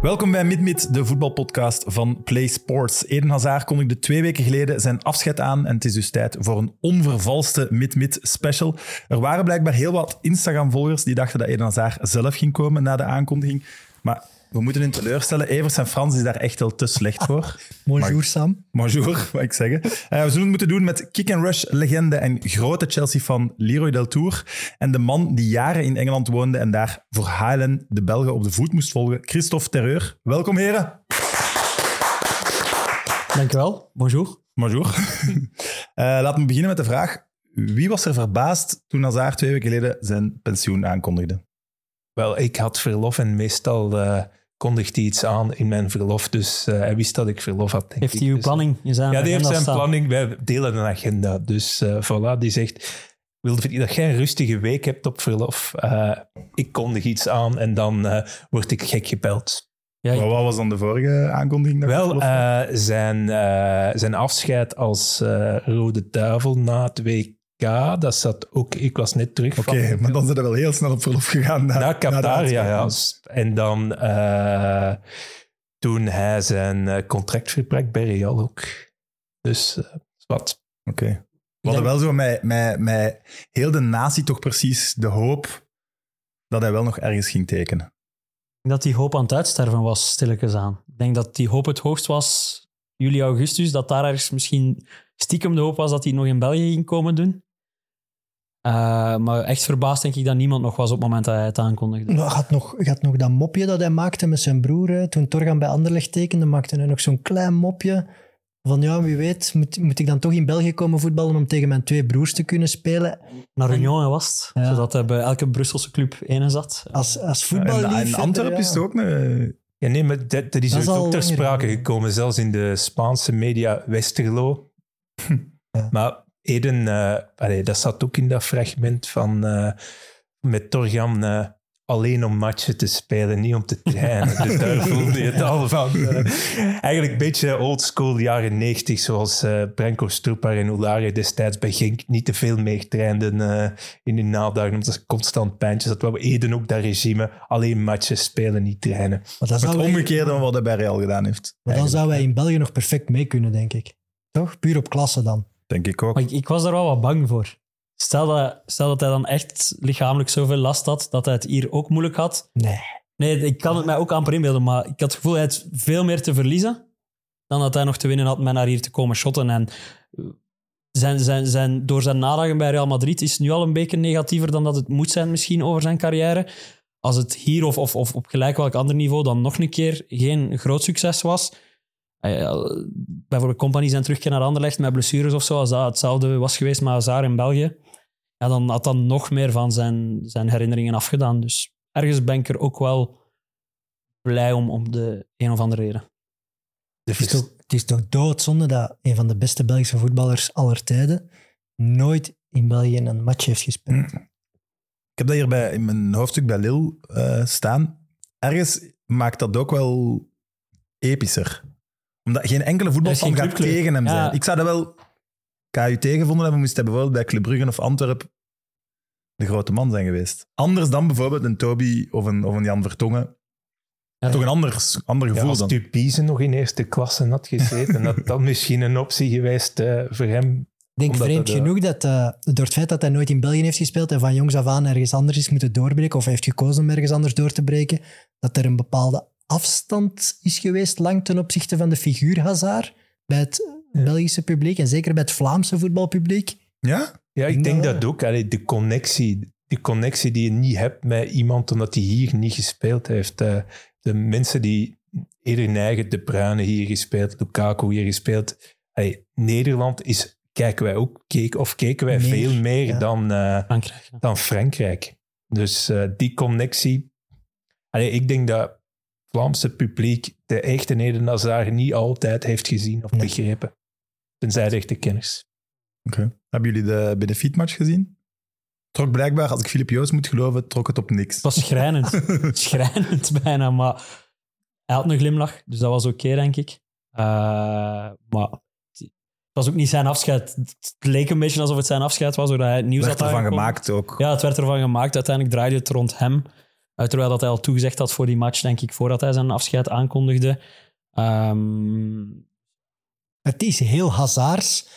Welkom bij MidMid, de voetbalpodcast van Play Sports. Eden Hazard kondigde twee weken geleden zijn afscheid aan en het is dus tijd voor een onvervalste MidMid special. Er waren blijkbaar heel wat Instagram-volgers die dachten dat Eden Hazard zelf ging komen na de aankondiging. Maar we moeten hen teleurstellen. Evers en Frans is daar echt wel te slecht voor. Bonjour Sam. Bonjour, wat ik zeggen. Eh, we zullen het moeten doen met kick-and-rush-legende en grote Chelsea-fan Leroy Deltour en de man die jaren in Engeland woonde en daar voor Highland de Belgen op de voet moest volgen, Christophe Terreur. Welkom, heren. Dankjewel. Bonjour. Bonjour. Eh, laten we beginnen met de vraag. Wie was er verbaasd toen Hazard twee weken geleden zijn pensioen aankondigde? Wel, ik had verlof en meestal eh kondigt hij iets aan in mijn verlof. Dus eh, hij wist dat ik verlof had, denk Heeft ik. hij uw Dus- planning? Aan Ja, die heeft zijn staan. planning. Wij delen een agenda. Dus eh voilà, die zegt... Wil dat jij een rustige week hebt op verlof? Eh, ik kondig iets aan en dan eh, word ik gek gebeld. Ja, Maar wat was dan de vorige aankondiging? dat Wel, eh, zijn, eh, zijn afscheid als Rode Duivel na het WK, dat zat ook... Ik was net terug Oké, van... maar dan zijn we wel heel snel op verlof gegaan. Na, Naar na Qatar, ja. En dan eh, toen hij zijn eh, contract verbrak bij Real ook. Dus eh, wat. Oké. We hadden wel zo met, met, met heel de natie toch precies de hoop dat hij wel nog ergens ging tekenen. Ik denk dat die hoop aan het uitsterven was, stilletjes aan. Ik denk dat die hoop het hoogst was, juli, augustus, dat daar ergens misschien stiekem de hoop was dat hij nog in België ging komen doen. Eh, maar echt verbaasd denk ik dat niemand nog was op het moment dat hij het aankondigde. Nou, gaat nog, gaat nog dat mopje dat hij maakte met zijn broer, hè, toen Torgan bij Anderlecht tekende, maakte hij nog zo'n klein mopje van ja, wie weet, moet, moet ik dan toch in België komen voetballen om tegen mijn twee broers te kunnen spelen. Naar Union was het, Ja. zodat hij bij elke Brusselse club ene zat. Als, als voetballiefhebber... en Antwerpen ja. is het ook een... Ja, nee, maar dat, dat is Dat is ook al ter sprake gekomen, zelfs in de Spaanse media Westerlo. Ja. Maar Eden, eh, allee, dat zat ook in dat fragment van eh, met Torgan eh, alleen om matchen te spelen, niet om te trainen. dus daar voelde je het al van. eigenlijk een beetje oldschool jaren 90, zoals eh Branko Stroepar en Oulare destijds bij Genk niet te veel meer trainden eh, in hun nadagen, omdat ze constant pijntjes hadden. Eden ook dat regime, alleen matchen spelen, niet trainen. Maar, dat Het zou wij- omgekeerde van wat hij bij Real gedaan heeft. maar dan Eigenlijk. zou wij in België nog perfect mee kunnen, denk ik. Toch? Puur op klasse dan. Denk ik ook. Maar ik, ik was daar wel wat bang voor. Stel dat, stel dat hij dan echt lichamelijk zoveel last had, dat hij het hier ook moeilijk had. Nee. Nee, ik kan het mij ook amper inbeelden, maar ik had het gevoel hij had veel meer te verliezen dan dat hij nog te winnen had met naar hier te komen shotten. En eh, zijn, zijn, zijn, door zijn nadagen bij Real Madrid is het nu al een beetje negatiever dan dat het moet zijn misschien over zijn carrière. Als het hier of, of, of op gelijk welk ander niveau dan nog een keer geen groot succes was. Eh, ja, bijvoorbeeld Company zijn terugkeer naar Anderlecht met blessures of zo, als dat hetzelfde was geweest met Hazard in België, ja, dan had dat nog meer van zijn, zijn herinneringen afgedaan. Dus ergens ben ik er ook wel blij om, om de een of andere reden. De Het is, toch, het is toch doodzonde dat een van de beste Belgische voetballers aller tijden nooit in België een match heeft gespeeld. Ik heb dat hier bij, in mijn hoofdstuk bij Lil eh, staan. Ergens maakt dat ook wel epischer. Omdat geen enkele voetbalfan gaat tegen hem Ja. zijn. Ik zou dat wel KUT gevonden hebben, moest hij bijvoorbeeld bij Club Brugge of Antwerpen de grote man zijn geweest. Anders dan bijvoorbeeld een Toby of een, of een Jan Vertongen. Ja. Toch een ander, ander Ja, gevoel als dan. Dupize nog in eerste klasse had gezeten, had dat misschien een optie geweest eh, voor hem. Ik denk vreemd het, eh, genoeg dat eh, door het feit dat hij nooit in België heeft gespeeld en van jongs af aan ergens anders is moeten doorbreken, of hij heeft gekozen om ergens anders door te breken, dat er een bepaalde afstand is geweest lang ten opzichte van de figuur Hazard bij het Belgische publiek en zeker bij het Vlaamse voetbalpubliek. Ja? Ja, ik denk Nou. dat ook. Allee, de, connectie, de connectie die je niet hebt met iemand omdat hij hier niet gespeeld heeft. Eh, de mensen die eerder neigen, De Bruyne hier gespeeld, Lukaku hier gespeeld. Allee, Nederland is, kijken wij ook, keek, of keken wij Meer, veel meer ja. dan, eh, Frankrijk. ja. dan Frankrijk. Dus eh, die connectie. Allee, ik denk dat Vlaamse publiek de echte Eden Hazard niet altijd heeft gezien of Nee. begrepen. Tenzij de echte kenners. Oké. Hebben jullie de benefietmatch gezien? Trok blijkbaar, als ik Filip Joos moet geloven, trok het op niks. Het was schrijnend. schrijnend bijna, maar Hij had een glimlach, dus dat was oké, denk ik. Eh, maar het was ook niet zijn afscheid. Het leek een beetje alsof het zijn afscheid was, doordat hij het nieuws werd had ervan gemaakt ook. Ja, het werd ervan gemaakt. Uiteindelijk draaide het rond hem. Uh, terwijl dat hij al toegezegd had voor die match, denk ik, voordat hij zijn afscheid aankondigde. Ehm, Het is heel hazards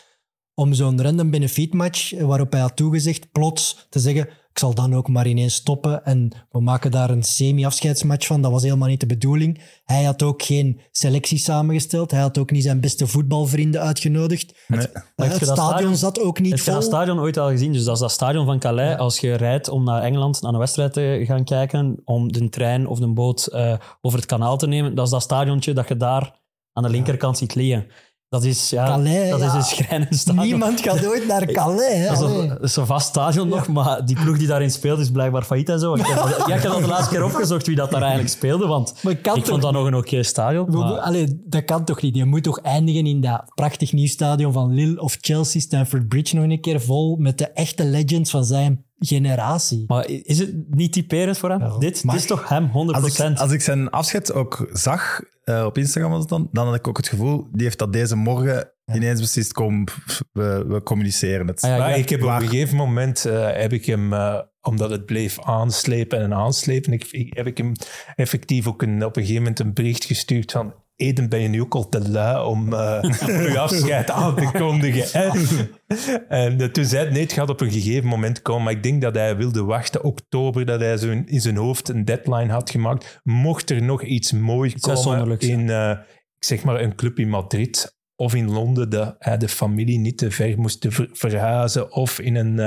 om zo'n random benefit match eh, waarop hij had toegezegd plots te zeggen ik zal dan ook maar ineens stoppen en we maken daar een semi-afscheidsmatch van. Dat was helemaal niet de bedoeling. Hij had ook geen selectie samengesteld. Hij had ook niet zijn beste voetbalvrienden uitgenodigd. Nee. Eh, heb Het je dat stadion stadion- zat ook niet Heb je dat vol. stadion ooit al gezien? Dus dat is dat stadion van Calais. Als je rijdt om naar Engeland, naar een wedstrijd te gaan kijken, om de trein of de boot eh, over het kanaal te nemen, dat is dat stadiontje dat je daar aan de linkerkant ziet liggen. Dat is, ja, Calais, dat is een schrijnend stadion. Niemand gaat ooit naar Calais. hè. Dat is, een, dat is een vast stadion nog, maar die ploeg die daarin speelt is blijkbaar failliet en zo. Ik heb, ja, ik heb dat de laatste keer opgezocht wie dat daar eigenlijk speelde, want ik toch- vond dat nog een oké stadion. Maar- Allee, dat kan toch niet? Je moet toch eindigen in dat prachtig nieuw stadion van Lille of Chelsea, Stamford Bridge nog een keer vol met de echte legends van zijn generatie. Maar is het niet typerend voor hem? Ja, dit, dit is toch hem, 100%? Als ik, als ik zijn afscheid ook zag eh, op Instagram, was het dan, dan had ik ook het gevoel, die heeft dat deze morgen ineens beslist, kom, we, we communiceren het. Ah ja, Maar ja, ik heb op een gegeven moment, eh, heb ik hem, eh, omdat het bleef aanslepen en aanslepen, ik, ik- heb ik hem effectief ook een, op een gegeven moment een bericht gestuurd van Eden, ben je nu ook al te lui om eh je afscheid aan te kondigen? hè?" en eh, toen zei hij, nee, het gaat op een gegeven moment komen. Maar ik denk dat hij wilde wachten, oktober, dat hij zo in, zijn hoofd een deadline had gemaakt. Mocht er nog iets moois komen in, eh, ik zeg maar, een club in Madrid of in Londen, dat hij de familie niet te ver moest verhuizen of in een,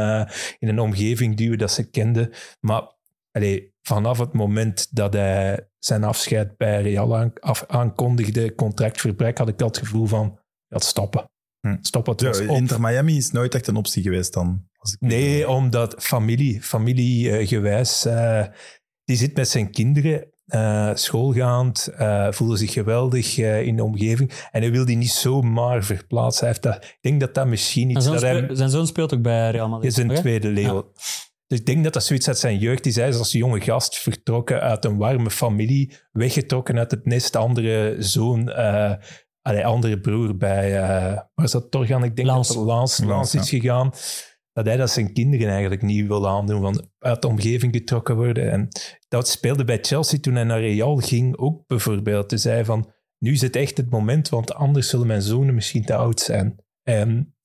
in een omgeving duwen dat ze kenden. Maar allee, vanaf het moment dat hij zijn afscheid bij Real aan, af, aankondigde, contractverbruik, had ik het gevoel van, ja, stoppen. Hm. Stoppen, het Ja. Inter Miami is nooit echt een optie geweest dan. Als ik Nee, omdat familie, familiegewijs, eh die zit met zijn kinderen, eh, schoolgaand, eh voelde zich geweldig eh, in de omgeving en hij wil die niet zomaar verplaatsen. Hij heeft dat, ik denk dat dat misschien zijn, iets... zoon Dat hij, speel- zijn zoon speelt ook bij Real Madrid. is een tweede leeuw. Dus ik denk dat dat zoiets uit zijn jeugd is. Hij is als jonge gast vertrokken uit een warme familie, weggetrokken uit het nest, andere zoon, eh allee, andere broer bij, eh waar is dat Torgan? Ik denk Lans. dat het Lans, Lans, is gegaan. Dat hij dat zijn kinderen eigenlijk niet wil aandoen, van uit de omgeving getrokken worden. En dat speelde bij Chelsea toen hij naar Real ging ook bijvoorbeeld. Toen zei hij van, nu is het echt het moment, want anders zullen mijn zonen misschien te oud zijn. En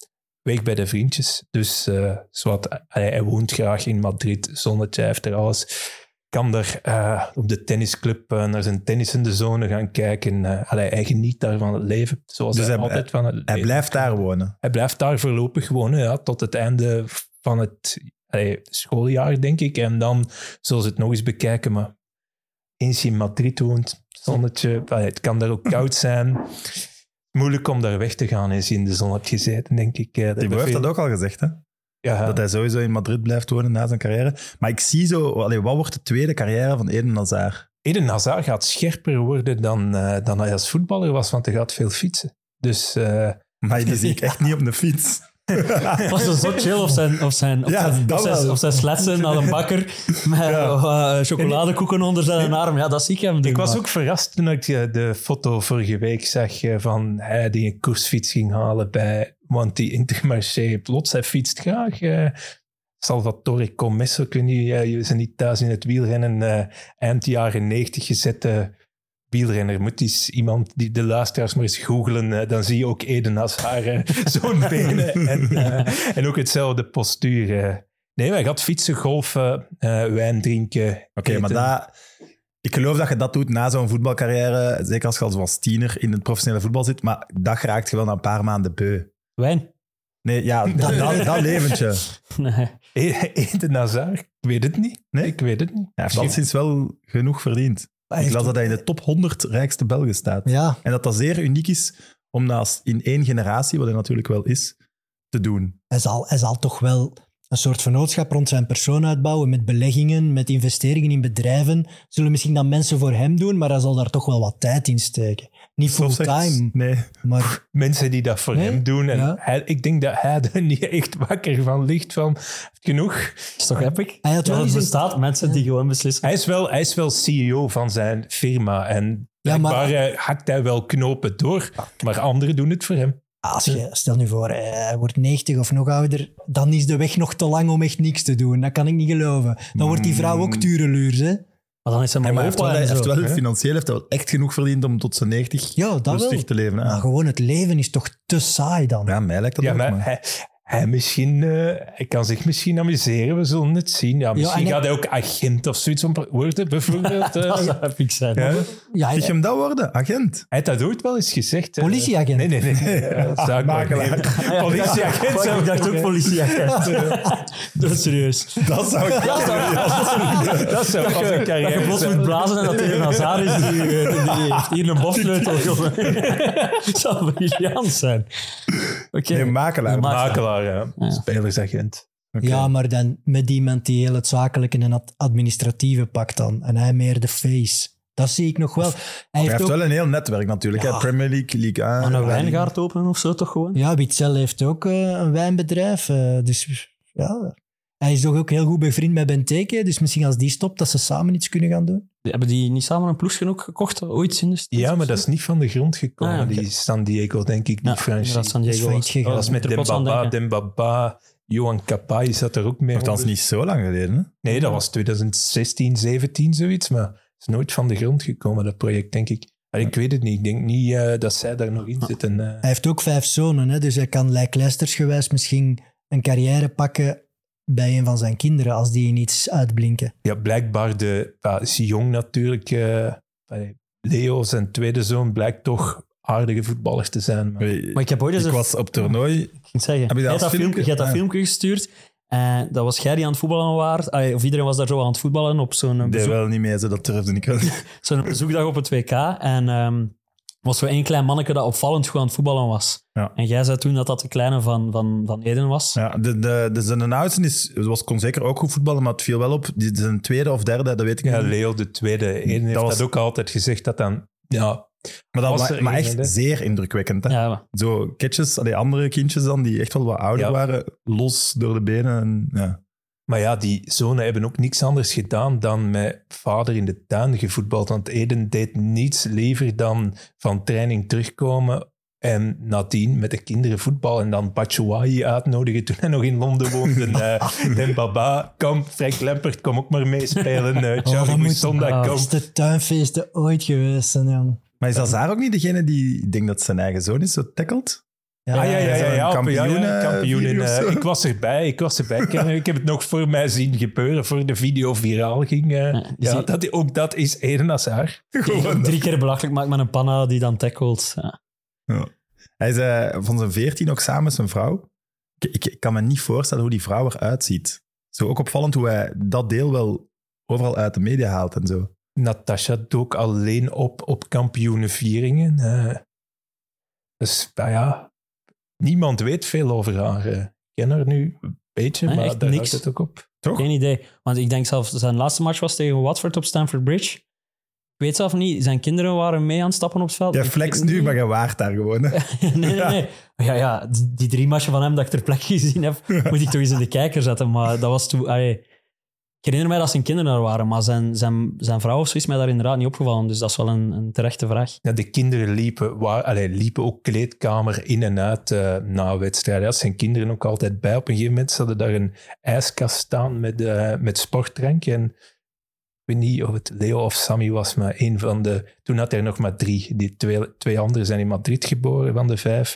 weg bij de vriendjes. Dus zowat, hij, hij woont graag in Madrid, zonnetje, hij heeft er alles. Kan daar eh, op de tennisclub eh, naar zijn tennissende zone gaan kijken. Allee, hij geniet daar van het leven, zoals Dus hij, hij- altijd van het Hij leven blijft daar wonen. hij blijft daar voorlopig wonen, ja, tot het einde van het allee, schooljaar, denk ik. En dan zullen ze het nog eens bekijken. Maar eens je in Madrid woont, zonnetje, allee, het kan daar ook koud zijn. Moeilijk om daar weg te gaan je in de zon hebt gezeten, denk ik. Thibaut heeft dat ook al gezegd, hè? Ja, dat hij sowieso in Madrid blijft wonen na zijn carrière. Maar ik zie zo, allee, wat wordt de tweede carrière van Eden Hazard? Eden Hazard gaat scherper worden dan, eh, dan hij als voetballer was, want hij gaat veel fietsen. Dus eh, Maar die zie ik echt niet op de fiets. Was zo chill of zijn, of zijn, of Ja, zijn, of zijn, wel. of zijn sletsen naar een bakker met eh, chocoladekoeken onder zijn arm. Ja, dat zie ik hem doen. Ik was maar- ook verrast toen ik eh, de foto vorige week zag eh, van hij die een koersfiets ging halen bij want die Intermarché. Plots, hij fietst graag. Salvatore Commesso, kun je, je zijn niet thuis in het wielrennen. eind jaren 90 gezette wielrenner. Moet eens iemand die de luisteraars maar eens googlen, dan zie je ook Eden als haar zo'n benen. En, eh, en ook hetzelfde postuur. Nee, maar hij gaat fietsen, golfen, eh, wijn drinken. Oké, maar dat, ik geloof dat je dat doet na zo'n voetbalcarrière. Zeker als je als tiener in het professionele voetbal zit. Maar dat raakt je wel na een paar maanden beu. Wijn? Nee, ja, dat, dat, dat leventje. Nee. E- Eden Hazard? Ik weet het niet. Nee? Ik weet het niet. Hij heeft alleszins wel genoeg verdiend. Ik las dat hij in de top 100 rijkste Belgen staat. Ja, En dat dat zeer uniek is om als in één generatie, wat hij natuurlijk wel is, te doen. hij zal, hij zal toch wel een soort vennootschap rond zijn persoon uitbouwen met beleggingen, met investeringen in bedrijven. Zullen misschien dan mensen voor hem doen, maar hij zal daar toch wel wat tijd in steken. Niet fulltime, Nee. maar Mensen die dat voor Nee? hem doen. En Ja. hij, ik denk dat hij er niet echt wakker van ligt van genoeg. is toch epic? Hij had wel Ja, bestaat mensen die gewoon beslissen. Hij is, wel, hij is wel CEO van zijn firma. En Ja, maar- eh, hakt hij wel knopen door, maar anderen doen het voor hem. Als je, stel nu voor, eh, hij wordt 90 of nog ouder, dan is de weg nog te lang om echt niks te doen. Dat kan ik niet geloven. Dan wordt die vrouw ook tureluurs, hè? Maar dan is hij Nee, maar maar hij heeft wel, hij heeft financieel heeft hij wel echt genoeg verdiend om tot zijn 90 Ja, dat rustig wel. te leven. hè. Maar gewoon het leven is toch te saai dan? Ja, mij lijkt dat Ja, ook. maar maar- hij, hij, misschien, eh, hij kan zich misschien amuseren, we zullen het zien. Ja, misschien en hij- gaat hij ook agent of zoiets worden, bijvoorbeeld. eh. Dat zou epic zijn. Ja. Ja, je hij- hem dat worden? Agent? Hij had dat ooit wel eens gezegd. eh. Politieagent. Nee, nee, nee. Eh, zaakmakelaar. Politieagent. Maar ik dacht ook politieagent. Dat is serieus. Dat zou ik Dat zou- Dat zou Dat je plots zijn. moet blazen en dat er een Hazard is die, eh, die heeft hier een jongen. Dat zou briljant zijn. Oké. Nee, makelaar. Ja. Spelersagent. Oké. Ja, maar dan met iemand die heel het zakelijke en het administratieve pakt dan. En hij meer de face. Dat zie ik nog wel. Hij Hij heeft heeft ook, wel een heel netwerk natuurlijk. Ja. Hè? Premier League, Ligue 1. Maar een wijngaard openen of zo toch gewoon? Ja, Witzel heeft ook eh, een wijnbedrijf. eh, dus ja, hij is toch ook heel goed bevriend met Benteke. Dus misschien als die stopt, dat ze samen iets kunnen gaan doen. Hebben die niet samen een ploegje ook gekocht ooit in de States Ja, maar dat is niet van de grond gekomen. Ah, ja. Die San Diego, denk ik, Ja, niet franchise. dat is San Dat is Diego. was. gegaan. Oh, Dat is met Dembaba. Dembaba, Johan Kapai zat er ook mee. Onder. niet zo lang geleden. Hè? Nee, dat was 2016, 17, zoiets. Maar het is nooit van de grond gekomen, dat project, denk ik. Maar ik weet het niet. Ik denk niet eh, dat zij daar nog in zitten. eh. Hij heeft ook vijf zonen, hè, dus hij kan lijklijstersgewijs misschien een carrière pakken bij een van zijn kinderen als die in iets uitblinken. Ja, blijkbaar de... Ja, is jong natuurlijk. eh, Leo, zijn tweede zoon, blijkt toch aardige voetballer te zijn. Maar... Maar ik heb ooit eens Ik een- was op toernooi. Ik ging zeggen, Heb je dat dat filmpje, hebt dat Ah. filmpje gestuurd. En dat was jij die aan het voetballen was. Of iedereen was daar zo aan het voetballen op zo'n deed bezoek, wel niet mee, zo, dat durfde ik wel. zo'n bezoekdag op het WK. En ehm was zo één klein manneke dat opvallend goed aan het voetballen was. Ja. En jij zei toen dat dat de kleine van, van, van Eden was. Ja, de, de, de, zijn oudste is, was, kon zeker ook goed voetballen, maar het viel wel op. Die, zijn tweede of derde, dat weet ik Ja, niet. Leo de tweede. Heeft Dat dat, was- ook altijd gezegd, dat dan... Ja, Maar, dat, was wa- maar echt zeer indrukwekkend. Hè? Ja, maar- Zo kindjes, allee, andere kindjes dan, die echt wel wat ouder Ja. waren, los door de benen. En, ja. Maar ja, die zonen hebben ook niks anders gedaan dan met vader in de tuin gevoetbald. Want Eden deed niets liever dan van training terugkomen en nadien met de kinderen voetbal en dan Batshuayi uitnodigen toen hij nog in Londen woonde. uh, Den Baba, kom, Frank Lampert, kom ook maar meespelen. Uh, Oh, Charlie dat ah, de tuinfeesten ooit geweest zijn, jong. Maar is Hazard ook niet degene die, ik denk dat zijn eigen zoon is, zo tackelt? Ja, Ah, ja, ja, ja, ja, op- ja, ja, kampioen, kampioen in, eh, ik was erbij, ik was erbij. Ik, ik heb het nog voor mij zien gebeuren, voor de video viraal ging. eh. Ja, dat, ook dat is Eden Hazard. Die drie keer belachelijk maakt met een panna die dan tackelt. Ja. Ja. Hij is eh, van zijn veertien ook samen met zijn vrouw. Ik, ik, ik kan me niet voorstellen hoe die vrouw eruit ziet. Zo ook opvallend hoe hij dat deel wel overal uit de media haalt en zo. Natasha dook alleen op op kampioenenvieringen. eh. dus nou ja, niemand weet veel over haar. eh. Ik ken haar nu een beetje, Nee, maar echt daar niks. houdt het ook op. Toch? Geen idee. Want ik denk zelfs, zijn laatste match was tegen Watford op Stamford Bridge. Ik weet zelf niet, zijn kinderen waren mee aan het stappen op het veld. Ik flex nu, niet. maar je waart daar gewoon. nee, nee, nee. Ja, ja, die, die drie matchen van hem dat ik ter plekke gezien heb, moet ik toch eens in de kijker zetten. Maar dat was toen... allee, ik herinner mij dat zijn kinderen daar waren, maar zijn, zijn, zijn vrouw of zo is mij daar inderdaad niet opgevallen. Dus dat is wel een, een terechte vraag. Ja, de kinderen liepen, waar, allee, liepen ook kleedkamer in en uit eh, na wedstrijden. Dat zijn kinderen ook altijd bij. Op een gegeven moment hadden daar een ijskast staan met, eh, met sportdrank. En ik weet niet of het Leo of Sammy was, maar een van de... Toen had hij er nog maar drie. Die twee, twee anderen zijn in Madrid geboren van de vijf.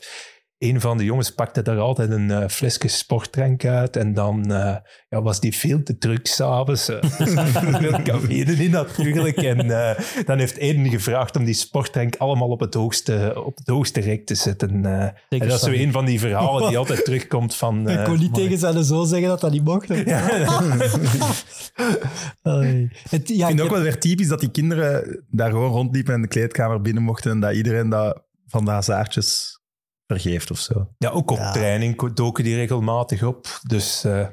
Een van de jongens pakte daar altijd een eh, flesje sportdrank uit. En dan eh, ja, was die veel te druk s'avonds. Uh, veel cafeïne in natuurlijk. En eh, dan heeft Eden gevraagd om die sportdrank allemaal op het hoogste, op het hoogste rek te zetten. eh. en dat is zo een van die verhalen die altijd terugkomt van... Ik eh, kon niet tegen zijn zoon zeggen dat dat niet mocht. Het, ja, Ik vind ik ook wel weer typisch dat die kinderen daar gewoon rondliepen en de kleedkamer binnen mochten en dat iedereen dat van de Hazardjes vergeeft of zo. ja, ook op Ja. training doken die regelmatig op. Dus eh,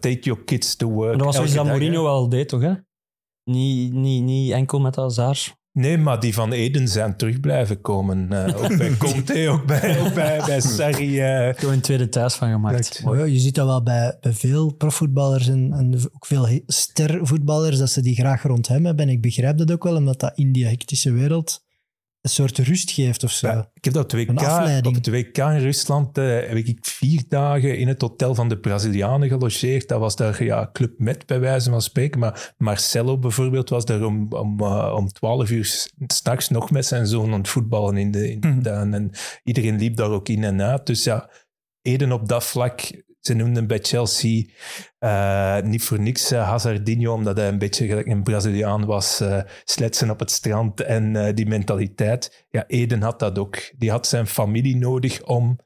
take your kids to work. Maar dat was zoiets dat Mourinho hè. wel deed, toch? Hè? Niet, niet, niet enkel met Hazard. Nee, maar die van Eden zijn terug blijven komen. eh, ook bij Conte, ook bij, ook bij, bij Sarri. eh. Gewoon een tweede thuis van gemaakt. Ja, je ziet dat wel bij, bij veel profvoetballers en, en ook veel stervoetballers, dat ze die graag rond hem hebben. En ik begrijp dat ook wel, omdat dat in die hectische wereld een soort rust geeft of zo. Ja, ik heb dat WK, op het WK in Rusland eh, heb ik vier dagen in het hotel van de Brazilianen gelogeerd. Dat was daar ja, Club Met bij wijze van spreken. Maar Marcelo bijvoorbeeld was daar om, om, eh, om 12 uur s- s'nachts nog met zijn zoon aan het voetballen in de, in de Mhm. En iedereen liep daar ook in en uit. Dus ja, Eden op dat vlak. Ze noemden bij Chelsea eh, niet voor niks eh, Hazardinho, omdat hij een beetje gelijk een Braziliaan was. eh sletsen op het strand en die mentaliteit. Ja, Eden had dat ook. Die had zijn familie nodig om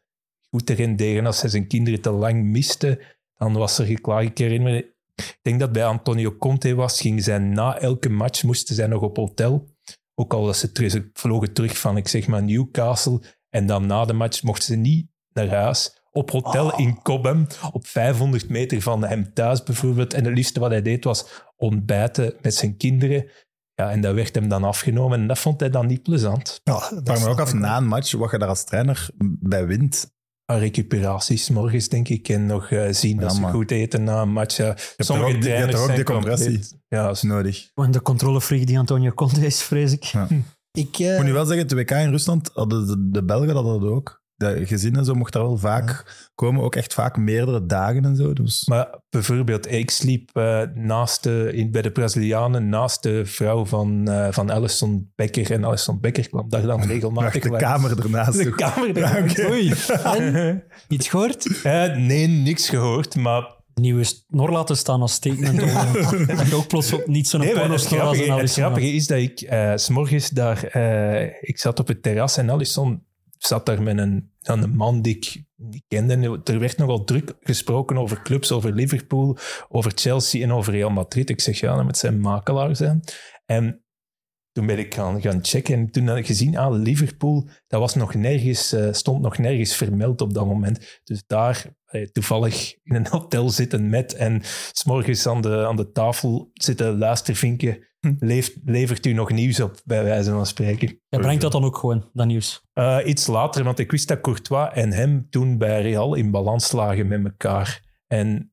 goed te renderen. Als hij zijn kinderen te lang miste, dan was er geklaagd. Ik herinner me, ik denk dat bij Antonio Conte was, ging zij na elke match, moesten zij nog op hotel. Ook al was ze terug, vlogen terug van, ik zeg maar, Newcastle. En dan na de match mochten ze niet naar huis. Op hotel in Cobham, op 500 meter van hem thuis bijvoorbeeld. En het liefste wat hij deed was ontbijten met zijn kinderen. Ja, en dat werd hem dan afgenomen. En dat vond hij dan niet plezant. Ja, dat me ook af na een match wat je daar als trainer bij wint. Aan recuperaties morgens, denk ik. En nog eh, zien dat ze goed eten na een match. Ook- je hebt trainers ook zijn decompressie? compleet- Ja, is nodig. Gewoon de controlefreak die Antonio Conte is, vrees ik. Ik, Ik eh, moet nu wel zeggen, het WK in Rusland hadden de, de Belgen dat hadden ook. De gezinnen zo mocht daar wel vaak komen, ook echt vaak meerdere dagen en zo. Dus Maar bijvoorbeeld, ik sliep eh, naast de, in, bij de Brazilianen naast de vrouw van, eh van Alison Becker. En Alison Becker kwam daar dan regelmatig de langs. kamer ernaast. De kamer Ja, ernaast. oké. Oei, en? Iets gehoord? Eh, nee, niks gehoord. Maar Nieuwe snor laten staan als statement. je ook plots op niet zo'n Nee, porno als grappige, een het grappige is dat ik s s'morgens daar... eh, ik zat op het terras en Alisson zat daar met een, een man die ik niet kende. Er werd nogal druk gesproken over clubs, over Liverpool, over Chelsea en over Real Madrid. Ik zeg, ja, dat zijn makelaar zijn. En toen ben ik gaan, gaan checken en toen had ik gezien, ah, Liverpool, dat was nog nergens, eh, stond nog nergens vermeld op dat moment. Dus daar eh, toevallig in een hotel zitten met en s'morgens aan de, aan de tafel zitten luistervinken. Leeft, levert u nog nieuws op, bij wijze van spreken? Jij brengt dat dan ook gewoon, dat nieuws. Eh, iets later, want ik wist dat Courtois en hem toen bij Real in balans lagen met elkaar. En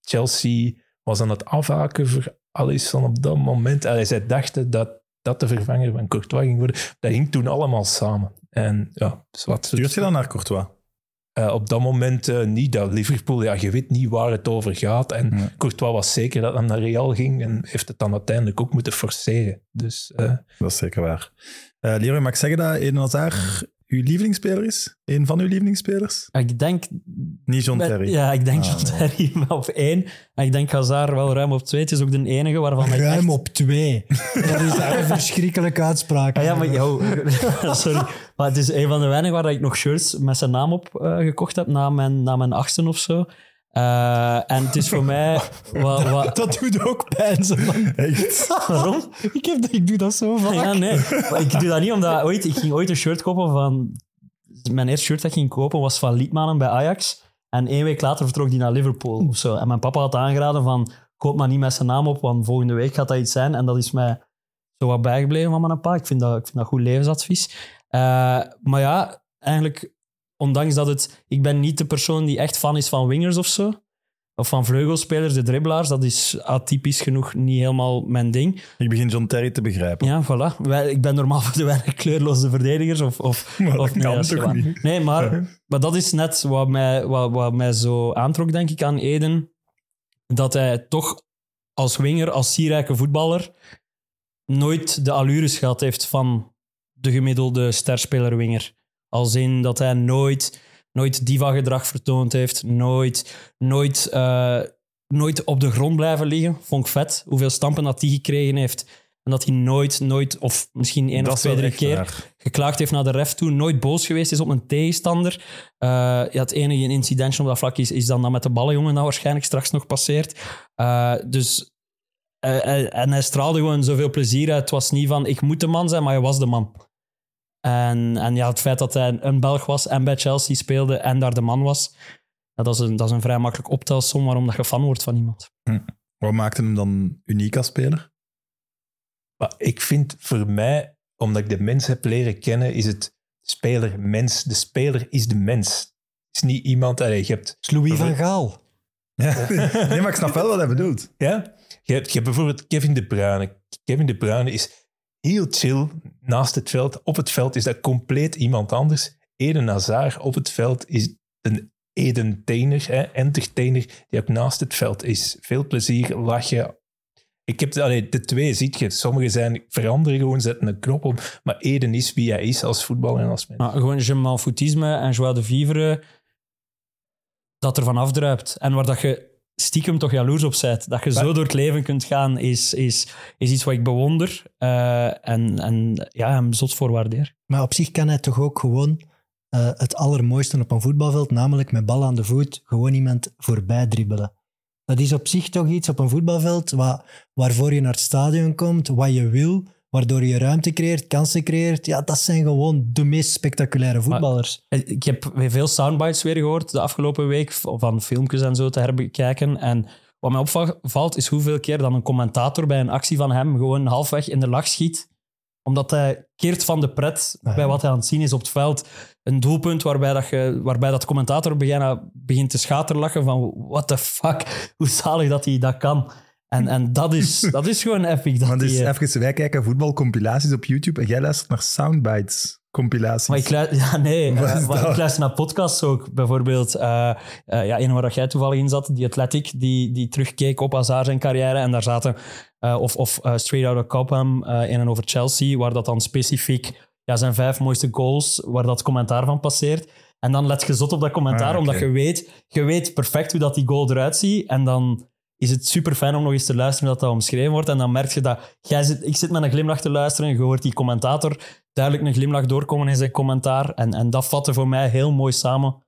Chelsea was aan het afhaken voor Alisson op dat moment. Allee, zij dachten dat dat de vervanger van Courtois ging worden. Dat hing toen allemaal samen. En ja, dus wat Stuurt je dan naar Courtois? Eh, op dat moment eh, niet. Dat Liverpool, ja, je weet niet waar het over gaat. En Ja. Courtois was zeker dat hij naar Real ging en heeft het dan uiteindelijk ook moeten forceren. Dus eh, Dat is zeker waar. Eh Leroy, mag ik zeggen dat Eden Hazard uw lievelingsspeler is? Een van uw lievelingsspelers? Ik denk... Niet John Terry. Ja, ik denk Ah, John nee. Terry op één. En ik denk Hazard wel ruim op twee. Het is ook de enige waarvan ik Ruim echt... op twee. Dat is echt een verschrikkelijke uitspraak. Ah, ja, maar yo, sorry. Maar het is een van de weinigen waar ik nog shirts met zijn naam op eh, gekocht heb, na mijn, na mijn achtste of zo. Eh, en het is voor mij... Wat, wat, Dat doet ook pijn, zo. Echt? waarom? Ik, heb, ik doe dat zo vaak. Ja, nee. Maar ik doe dat niet omdat ooit, ik ging ooit een shirt kopen van. Mijn eerste shirt dat ik ging kopen was van Liedmanen bij Ajax. En één week later vertrok die naar Liverpool of zo. En mijn papa had aangeraden van koop maar niet met zijn naam op, want volgende week gaat dat iets zijn. En dat is mij zo wat bijgebleven van mijn pa. Ik vind dat, ik vind dat goed levensadvies. Eh, maar ja, eigenlijk, ondanks dat het... Ik ben niet de persoon die echt fan is van wingers of zo. Of van vleugelspelers, de dribbelaars. Dat is atypisch genoeg niet helemaal mijn ding. Ik begin John Terry te begrijpen. Ja, voilà. Wij, ik ben normaal voor de weinig kleurloze verdedigers. Of, of, Maar of is toch niet? Nee, maar, maar dat is net wat mij, wat, wat mij zo aantrok, denk ik, aan Eden. Dat hij toch als winger, als sierrijke voetballer, nooit de allures gehad heeft van de gemiddelde sterspeler-winger. Als in dat hij nooit, nooit diva-gedrag vertoond heeft, nooit, nooit, eh, nooit op de grond blijven liggen. Vond ik vet, hoeveel stampen dat hij gekregen heeft. En dat hij nooit, nooit, of misschien één of twee, drie keer waar. geklaagd heeft naar de ref toe, nooit boos geweest is op een tegenstander. Eh, ja, het enige incidentje op dat vlak is, is dan dat met de ballenjongen dat waarschijnlijk straks nog passeert. Eh, dus, en hij straalde gewoon zoveel plezier uit. Het was niet van, ik moet de man zijn, maar hij was de man. En, en ja, het feit dat hij een Belg was en bij Chelsea speelde en daar de man was, ja, dat, is een, dat is een vrij makkelijk optelsom waarom dat je fan wordt van iemand. Wat maakte hem dan uniek als speler? Maar ik vind voor mij omdat ik de mens heb leren kennen, is het speler mens. De speler is de mens. Het is niet iemand... Allee, je hebt... is Louis van Gaal. Ja. Nee, maar ik snap wel wat hij bedoelt. Ja? Je hebt, je hebt bijvoorbeeld Kevin De Bruyne. Kevin De Bruyne is heel chill naast het veld. Op het veld is dat compleet iemand anders. Eden Hazard op het veld is een Eden-tainer, hè, entertainer, die ook naast het veld is. Veel plezier, lachen. Ik heb allee, de twee, ziet je. Sommigen zijn veranderen gewoon, zetten een knop op. Maar Eden is wie hij is als voetballer en als mens. Gewoon je m'en foutisme en joie de vivre, dat er van afdruipt. En waar dat je stiekem toch jaloers op bent. Dat je zo door het leven kunt gaan, is, is, is iets wat ik bewonder. eh, en, en ja, hem zot voor waardeer. Maar op zich kan hij toch ook gewoon eh, het allermooiste op een voetbalveld, namelijk met bal aan de voet, gewoon iemand voorbij dribbelen. Dat is op zich toch iets op een voetbalveld wa- waarvoor je naar het stadion komt, wat je wil, waardoor je ruimte creëert, kansen creëert. Ja, dat zijn gewoon de meest spectaculaire voetballers. Eh, Ik heb weer veel soundbites weer gehoord de afgelopen week van filmpjes en zo te herbekijken. En wat mij opvalt is hoeveel keer dan een commentator bij een actie van hem gewoon halfweg in de lach schiet. Omdat hij keert van de pret Ah, ja. bij wat hij aan het zien is op het veld. Een doelpunt waarbij dat, je, waarbij dat commentator bijna begint te schaterlachen van what the fuck, hoe zalig dat hij dat kan. En, en dat, is, dat is gewoon epic. Dat Maar dus die, eh, even, wij kijken voetbalcompilaties op YouTube en jij luistert naar soundbites compilaties. Maar ik, lu- ja, nee, eh, maar ik luister naar podcasts ook. Bijvoorbeeld, eh ja, een waar jij toevallig in zat, die Athletic, die, die terugkeek op Hazard zijn carrière. En daar zaten, of, of Straight Outta Cobham, in en over Chelsea, waar dat dan specifiek ja, zijn vijf mooiste goals, waar dat commentaar van passeert. En dan let je zot op dat commentaar, Ah, omdat je weet, je weet perfect hoe dat die goal eruit ziet. En dan is het super fijn om nog eens te luisteren dat dat omschreven wordt. En dan merk je dat jij zit, ik zit met een glimlach te luisteren. Je hoort die commentator duidelijk een glimlach doorkomen in zijn commentaar. En, en dat vatte voor mij heel mooi samen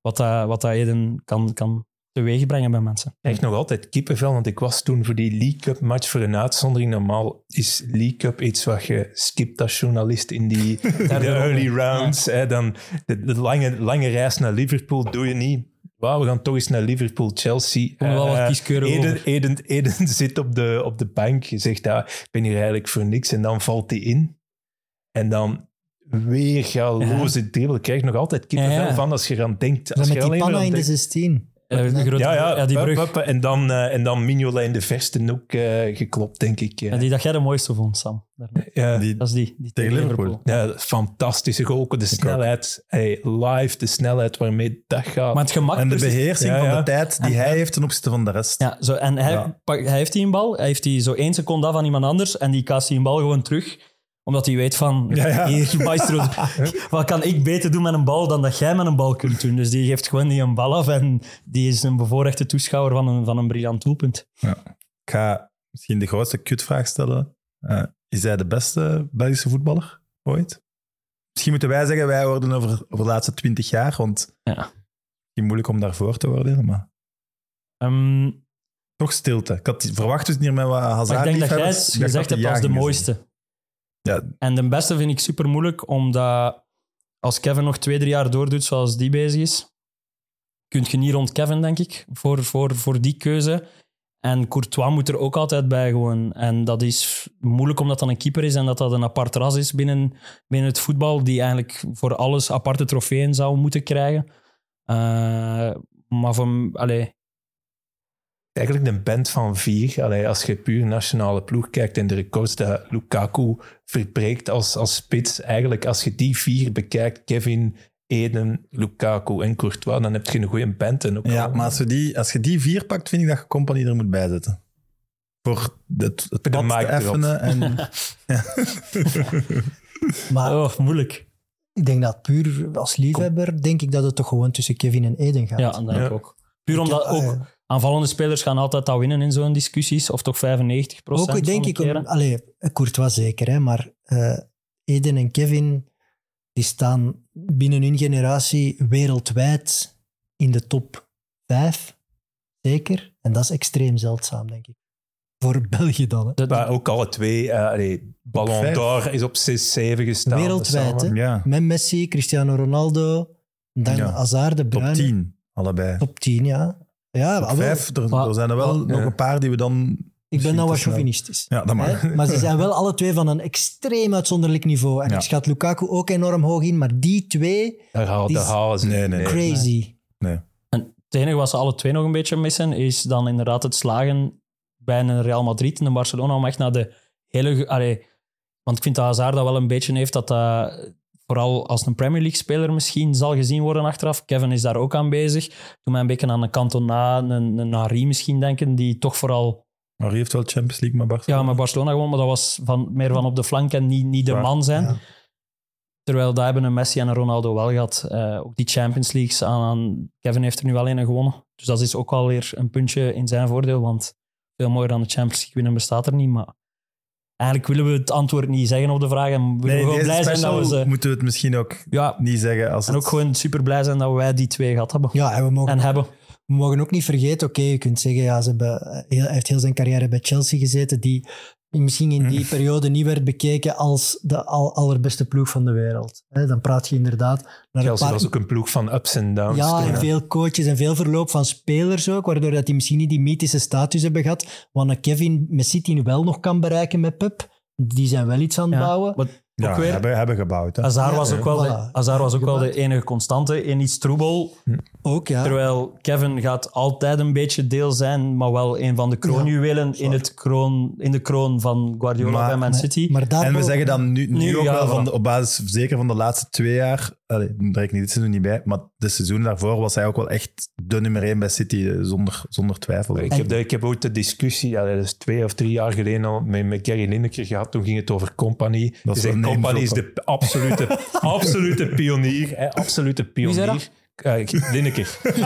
wat dat, wat dat Eden kan, kan teweeg brengen bij mensen. Echt nog altijd kippenvel, want ik was toen voor die League Cup match voor een uitzondering. Normaal is League Cup iets wat je skipt als journalist in die in de early rounds. Hè, dan de, de lange, lange reis naar Liverpool doe je niet. Wauw, we gaan toch eens naar Liverpool, Chelsea. Er wel wat Eh, kieskeurig Eden, over. Eden, Eden zit op de, op de bank. Je zegt, ja, ik ben hier eigenlijk voor niks. En dan valt hij in. En dan weer galoze dribbel. Ik krijg nog altijd kippenvel Ja, ja. van als je eraan denkt. Dan Als met je die alleen maar panna in de denkt- 16. Eh, grote- ja, ja, die brug. en, dan, eh, en dan Mignolet in de verste hoek eh, geklopt, denk ik. Ja, die dat jij de mooiste vond, Sam. Ja, Die- Dat is die. die Tegen Liverpool. ja, fantastische goal. Ook de snelheid, hey, live, de snelheid waarmee dat gaat. Maar het gemak... en de precies- beheersing Ja, van de tijd die En- hij heeft ten opzichte van de rest. Ja, zo, en hij, Ja. pak- hij heeft die een bal, hij heeft die zo één seconde af aan iemand anders en die kaast die een bal gewoon terug omdat hij weet van, Ja, ja. hier, maestro, wat kan ik beter doen met een bal dan dat jij met een bal kunt doen? Dus die geeft gewoon die een bal af en die is een bevoorrechte toeschouwer van een, van een briljant doelpunt. Ik ga misschien de grootste kutvraag stellen. Eh, is hij de beste Belgische voetballer ooit? Misschien moeten wij zeggen, wij worden over, over de laatste twintig jaar, want Ja. moeilijk om daarvoor te oordelen, maar Ehm, toch stilte. Ik had verwacht dus niet meer met wat Hazard maar ik denk dat jij het gezegd hebt als de mooiste. Ja, En de beste vind ik super moeilijk, omdat als Kevin nog twee, drie jaar doordoet zoals die bezig is, kun je niet rond Kevin, denk ik, voor, voor, voor die keuze. En Courtois moet er ook altijd bij gewoon. En dat is moeilijk omdat dat een keeper is en dat dat een apart ras is binnen, binnen het voetbal, die eigenlijk voor alles aparte trofeeën zou moeten krijgen. Eh, maar voor, allee, Eigenlijk een band van vier. Allee, als je puur nationale ploeg kijkt en de records dat Lukaku verbreekt als, als spits. Eigenlijk als je die vier bekijkt, Kevin, Eden, Lukaku en Courtois, dan heb je een goede band. En ook Ja, al- maar als, we die, als je die vier pakt, vind ik dat je Company er moet bijzetten. Voor het, het de pad te effenen. En, Maar oh, moeilijk. ik denk dat puur als liefhebber, denk ik dat het toch gewoon tussen Kevin en Eden gaat. Ja, dat denk ik Ja. ook. Puur omdat heb, ook eh, aanvallende spelers gaan altijd dat winnen in zo'n discussies, of toch 95 procent Ook denk ik, om, allee, Courtois zeker, hè, maar eh, Eden en Kevin die staan binnen hun generatie wereldwijd in de top vijf. Zeker. En dat is extreem zeldzaam, denk ik. Voor België dan. Hè. Maar ook alle twee, eh allee, Ballon d'Or is op 6, 7 gestaan. Wereldwijd, samen. hè? ja, Met Messi, Cristiano Ronaldo, dan Ja. Hazard, De top Bruyne. 10, allebei. Top 10, ja. Ja, wel. vijf, er, Maar- er zijn er wel nog ja. een paar die we dan Ik ben nou wat chauvinistisch. Ja, dat mag. Hè? Maar ze zijn wel alle twee van een extreem uitzonderlijk niveau. En Ja. ik schat Lukaku ook enorm hoog in, maar die twee, Daar, halen ze. Nee, nee. crazy. Nee. En het enige wat ze alle twee nog een beetje missen, is dan inderdaad het slagen bij een Real Madrid en een Barcelona om echt naar de hele... Allee, want ik vind dat Hazard dat wel een beetje heeft, dat dat vooral als een Premier League-speler misschien zal gezien worden achteraf. Kevin is daar ook aan bezig. Doe mij een beetje aan een Cantona, een, een Henry misschien denken, die toch vooral Maar hij heeft wel Champions League met Barcelona. ja, met Barcelona gewoon, maar dat was van, meer van op de flank en niet, niet de Waar, man zijn. ja. Terwijl daar hebben een Messi en een Ronaldo wel gehad. Eh, ook die Champions Leagues aan, Kevin heeft er nu wel een gewonnen. Dus dat is ook wel weer een puntje in zijn voordeel. Want veel mooier dan de Champions League winnen bestaat er niet. Maar eigenlijk willen we het antwoord niet zeggen op de vraag. En we willen Nee, gewoon deze blij zijn dat we ze... moeten we het misschien ook Ja, niet zeggen. Als en het- ook gewoon super blij zijn dat wij die twee gehad hebben. Ja, en we mogen, En hebben. we mogen ook niet vergeten, oké, je kunt zeggen, ja, ze hebben, heel, hij heeft heel zijn carrière bij Chelsea gezeten, die misschien in die periode niet werd bekeken als de al, allerbeste ploeg van de wereld. Dan praat je inderdaad naar een Chelsea paar... was ook een ploeg van ups en downs. Ja, en veel coaches en veel verloop van spelers ook, waardoor dat die misschien niet die mythische status hebben gehad. Een Kevin met City wel nog kan bereiken met Pep. Die zijn wel iets aan het Ja, bouwen. Ja, ook weer, hebben, hebben gebouwd. Hè. Hazard Ja, was ook, wel, voilà. Was ook wel de enige constante in iets troebel. Ook, ja. Terwijl Kevin gaat altijd een beetje deel zijn, maar wel een van de kroonjuwelen in, het kroon, in de kroon van Guardiola Maar- bij Man City. Maar En we zeggen dan nu, nu, Nu, ook ja, wel, van de, op basis zeker van de laatste twee jaar, allee, daar ik niet dit seizoen niet bij, maar de seizoen daarvoor was hij ook wel echt de nummer één bij City, eh, zonder, zonder twijfel. Ik heb, de- ik heb ooit de discussie, ja, dat is twee of drie jaar geleden al, met, met Gary Lineker gehad. Toen ging het over Company. Dat is Company is de absolute, absolute pionier. Hè, absolute Wie zei pionier. Uh, Lineker.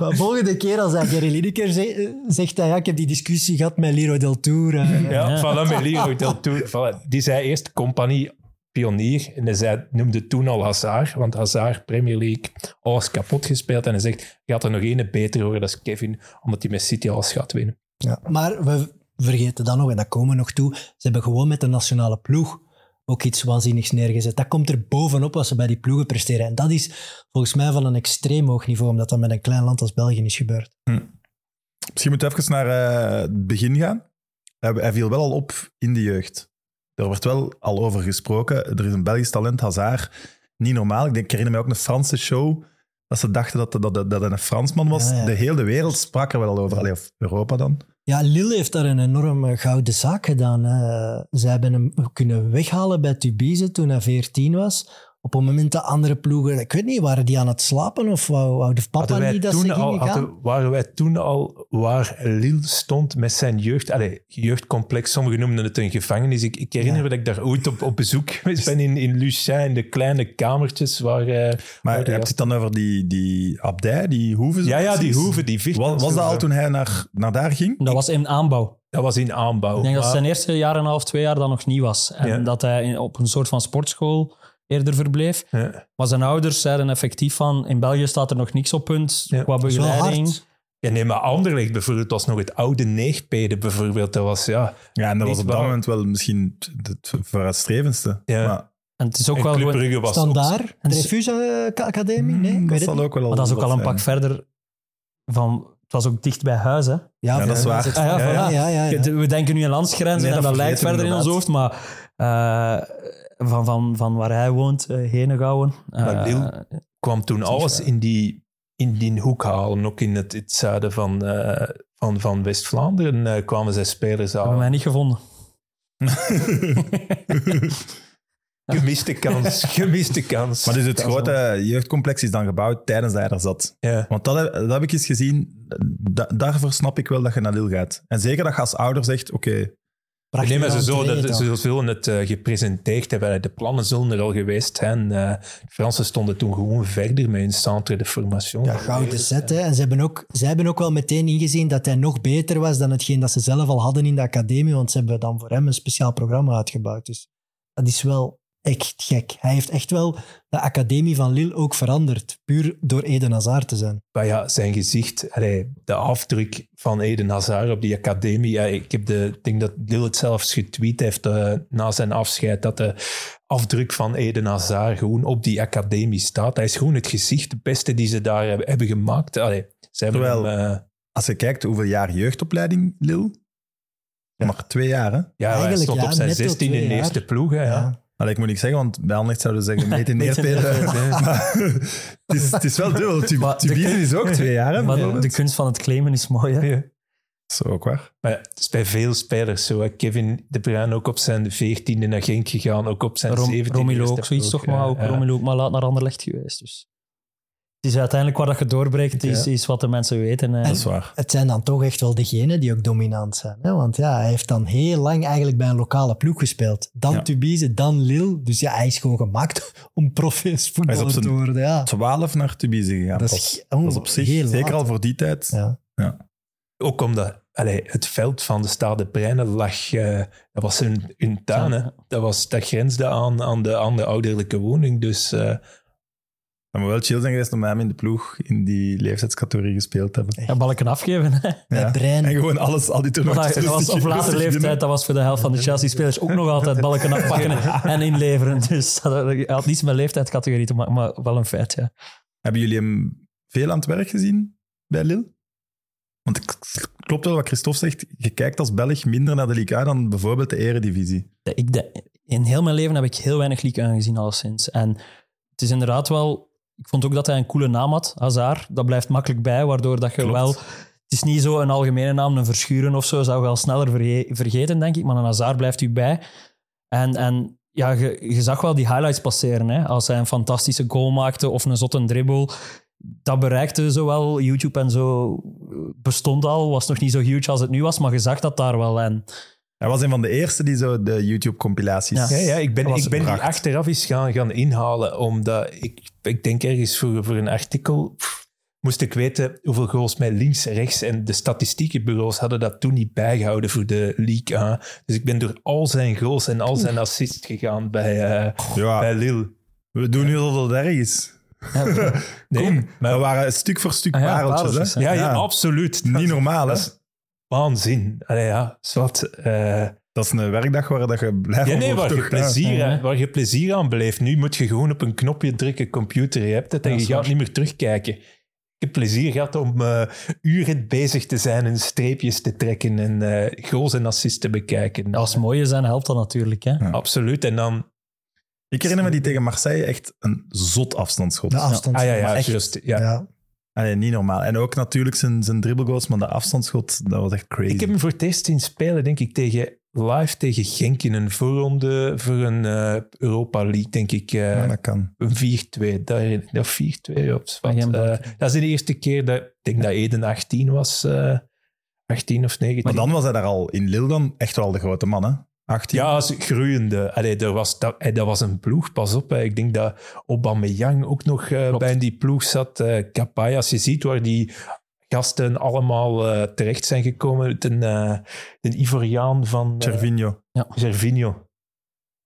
Maar volgende keer als hij Gary Lineker ze- zegt, hij, ja, ik heb die discussie gehad met Liro del Tour. eh. Ja, voilà, met Leroy Del Tour. Voilà. Die zei eerst Compagnie pionier. En hij zei, noemde toen al Hazard. Want Hazard, Premier League, alles kapot gespeeld. En hij zegt, je gaat er nog één beter worden dan Kevin, omdat hij met City alles gaat winnen. Ja, maar we vergeten dan nog, en dat komen we nog toe, ze hebben gewoon met de nationale ploeg ook iets waanzinnigs neergezet. Dat komt er bovenop wat ze bij die ploegen presteren. En dat is volgens mij van een extreem hoog niveau, omdat dat met een klein land als België is gebeurd. Misschien moeten we even naar eh, het begin gaan. Hij, hij viel wel al op in de jeugd. Er wordt wel al over gesproken. Er is een Belgisch talent, Hazard. Niet normaal. Ik, denk, ik herinner me ook een Franse show. Dat ze dachten dat, dat, dat, een Fransman was. Ja, ja. De hele wereld sprak er wel al over. Allee, of Europa dan. Ja, Lille heeft daar een enorme gouden zaak gedaan. Hè. Ze hebben hem kunnen weghalen bij Tubize toen hij 14 was. Op het moment dat andere ploegen, ik weet niet, waren die aan het slapen of wou, wou de papa Hadden wij niet dat ze gingen al, gaan? hadden- waren wij toen al waar Lille stond met zijn jeugd, allez, jeugdcomplex, sommigen noemden het een gevangenis. Ik, ik herinner Ja. me dat ik daar ooit op, op bezoek geweest ben in, in Lucien, in de kleine kamertjes waar... eh, Maar waar je de hebt gast- het dan over die, die abdij, die hoeven. Ja, ja, die hoeven, die vier. Was, was dat al toen hij naar, naar daar ging? Dat was in aanbouw. Dat was in aanbouw. Ik denk dat zijn eerste jaar en een half, twee jaar dan nog niet was. En Ja. dat hij op een soort van sportschool eerder verbleef. Ja. Maar zijn ouders zeiden effectief van, in België staat er nog niks op punt Ja. qua begeleiding. Ja, nee, maar Anderlecht bijvoorbeeld was nog het oude neegpeden bijvoorbeeld. Dat was, ja... Ja, en dat was op dat moment wel misschien het- vooruitstrevendste. Ja. Maar, En het is ook en wel Club gewoon- Brugge was... Standaard, En de ze- Refusa Academie? Nee, ik dat weet het zal niet. ook wel al maar dat is ook al een zijn. pak verder van... Het was ook dicht bij huis, hè. Ja, dat is waar. Ah, ja, ja, voilà. ja, ja, ja. We denken nu aan landsgrenzen Nee, en dat dat lijkt verder in ons hoofd, maar eh, van, van, van waar hij woont, uh, Henegouwen. Maar eh, Lille kwam toen alles in die, in die hoek halen. Ook in het, het zuiden van, eh, van, van West-Vlaanderen kwamen zij spelers hebben halen. mij niet gevonden. Gemiste kans, gemiste kans. Maar dus het Dat is grote jeugdcomplex is dan gebouwd tijdens dat hij er zat. Ja. Want dat heb, dat heb ik eens gezien. Da, daarvoor snap ik wel dat je naar Lille gaat. En zeker dat je als ouder zegt, oké, Nee, maar ze, trainen dat, ze zullen het eh, gepresenteerd hebben. De plannen zullen er al geweest zijn. Eh, de Fransen stonden toen gewoon verder met hun centre de formation. Ja, gouden set. Hè. En ze hebben, ook, ze hebben ook wel meteen ingezien dat hij nog beter was dan hetgeen dat ze zelf al hadden in de academie, want ze hebben dan voor hem een speciaal programma uitgebouwd. Dus dat is wel echt gek. Hij heeft echt wel de academie van Lille ook veranderd, puur door Eden Hazard te zijn. Maar ja, zijn gezicht, allee, de afdruk van Eden Hazard op die academie. Ja, ik heb de, denk dat Lil het zelfs getweet heeft eh, na zijn afscheid, dat de afdruk van Eden Hazard gewoon op die academie staat. Hij is gewoon het gezicht, de beste die ze daar hebben, hebben gemaakt. Allee, ze hebben Terwijl- hem, eh, als je kijkt hoeveel jaar jeugdopleiding Lille, Maar twee jaar, hè? Ja, hij stond ja, op zijn net op 16 twee in de eerste ploeg. Hè, ja. Ja. Allee, ik moet niks zeggen, want bij Anderlecht zouden ze zeggen meten neerspelen. Maar het, is, het is wel dubbel. Tu- Maar de Tubize kun- is ook twee jaar, hè? Maar de, kunst van het claimen is mooi. Hè? Ja. Dat is ook waar. Maar het is bij veel spelers zo. hè. Kevin De Bruyne ook op zijn 14e naar Genk gegaan, ook op zijn Rom, 17e. Romelu ook zoiets toch, maar ook Ja. Romelu ook maar laat naar Anderlecht geweest. Dus. Het is uiteindelijk waar dat je doorbreekt, is, Ja. is wat de mensen weten. hè. Dat is waar. Het zijn dan toch echt wel degenen die ook dominant zijn. Hè? Want ja, hij heeft dan heel lang eigenlijk bij een lokale ploeg gespeeld. Dan Ja. Tubize, dan Lille. Dus ja, hij is gewoon gemaakt om profes voetballer Hij is op te zijn- worden. Ja. 12 naar Tubize gegaan. Dat is, Dat is op zich, heel zeker laat. al voor die tijd. Ja. Ook omdat allee, het veld van de Stade Breinen lag... eh, dat was hun, hun tuin, hè. Dat, was, dat grensde aan, aan, de, aan de ouderlijke woning. Dus eh, Dat moet wel chill zijn geweest om hem in de ploeg in die leeftijdscategorie gespeeld te hebben. Ja, balken afgeven. Hè. Ja. En gewoon alles, al die Maar toernooien. dat, dat was op latere leeftijd, dat was voor de helft van de Chelsea-spelers ook nog altijd balken afpakken en inleveren. Dus dat had niets met leeftijdscategorie te maken, maar wel een feit, ja. Hebben jullie hem veel aan het werk gezien bij Lille? Want het klopt wel wat Christophe zegt. Je kijkt als Belg minder naar de Ligue A dan bijvoorbeeld de Eredivisie. Ik, de- in heel mijn leven heb ik heel weinig Ligue 1 gezien, alleszins. En het is inderdaad wel... Ik vond ook dat hij een coole naam had, Hazard. Dat blijft makkelijk bij, waardoor dat je Klopt. wel... Het is niet zo een algemene naam, een verschuren of zo, zou je al sneller verge- vergeten, denk ik. Maar een Hazard blijft u bij. En, en ja, je, je zag wel die highlights passeren. Hè? Als hij een fantastische goal maakte of een zotte dribbel. Dat bereikte zowel YouTube en zo bestond al. Was nog niet zo huge als het nu was, maar je zag dat daar wel. En Hij was een van de eerste die zo de YouTube-compilaties... Ja. ja, ja, ik ben, ik ben die achteraf eens gaan, gaan inhalen. Omdat ik, ik denk ergens voor, voor een artikel... pff, moest ik weten hoeveel goals mij links, rechts en de statistiekenbureaus hadden dat toen niet bijgehouden voor de League. Dus ik ben door al zijn goals en al zijn assists gegaan bij, eh, Ja, bij Lille. we doen nu dat erg is. Nee, Kom, maar dat waren stuk voor stuk Ah ja, pareltjes. pareltjes, hè? hè. Ja, ja, absoluut. Niet normaal, hè? Waanzin. Allee, ja, zwart. eh Dat is een werkdag waar dat je blij ja, nee, waar je, plezier, Ja. aan- waar je plezier aan beleeft. Nu moet je gewoon op een knopje drukken, computer, je hebt het en Ja, je gaat waar. niet meer terugkijken. Ik heb plezier gehad om eh, uren bezig te zijn en streepjes te trekken en eh goals en assists te bekijken. als mooie zijn helpt dat natuurlijk. Hè? Ja. Absoluut. En dan... Ik herinner me die tegen Marseille echt een zot afstandsschot. De afstand. Ah ja, ja, echt. Ja. Allee, niet normaal. En ook natuurlijk zijn, zijn dribbelgoals, maar de afstandsschot, dat was echt crazy. Ik heb hem voor het eerst zien spelen, denk ik, tegen, live tegen Genk in een voorronde voor een eh, Europa League, denk ik. eh, Ja, dat kan. Een 4-2, daar herinner ik me. Of 4-2 op Eh, dat is de eerste keer dat ik denk dat Eden 18 was. eh 18 of 19. Maar dan was hij daar al in Lille dan echt wel de grote man, hè? 18. Ja, groeiende. Allee, dat, was, dat, eh, dat was een ploeg, pas op. hè. Ik denk dat Aubameyang ook nog eh, Klopt. bij in die ploeg zat. eh Kapai, als je ziet waar die gasten allemaal eh, terecht zijn gekomen. De, uh, de Ivoriaan van Cervinho. Gervinho.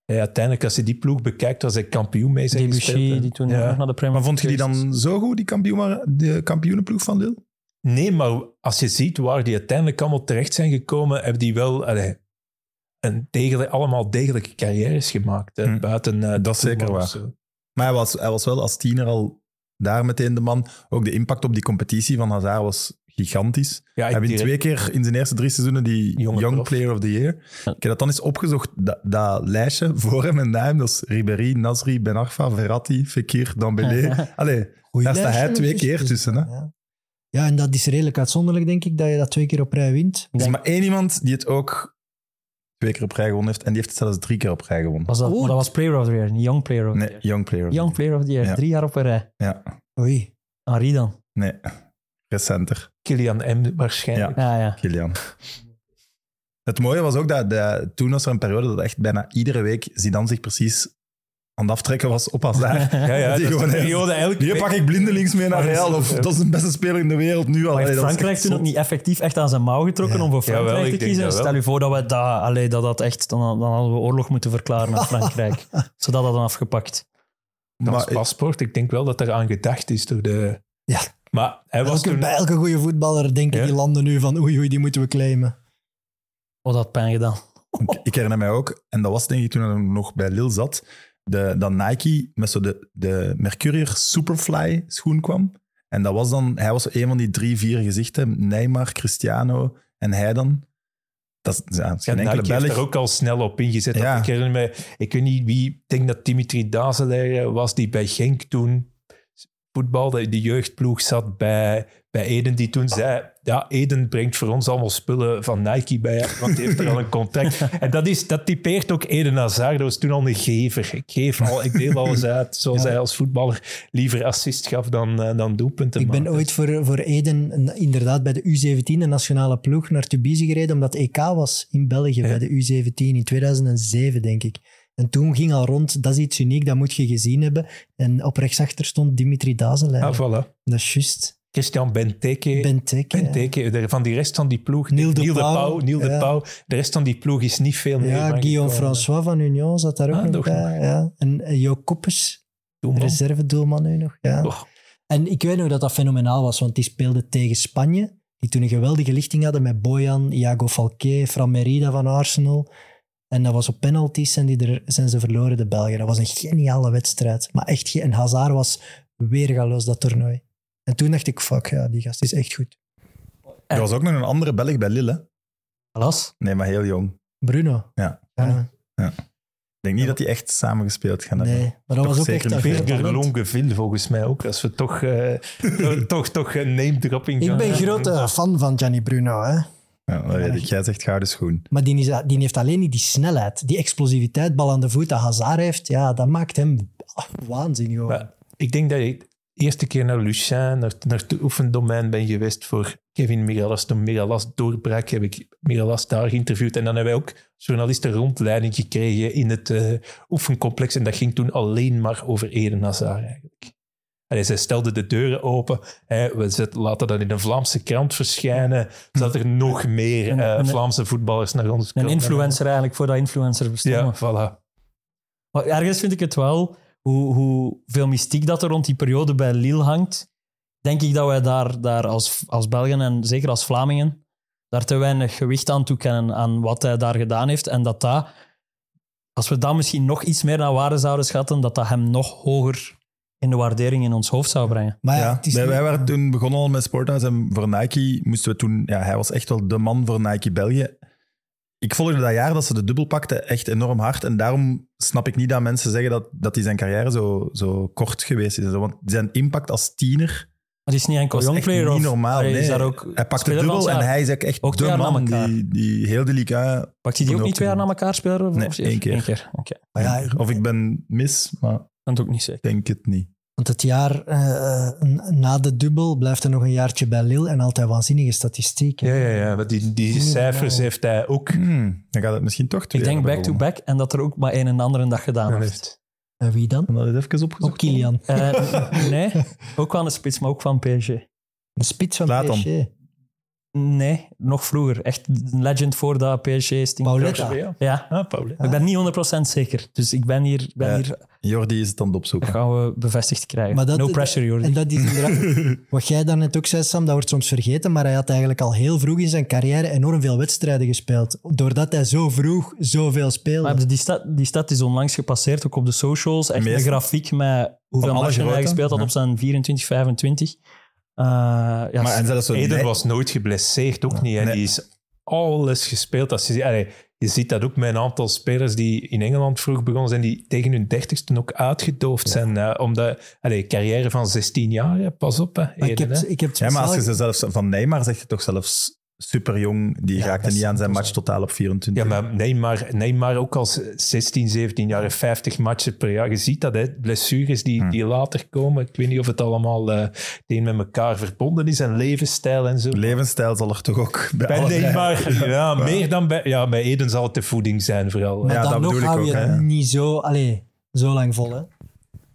Ja, uiteindelijk, als je die ploeg bekijkt, was hij kampioen mee zijn Debussy, gespeeld, hè. die toen Ja. nog naar de Premier Maar vond je die dan zo goed, die kampioen, de kampioenenploeg van Lille? Nee, maar als je ziet waar die uiteindelijk allemaal terecht zijn gekomen, hebben die wel allee, een degelijk, allemaal degelijke carrières gemaakt. Hè, Hm. buiten, eh, Dat is zeker waar. zo. Maar hij was, hij was wel als tiener al daar meteen de man. Ook de impact op die competitie van Hazard was gigantisch. Ja, Hij heeft direct- twee keer in zijn eerste drie seizoenen die Jonge Young prof. Player of the Year. Ik heb dat dan eens opgezocht, dat, dat lijstje voor hem en na hem. Dat is Ribéry, Nasri, Ben Arfa, Verratti, Fekir, Dembélé. Allee, Goeie Daar staat hij twee ondertussen. keer tussen, hè? Ja. ja, en dat is redelijk uitzonderlijk, denk ik, dat je dat twee keer op rij wint. er is maar één iemand die het ook twee keer op rij gewonnen heeft. En die heeft het zelfs drie keer op rij gewonnen. Was dat, maar dat was Player of the Year, niet Young Player of the Nee, Year. Young Player. of the Young Player of the Year, Ja. drie jaar op een rij. Ja, Oei. Henri dan. nee. Recenter. Kilian M waarschijnlijk. Ja, ja. Kilian. Het mooie was ook dat de, toen was er een periode dat echt bijna iedere week Zidane zich precies aan het aftrekken was op Hazard. Ja, ja, Die dat gewoon periode elke Hier pak ik blindelings mee naar Real. dat Of is- dat is de beste speler in de wereld nu al. Maar heeft dat Frankrijk toen ook niet effectief echt aan zijn mouw getrokken Ja. om voor Frankrijk Jawel, ik te denk kiezen? dat. Stel je voor dat we dat, allee, dat, dat echt... Dan, dan hadden we oorlog moeten verklaren aan Frankrijk. zodat dat dan afgepakt. Als Maar, paspoort, ik denk wel dat er aan gedacht is door de... Ja. Maar hij was Elke, toen... bij elke goede voetballer denken Ja. die landen nu van oei, oei, die moeten we claimen. Wat had pijn gedaan. ik, ik herinner mij ook, en dat was denk ik toen hij nog bij Lille zat, de, dat Nike met zo de, de Mercurier Superfly schoen kwam. En dat was dan, hij was een van die drie, vier gezichten, Neymar, Cristiano en hij dan. Dat is, ja, dat is Ja, Nike heeft er ook al snel op ingezet. Ja. Ik herinner me, ik weet niet wie, ik denk dat Dimitri Dazelaar was die bij Genk toen voetbalde. De jeugdploeg zat bij, bij Eden, die toen zei, ja, Eden brengt voor ons allemaal spullen van Nike bij, want die heeft er al een contract. En dat, is, dat typeert ook Eden Hazard. Dat was toen al een gever. Ik geef al, ik deel alles uit, zoals hij als voetballer liever assist gaf dan, eh, dan doelpunten Ik ben ooit voor, voor Eden een- inderdaad bij de U17, de nationale ploeg, naar Tubize gereden, omdat EK was in België bij de U17 in 2007, denk ik. En toen ging al rond, dat is iets uniek, dat moet je gezien hebben. En op rechtsachter stond Dimitri Dazelaar. Ah, voilà. Dat is juist. Christian Benteke. Van die rest van die ploeg. Niel de Pauw. Niel de Ja. Pauw. De rest van die ploeg is niet veel meer. Ja, Guillaume. François van Union zat daar ook Ah, nog bij. Ja. En eh, Jo Doelman. reservedoelman nu nog. Ja. Och. En ik weet nog dat dat fenomenaal was, want die speelde tegen Spanje, die toen een geweldige lichting hadden met Bojan, Iago Falqué, Fran Merida van Arsenal. En dat was op penalties en die er, zijn ze verloren, de Belgen. Dat was een geniale wedstrijd. Maar echt, en Hazard was weergaloos, dat toernooi. En toen dacht ik, fuck, ja, die gast is echt goed. Er was ook nog een andere Belg bij Lille. hè? Alas. Nee, maar heel jong. Bruno. Ja. Ja, Ik denk niet dat die echt samen gespeeld gaan hebben. nee, maar dat Toch was ook zeker echt een Birger talent. Longeville volgens mij ook. Als we toch, eh, toch, toch een name-dropping Ik gaan ben doen. grote fan van Gianni Bruno, hè. Ja, dat weet ik. Jij zegt gouden schoen. Maar die, is, die heeft alleen niet die snelheid, die explosiviteit, bal aan de voet dat Hazard heeft. Ja, dat maakt hem waanzin gewoon. Maar ik denk dat ik eerste keer naar Lucien, naar, naar het oefendomein ben geweest voor Kevin Migalas. Toen Migalas doorbrak, heb ik Migalas daar geïnterviewd. En dan hebben wij ook journalisten rondleiding gekregen in het eh, oefencomplex. En dat ging toen alleen maar over Eden Hazard eigenlijk. Allee, zij stelde de deuren open. Hè, we zet- laten dat in een Vlaamse krant verschijnen. Zodat er nog meer Een- eh, een- Vlaamse voetballers naar ons Een komen. influencer eigenlijk, voordat influencers bestonden. Ja, voilà. Maar ergens vind ik het wel, hoe, hoe veel mystiek dat er rond die periode bij Lille hangt, denk ik dat wij daar, daar als, als Belgen en zeker als Vlamingen daar te weinig gewicht aan toekennen aan wat hij daar gedaan heeft. En dat dat, als we dat misschien nog iets meer naar waarde zouden schatten, dat dat hem nog hoger in de waardering in ons hoofd zou brengen. Maar ja, Ja, het is wij, waren toen begonnen al met Sporthouse en voor Nike moesten we toen... Ja, hij was echt wel de man voor Nike België. Ik volgde dat jaar dat ze de dubbel pakte echt enorm hard. En daarom snap ik niet dat mensen zeggen dat, dat hij zijn carrière zo, zo kort geweest is. Want zijn impact als tiener Maar is niet enkel jongplayer. normaal. Nee, is ook hij pakte van dubbel en hij is echt Ook de man die, die heel de Liga... Pakt hij die ook niet twee jaar na elkaar spelen? Nee, Of- één keer. Eén keer, ja, Of ik ben mis, maar ik het ook niet zeggen. denk het niet. Want het jaar eh, n- na de dubbel blijft er nog een jaartje bij Lille en altijd waanzinnige statistieken. Ja, ja, ja. Die, die cijfers heeft hij ook. Hmm, dan gaat het misschien toch twee Ik denk back-to-back en dat er ook maar een en ander een dag gedaan heeft. En wie dan? Dat even opgezocht? Ook Kilian. Eh, nee, ook van de spits, maar ook van PSG. Een spits van Zlatan. PSG. Nee, nog vroeger. Echt een legend voordat PSG is. Pauletta. Ja. Ja, Ah, ik ben niet 100% zeker. Dus ik ben hier, ben Ja. hier Jordi is het aan het dat opzoeken. gaan we bevestigd krijgen. Maar dat- no pressure, Jordi. En dat is inderdaad, wat jij daarnet ook zei, Sam, dat wordt soms vergeten, maar hij had eigenlijk al heel vroeg in zijn carrière enorm veel wedstrijden gespeeld. Doordat hij zo vroeg zoveel speelde. Maar die stad, die stad is onlangs gepasseerd, ook op de socials. Echt De een grafiek met hoeveel matchen hij gespeeld had ja. op zijn 24, 25. Eh, ja, Maar en zelfs nee- was nooit geblesseerd, ook niet. En Nee. die is alles gespeeld. Als je, ziet- allee, je ziet dat ook met een aantal spelers die in Engeland vroeg begonnen zijn, die tegen hun dertigste ook uitgedoofd zijn. eh, omdat, allee, carrière van 16 jaar, hè, pas op. Hè, ik, Eden, heb, hè. ik heb Ja, maar als je zelfs van Neymar zegt je toch zelfs super jong. Die Ja, raakte niet aan zijn match totaal op 24. Ja, maar Neymar, Neymar ook als 16, 17 jaar, 50 matchen per jaar. Je ziet dat, hè, blessures die, Hmm. die later komen. Ik weet niet of het allemaal eh een met elkaar verbonden is en levensstijl en zo. Levensstijl zal er toch ook bij, Bij Neymar, ja, meer dan bij... Ja, bij Eden zal het de voeding zijn vooral. Maar Ja, dan dat nog hou je ook, niet zo, allee, zo lang vol. Hè?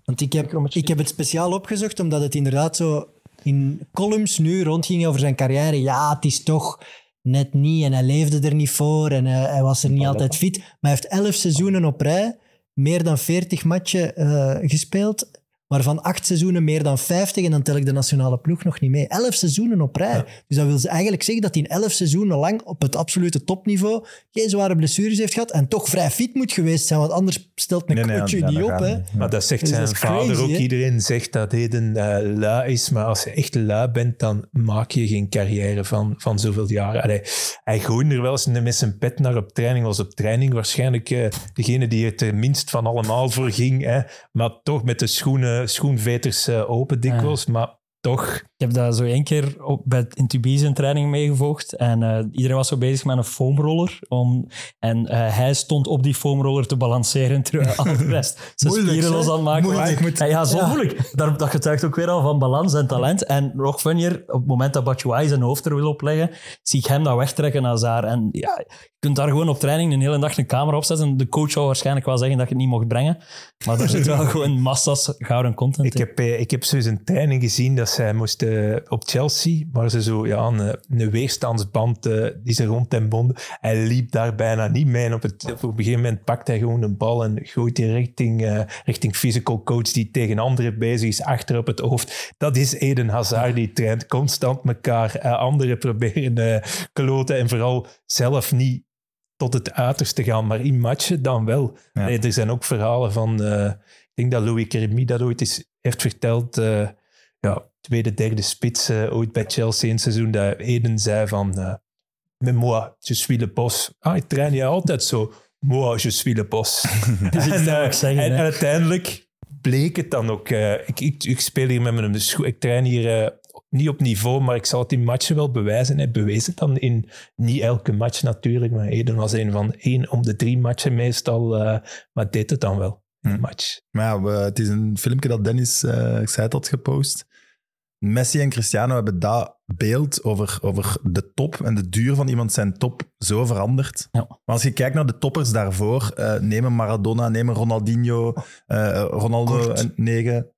Want ik heb, ik heb het speciaal opgezocht, omdat het inderdaad zo in columns nu rondging over zijn carrière. Ja, het is toch net niet en hij leefde er niet voor en hij, hij was er niet altijd fit. Maar hij heeft elf seizoenen op rij, meer dan 40 matchen eh, gespeeld. Waarvan acht seizoenen meer dan 50 en dan tel ik de nationale ploeg nog niet mee. Elf seizoenen op rij. Dus dat wil ze eigenlijk zeggen dat hij in elf seizoenen lang op het absolute topniveau geen zware blessures heeft gehad en toch vrij fit moet geweest zijn, want anders stelt een Nee, je niet op. Hè. Maar dat zegt Dus zijn dat vader crazy, ook. Iedereen zegt dat Heden eh lui is, maar als je echt lui bent, dan maak je geen carrière van, van zoveel jaren. Allee, hij gooide er wel eens met zijn pet naar op training. Was op training waarschijnlijk eh, degene die het er minst van allemaal voor ging. Hè. Maar toch met de schoenen, schoenveters eh, open dikwijls. Maar toch, heb dat zo één keer op, bij in Tubize een training meegevolgd. En eh, iedereen was zo bezig met een foamroller. Om, en eh, hij stond op die foamroller te balanceren terwijl al de rest zijn spieren los aan het maken Moeilijk. Ja, ja, zo Ja. moeilijk. Daar, dat getuigt ook weer al van balans en talent. En nog funnier, op het moment dat Batshuayi zijn hoofd er wil opleggen, zie ik hem dat wegtrekken naar Zaar. En ja, je kunt daar gewoon op training een hele dag een camera opzetten. De coach zou waarschijnlijk wel zeggen dat je het niet mocht brengen. Maar er zit wel gewoon massa's gouden content ik in. heb, eh, ik heb zo eens een training gezien dat zij moesten op Chelsea, waar ze zo ja, een, een weerstandsband eh, die ze rond hem bonden. Hij liep daar bijna niet mee. Op, het, op een gegeven moment pakt hij gewoon een bal en gooit die richting, eh, richting physical coach die tegen anderen bezig is, achter op het hoofd. Dat is Eden Hazard, die traint constant elkaar. eh, anderen proberen eh kloten en vooral zelf niet tot het uiterste gaan, maar in matchen dan wel. Ja. Nee, er zijn ook verhalen van... eh, ik denk dat Louis Keremy dat ooit eens heeft verteld. eh, ja, tweede, derde spits eh, ooit bij Chelsea in het seizoen. Dat Eden zei van... eh mais moi, je suis le boss. Ah, ik train je altijd zo. Moi, je suis le boss. Dus en, eh, zeggen, en uiteindelijk bleek het dan ook... ik, ik, ik speel hier met mijn schoen. Ik train hier... niet op niveau, maar ik zal het in matchen wel bewijzen. Hij bewees het dan in niet elke match natuurlijk, maar Eden was een van één om de drie matchen meestal, maar deed het dan wel. in Hm. Een match. Maar ja, het is een filmpje dat Dennis, ik zei het had gepost. Messi en Cristiano hebben dat beeld over, over de top en de duur van iemand zijn top zo veranderd. Ja. Maar als je kijkt naar de toppers daarvoor, neem een Maradona, neem een Ronaldinho, eh, Ronaldo Kort. en negen.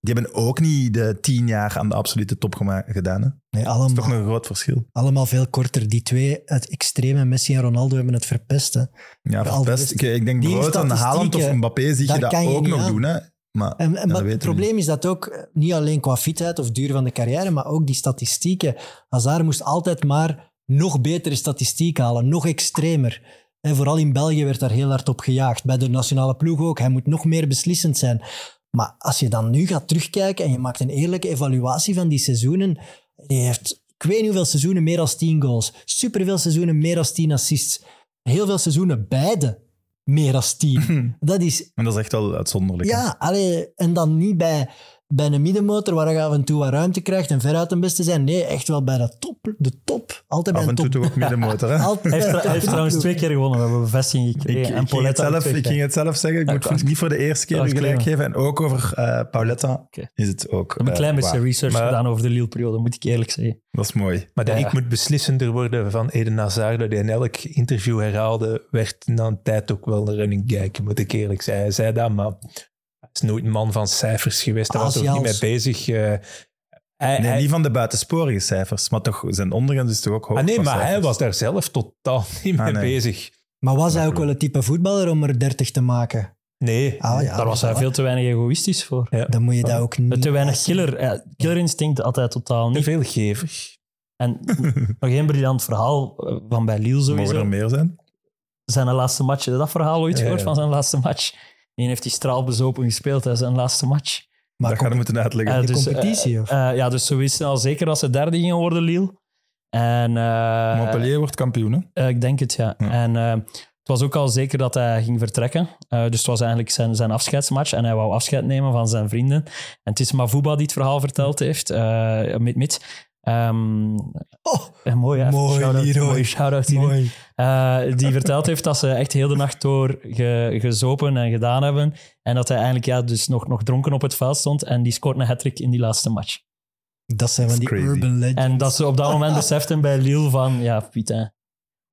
Die hebben ook niet de tien jaar aan de absolute top gedaan. Hè? Dat Nee, is allemaal, toch een groot verschil. allemaal veel korter. Die twee, het extreme Messi en Ronaldo, hebben het verpest. Hè. Ja, verpest. Ik, ik denk aan Haaland of Mbappé zie je dat ook nog aan. doen. Hè? Maar, En, maar het probleem is dat ook eh, niet alleen qua fitheid of duur van de carrière, maar ook die statistieken. Hazard moest altijd maar nog betere statistieken halen, nog extremer. En vooral in België werd daar heel hard op gejaagd. Bij de nationale ploeg ook. Hij moet nog meer beslissend zijn. Maar als je dan nu gaat terugkijken en je maakt een eerlijke evaluatie van die seizoenen, die heeft, ik weet niet hoeveel seizoenen meer dan 10 goals. Superveel seizoenen meer dan 10 assists. Heel veel seizoenen beide meer dan 10. Dat is En dat is echt wel uitzonderlijk. ja, allee, en dan niet bij, bij een middenmotor waar je af en toe wat ruimte krijgt en veruit een beste zijn. Nee, echt wel bij de top. De top. Altijd Af bij en een toe top. toch ook middenmotor. Hè? Altijd Hij heeft, hij trouwens twee keer gewonnen. We hebben bevestiging Ik, gekregen. ik, en ging het zelf, ik ging het zelf zeggen. Ik Ja, moet niet voor de eerste keer ik gelijk geven. En ook over eh Pauletta is het ook. Ik heb een eh, klein beetje waar. research Maar- gedaan over de Lille-periode, moet ik eerlijk zeggen. Dat is mooi. Maar de Ja, ik moet beslissender worden van Eden Hazard, dat hij in elk interview herhaalde, werd na een tijd ook wel een running gag, moet ik eerlijk zeggen. Hij zei dat, maar is nooit een man van cijfers geweest. Daar was ook niet mee bezig. eh. hij, Nee, hij- niet van de buitensporige cijfers, maar toch zijn ondergrens is toch ook hoog ah, nee, maar hij was daar zelf totaal niet Ah, mee nee. bezig. Maar was hij ook wel het type voetballer om er 30 te maken? Nee, Ah, ja, Daar was hij veel te weinig egoïstisch voor. Ja. Dan moet je dat ook niet... Te weinig killer, ja, killerinstinct had hij totaal te niet. veel gever. En nog één briljant verhaal eh, van bij Lille Mogen sowieso. er meer zijn? Zijn laatste match, heb je dat verhaal ooit Ja, gehoord ja. van zijn laatste match? Die heeft hij straalbezopen gespeeld, hè, zijn laatste match. Maar dat ga je moeten uitleggen. Eh, de dus, competitie, eh, of? eh, ja, dus ze wisten al zeker dat ze derde gingen worden, Lille. En, eh, Montpellier wordt kampioen, hè? Eh, ik denk het, ja. Ja. En eh, het was ook al zeker dat hij ging vertrekken. Eh, dus het was eigenlijk zijn, zijn afscheidsmatch. En hij wou afscheid nemen van zijn vrienden. En het is Mavuba die het verhaal verteld heeft. eh mit, Ehm, Oh, eh, mooi, hè? Mooi, Shout-out- mooie shout-out hierin. mooi. Eh, die verteld heeft dat ze echt heel de nacht door ge- gezopen en gedaan hebben. En dat hij eigenlijk ja, dus nog, nog dronken op het veld stond. En die scoort een hat in die laatste match. Dat zijn van die crazy. urban legends. En dat ze op dat moment beseften bij Lille van... Ja, Piet, hè,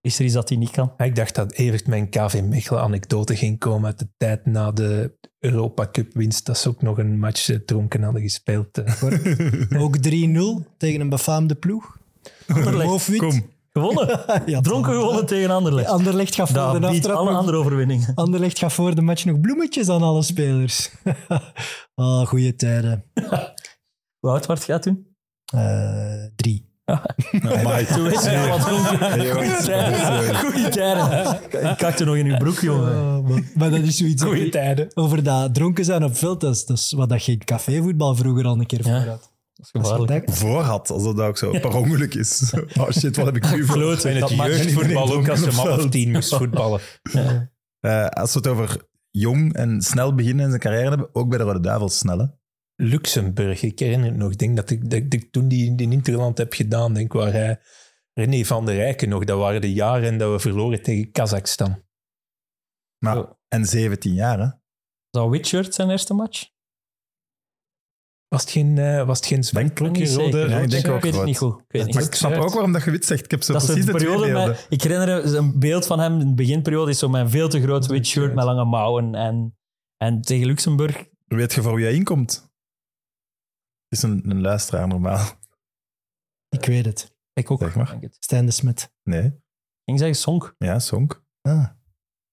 is er iets dat hij niet kan? Ik dacht dat Evert mijn KV Mechelen anekdote ging komen uit de tijd na de Europa Cup winst. Dat ze ook nog een match eh, dronken hadden gespeeld. eh. Ook 3-0 tegen een befaamde ploeg. Anderlecht. Hoofdwit. Kom. Gewonnen. Ja, Dronken gewonnen tegen Anderlecht. Anderlecht gaat voor Dat de biedt aftrap alle nog- andere overwinningen. Anderlecht gaat voor de match nog bloemetjes aan alle spelers. oh, goede tijden. Hoe oud werd jij toen? Eh, drie. Maar Toen wist je al wat dronken. Goeie tijden. Ik kakte nog in uw broek, jongen. Oh, maar, maar dat is zoiets Goeie over, tijden. over dat dronken zijn op veld. Dat is, is wat dat geen cafévoetbal vroeger al een keer Ja. voor had. Dat is Als je gevaarlijk. dat- voor had, alsof dat ook zo per ongeluk is. Oh shit, wat heb ik nu voor? Kloot. En het jeugdvoetbal ook als je op man of tien moest voetballen. Eh, als we het over jong en snel beginnen in zijn carrière hebben, ook bij de Rode Duivels snel, hè? Luxemburg, ik herinner het nog. Ik denk dat ik, dat ik toen die, die Interland heb gedaan, denk waar hij, René van der Rijken nog, dat waren de jaren dat we verloren tegen Kazachstan. Maar, Oh. En 17 jaar, hè? Zou Whitshirt zijn eerste match? Was het geen, eh, was het geen Ik ben zwart niet zeker. ja, ik denk ook ik weet het niet goed. Ik weet het Maar niet. ik snap ook waarom dat je wit zegt. Ik heb zo Dat precies de periode ik herinner me een beeld van hem in de beginperiode is zo met een veel te groot wit shirt met lange mouwen en, en tegen Luxemburg Weet je voor wie hij inkomt? Is een, een luisteraar normaal. Ik weet het. ik ook Zeg maar. Stijn de Smet. Nee, Ik zeg Sonk ja, Sonk. Ah.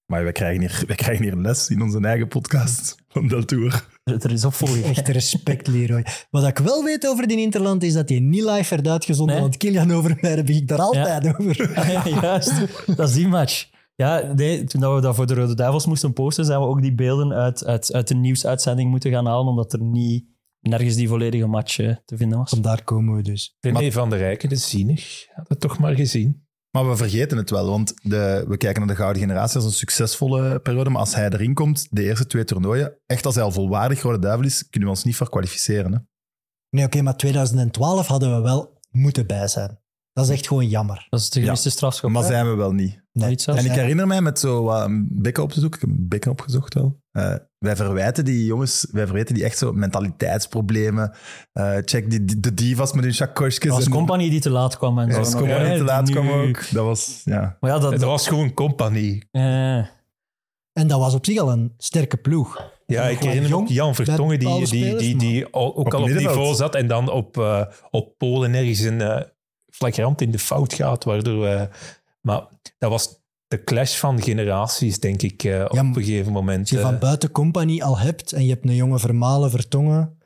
Maar wij krijgen, hier, wij krijgen hier les in onze eigen podcast van Del Tour. er, is opvolging Echt respect, Leroy. Wat ik wel weet over die Interland is dat die niet live werd uitgezonden. Nee. Want Kilian Overmeijer begint daar altijd over. Ja, juist, dat is die match. Ja, nee, toen we dat voor de Rode Duivels moesten posten, zijn we ook die beelden uit, uit, uit de nieuwsuitzending moeten gaan halen, omdat er niet nergens die volledige match eh, te vinden was. Vandaar komen we dus. René van der Rijken, de zienig, had het toch maar gezien. Maar we vergeten het wel, want de, we kijken naar de Gouden Generatie als een succesvolle periode. Maar als hij erin komt, de eerste twee toernooien, echt als hij al volwaardig Rode Duivel is, kunnen we ons niet voor kwalificeren. Hè? Nee, oké, maar 2012 hadden we wel moeten bij zijn. Dat is echt gewoon jammer. Dat is de gemiste strafschop. Maar hè? zijn we wel niet. Nee. Iets zelfs. En ik Ja. herinner mij met zo wat een bekken op te zoeken. Ik heb een bekken opgezocht wel. Eh, wij verwijten die jongens, wij verwijten die echt zo mentaliteitsproblemen. Eh, check die, die- de divas met hun chakosjes. Dat was Company die te laat kwam. En Ja, zo was nog, Company hè, te laat nu- kwam ook. Dat was, ja. Maar ja, dat, Dat was gewoon compagnie. eh, En dat was op zich al een sterke ploeg. Ja, ik herinner me ook Jan Vertongen, die, die, die, die al- ook Op al op niveau zat en dan op, eh, op Polen ergens een eh, flagrant in de fout gaat. Waardoor, eh, maar dat was de clash van generaties, denk ik, eh, op Ja, een gegeven moment. Als je eh. van buiten compagnie al hebt en je hebt een jonge Vermalen, Vertongen,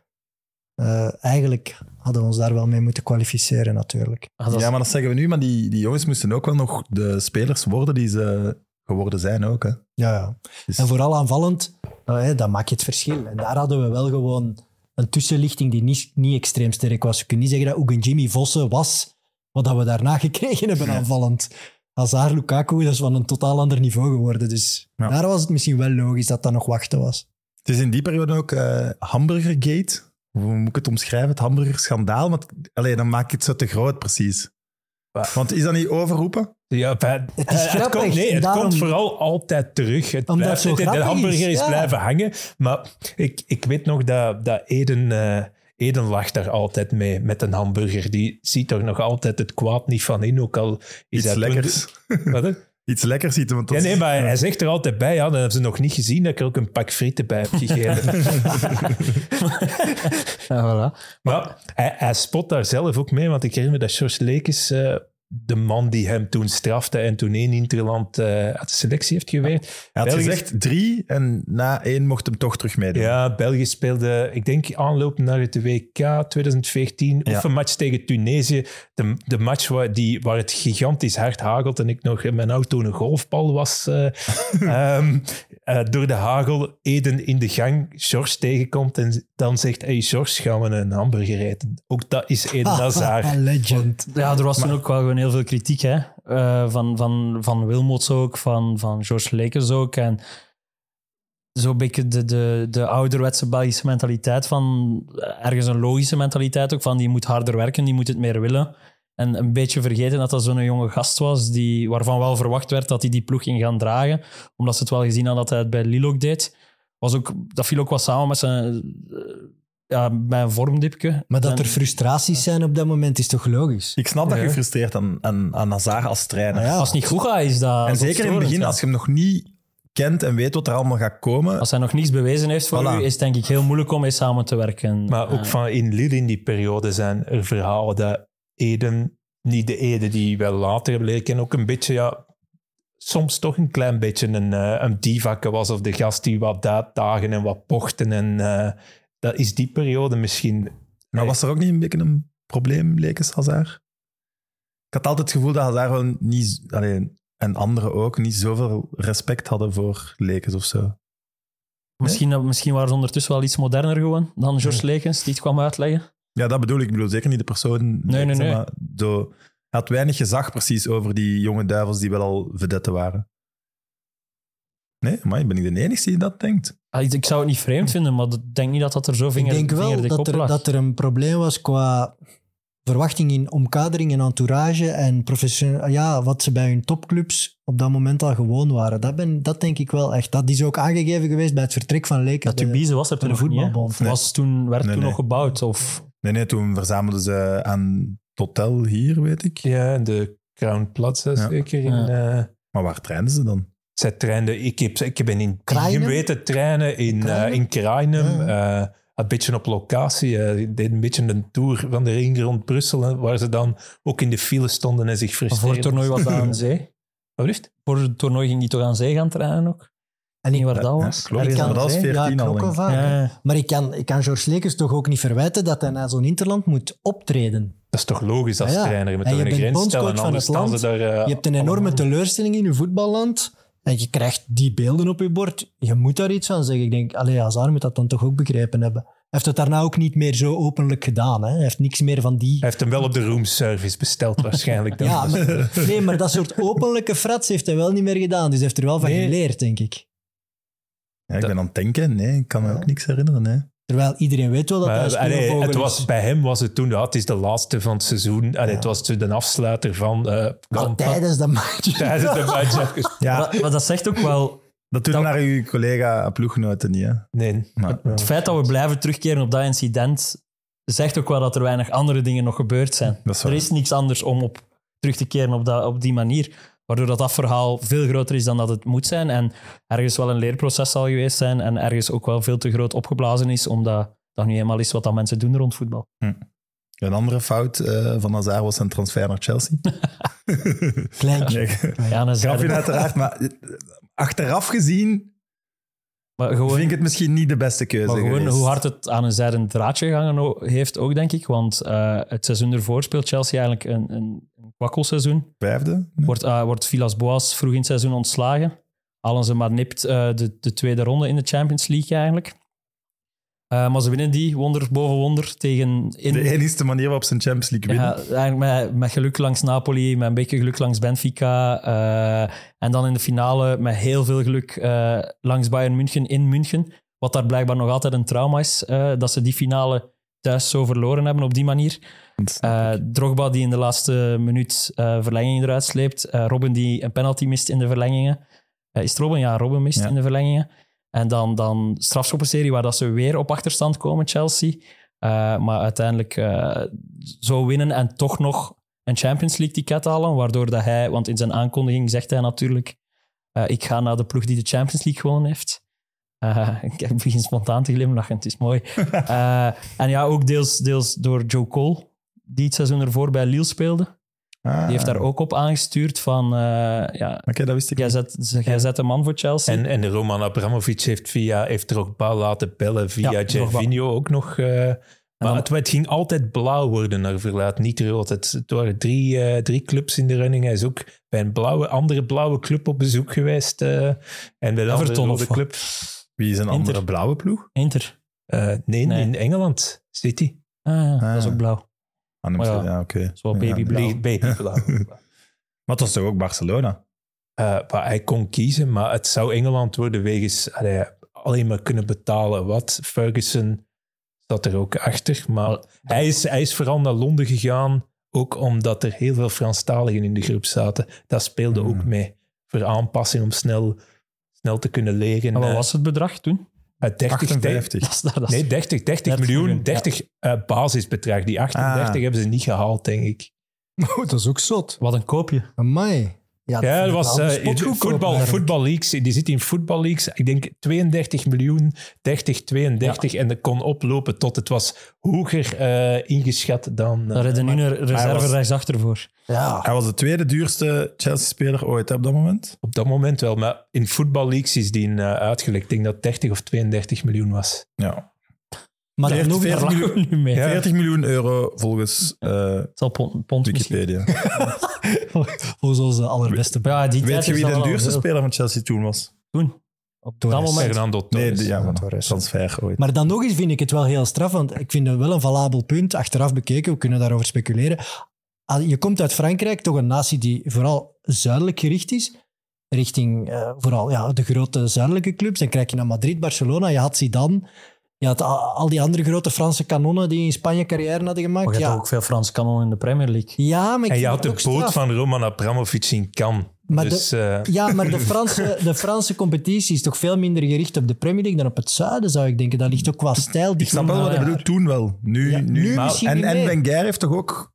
eh, eigenlijk hadden we ons daar wel mee moeten kwalificeren natuurlijk. ah, dat is- ja, maar dat zeggen we nu. Maar die, die jongens moesten ook wel nog de spelers worden die ze geworden zijn ook. Hè. Ja, ja. Dus- En vooral aanvallend, nou, hè, dan maak je het verschil. En daar hadden we wel gewoon een tussenlichting die niet, niet extreem sterk was. Je kunt niet zeggen dat ook een Jimmy Vossen was wat dat we daarna gekregen hebben aanvallend. Hazard, Lukaku, dat is van een totaal ander niveau geworden. Dus Ja. daar was het misschien wel logisch dat dat nog wachten was. Het is in die periode ook eh Hamburgergate. Hoe moet ik het omschrijven? Het hamburgerschandaal. Maar het- allee, dan maak je het zo te groot, precies. Want is dat niet overroepen? Ja. Het is Eh, komt, nee, het daarom- komt vooral altijd terug. Het Omdat blijft het de hamburger is, is, ja. blijven hangen. Maar ik, ik weet nog dat, dat Eden, eh, Eden lag daar altijd mee met een hamburger. Die ziet er nog altijd het kwaad niet van in, ook al is Iets hij lekkers. Wat, hè? Iets lekkers eten. Want dat Ja, nee, maar hij zegt er altijd bij, ja, dan hebben ze nog niet gezien dat ik er ook een pak frieten bij heb gegeven. ja, voilà. maar hij, hij spot daar zelf ook mee, want ik herinner me dat George Lekes, eh, de man die hem toen strafte en toen één Interland eh uit de selectie heeft geweerd. Hij had België- gezegd drie en na één mocht hem toch terug meedoen. Ja, België speelde, ik denk, aanloop naar het WK 2014. Ja. Of een match tegen Tunesië. De, de match waar, die, waar het gigantisch hard hagelt en ik nog in mijn auto een golfbal was. eh, ehm, eh, door de hagel, Eden in de gang, George tegenkomt en dan zegt, hey George, gaan we een hamburger eten? Ook dat is Eden Hazard. Legend. Ja, er was toen ook wel gewoon heel veel kritiek hè? Eh, van, van, van Wilmots ook, van, van George Lekers ook. En zo'n beetje de, de, de ouderwetse Belgische mentaliteit van eh, ergens een logische mentaliteit ook van die moet harder werken, die moet het meer willen. En een beetje vergeten dat dat zo'n jonge gast was die, waarvan wel verwacht werd dat hij die ploeg ging gaan dragen, omdat ze het wel gezien hadden dat hij het bij Lille ook deed. Was ook, dat viel ook wat samen met zijn eh, ja, bij een vormdipje. Maar dat En- er frustraties zijn op dat moment is toch logisch? Ik snap dat je frustreert aan, aan, aan Hazard als trainer. Ja, Als het niet goed gaat, is dat. en zeker in het begin, ja. als je hem nog niet kent en weet wat er allemaal gaat komen. Als hij nog niets bewezen heeft voor Voilà. u, is het denk ik heel moeilijk om mee samen te werken. Maar ook van in Lille in die periode zijn er verhalen dat Eden niet de Ede die wel later hebben leren kennen. Ook een beetje, ja, soms toch een klein beetje een, eh een divake was. Of de gast die wat dagen en wat pochten. En eh, dat is die periode misschien. Nou, was er ook niet een beetje een probleem, Lekes Hazard? Ik had altijd het gevoel dat Hazard wel niet, allee, en anderen ook, niet zoveel respect hadden voor Lekes of zo. Misschien, misschien waren ze ondertussen wel iets moderner gewoon dan George Lekens, die het kwam uitleggen. Ja, dat bedoel ik. Ik bedoel zeker niet de persoon. Nee, nee, nee. Maar zo, hij had weinig gezag precies over die jonge duivels die wel al vedetten waren. Nee, maar ben ik de enige die dat denkt? Ah, ik, ik zou het niet vreemd vinden, maar ik denk niet dat dat er zo Ik vinger, denk wel dat er, dat er een probleem was qua verwachting in omkadering en entourage en professioneel, ja, wat ze bij hun topclubs op dat moment al gewoon waren. Dat, ben, dat denk ik wel echt. Dat is ook aangegeven geweest bij het vertrek van Lekers. Dat Tubize was er toen de voetbalbond. Was toen, werd Nee, toen nee. nog gebouwd? Of... Nee, nee, toen verzamelden ze aan het hotel hier, weet ik. Ja, de Crown Plaza Ja. zeker. In, Ja. eh, Maar waar trainden ze dan? zij trainden, ik heb, ik heb in Krainem? Weten trainen, in, Krainem? eh in Krainem. Ja. eh, een beetje op locatie. ik deed een beetje een tour van de ring rond Brussel, waar ze dan ook in de file stonden en zich Maar frustreerden. voor het toernooi was dat aan zee. Wat? Voor het toernooi ging die toch aan zee gaan trainen ook? En ik, waar dat Ja, was? ik Maar kan, dat was hè, 14 ja, al, knokken denk ik. vaak, hè. Ja. Maar ik kan, ik kan George Lekers toch ook niet verwijten dat hij naar zo'n interland moet optreden. Dat is toch logisch als Ja, ja. trainer. Je moet En je een bent grens stellen, van het land. daar... eh, Je hebt een enorme teleurstelling in je voetballand en je krijgt die beelden op je bord. Je moet daar iets van zeggen. Ik denk, allee, Hazard moet dat dan toch ook begrepen hebben. Hij heeft het daarna ook niet meer zo openlijk gedaan. Hè. Hij heeft niks meer van die... Hij heeft hem wel op de roomservice besteld waarschijnlijk. Dan. Ja, maar, nee, maar dat soort openlijke frats heeft hij wel niet meer gedaan. Dus hij heeft er wel van Nee. geleerd, denk ik. Ja, ik Dat- ben aan het denken. Nee, ik kan me Ja. ook niks herinneren. Nee. Terwijl iedereen weet wel dat hij Maar, een allee, het is. was, bij hem was het toen, ja, het is de laatste van het seizoen. Allee, Het was de afsluiter van... eh, Maar van- tijdens de match. tijdens de match. Ja, Maar, maar dat zegt ook wel... dat doet dat- naar uw collega ploeggenoten niet. Hè? Nee. Maar, Het feit dat we blijven terugkeren op dat incident zegt ook wel dat er weinig andere dingen nog gebeurd zijn. Is er is niks anders om op terug te keren op, dat, op die manier. Waardoor dat, dat verhaal veel groter is dan dat het moet zijn. En ergens wel een leerproces zal geweest zijn. En ergens ook wel veel te groot opgeblazen is. Omdat dat nu eenmaal is wat dat mensen doen rond voetbal. Een andere fout eh, van Hazard was zijn transfer naar Chelsea. Kleintje. Nee, Ja, grapje uiteraard, maar eh, achteraf gezien maar gewoon, vind ik het misschien niet de beste keuze maar gewoon geweest. hoe hard het aan een zijden draadje gehangen heeft ook, denk ik. Want eh, het seizoen ervoor speelt Chelsea eigenlijk een, een, een kwakkelseizoen. Vijfde? Wordt, eh, wordt Vilas Boas vroeg in het seizoen ontslagen. Halen ze maar nipt eh, de, de tweede ronde in de Champions League eigenlijk. Eh, maar ze winnen die wonder boven wonder tegen... In, De enige manier waarop ze een Champions League winnen. ja, eigenlijk met, met geluk langs Napoli, met een beetje geluk langs Benfica. eh, en dan in de finale met heel veel geluk eh, langs Bayern München in München. Wat daar blijkbaar nog altijd een trauma is, dat ze die finale thuis zo verloren hebben op die manier. Drogba die in de laatste minuut verlenging eruit sleept. Robin die een penalty mist in de verlengingen. Is het Robin? Ja, Robin mist Ja. in de verlengingen. En dan, dan strafschoppenserie waar dat ze weer op achterstand komen, Chelsea. Eh, maar uiteindelijk eh, zo winnen en toch nog een Champions League ticket halen. Waardoor dat hij, want in zijn aankondiging zegt hij natuurlijk... eh, ik ga naar de ploeg die de Champions League gewonnen heeft. Ik begin spontaan te glimlachen, het is mooi. En ja, ook deels, deels door Joe Cole, die het seizoen ervoor bij Lille speelde. Ah, Die heeft daar ook op aangestuurd van... eh, ja, Oké, dat wist ik jij zet, jij zet een man voor Chelsea. En, en Roman Abramovic heeft, via, heeft Drogba laten bellen via Ja. Gervinho ook nog. eh, maar dan- het, het ging altijd blauw worden naar verluid, niet rood. Het, het waren drie, eh, drie clubs in de running. Hij is ook bij een blauwe, andere blauwe club op bezoek geweest. eh, en bij de andere Everton club. Wie is een Inter. andere blauwe ploeg? Inter. Eh, nee, Nee. in Engeland. City. Ah, ja, dat is Ah. ook blauw. Ze- ja, ja, oké. is wel Ja. Maar het was toch ook Barcelona? Eh, maar hij kon kiezen, maar het zou Engeland worden wegens allee, alleen maar kunnen betalen. Wat? Ferguson zat er ook achter. Maar hij is, hij is vooral naar Londen gegaan, ook omdat er heel veel Franstaligen in de groep zaten. Dat speelde ook Hmm. mee voor aanpassing om snel, snel te kunnen leren. Wat Eh, was het bedrag toen? Eh, 30, 58. Dat is, dat is- Nee, 30, 30 Net miljoen, miljoen, 30 eh, basisbedrag. Die 38 Ah. hebben ze niet gehaald, denk ik. Oh, dat is ook zot. Wat een koopje. Amai. Ja, Ja, dat was eh, voetbal, voetbal leagues. Die zit in voetbal leagues. Ik denk 32 miljoen, 30, 32. En dat kon oplopen tot het was hoger eh, ingeschat dan. eh, Daar hebben nu een reserve rechtsachter voor. Ja. Hij was de tweede duurste Chelsea-speler ooit hè, op dat moment. Op dat moment wel, maar in voetballeaks is die uh, uitgelekt. Ik denk dat 30 of 32 miljoen was. Ja. Maar Veertig- nog veertig Daar lachen we nu mee. Ja. 40 miljoen euro volgens eh, pond, pond misschien. Wikipedia. voor onze allerbeste. Ja, die Weet je wie de duurste speler van Chelsea toen was? Toen. Op Torres. dat moment. Fernando Nee, Torres. de, ja, Torres. transfer ooit. Maar dan nog eens vind ik het wel heel straf, want ik vind het wel een valabel punt, achteraf bekeken, we kunnen daarover speculeren. Al- Je komt uit Frankrijk, toch een natie die vooral zuidelijk gericht is, richting eh, vooral ja, de grote zuidelijke clubs. Dan krijg je naar Madrid, Barcelona, je had Zidane, je had al, al die andere grote Franse kanonnen die in Spanje carrière hadden gemaakt. Maar je hebt Ja, ook veel Frans kanon in de Premier League. ja, maar ik En je had de boot straf. van Roman Abramovic in Cannes. Maar dus eh, Ja, maar de Franse, de Franse competitie is toch veel minder gericht op de Premier League dan op het zuiden, zou ik denken. Dat ligt ook qua stijl. Ik snap wel wat je bedoelt, toen wel. Nu, Ja, nu, nu maar- misschien en, en. Wenger heeft toch ook...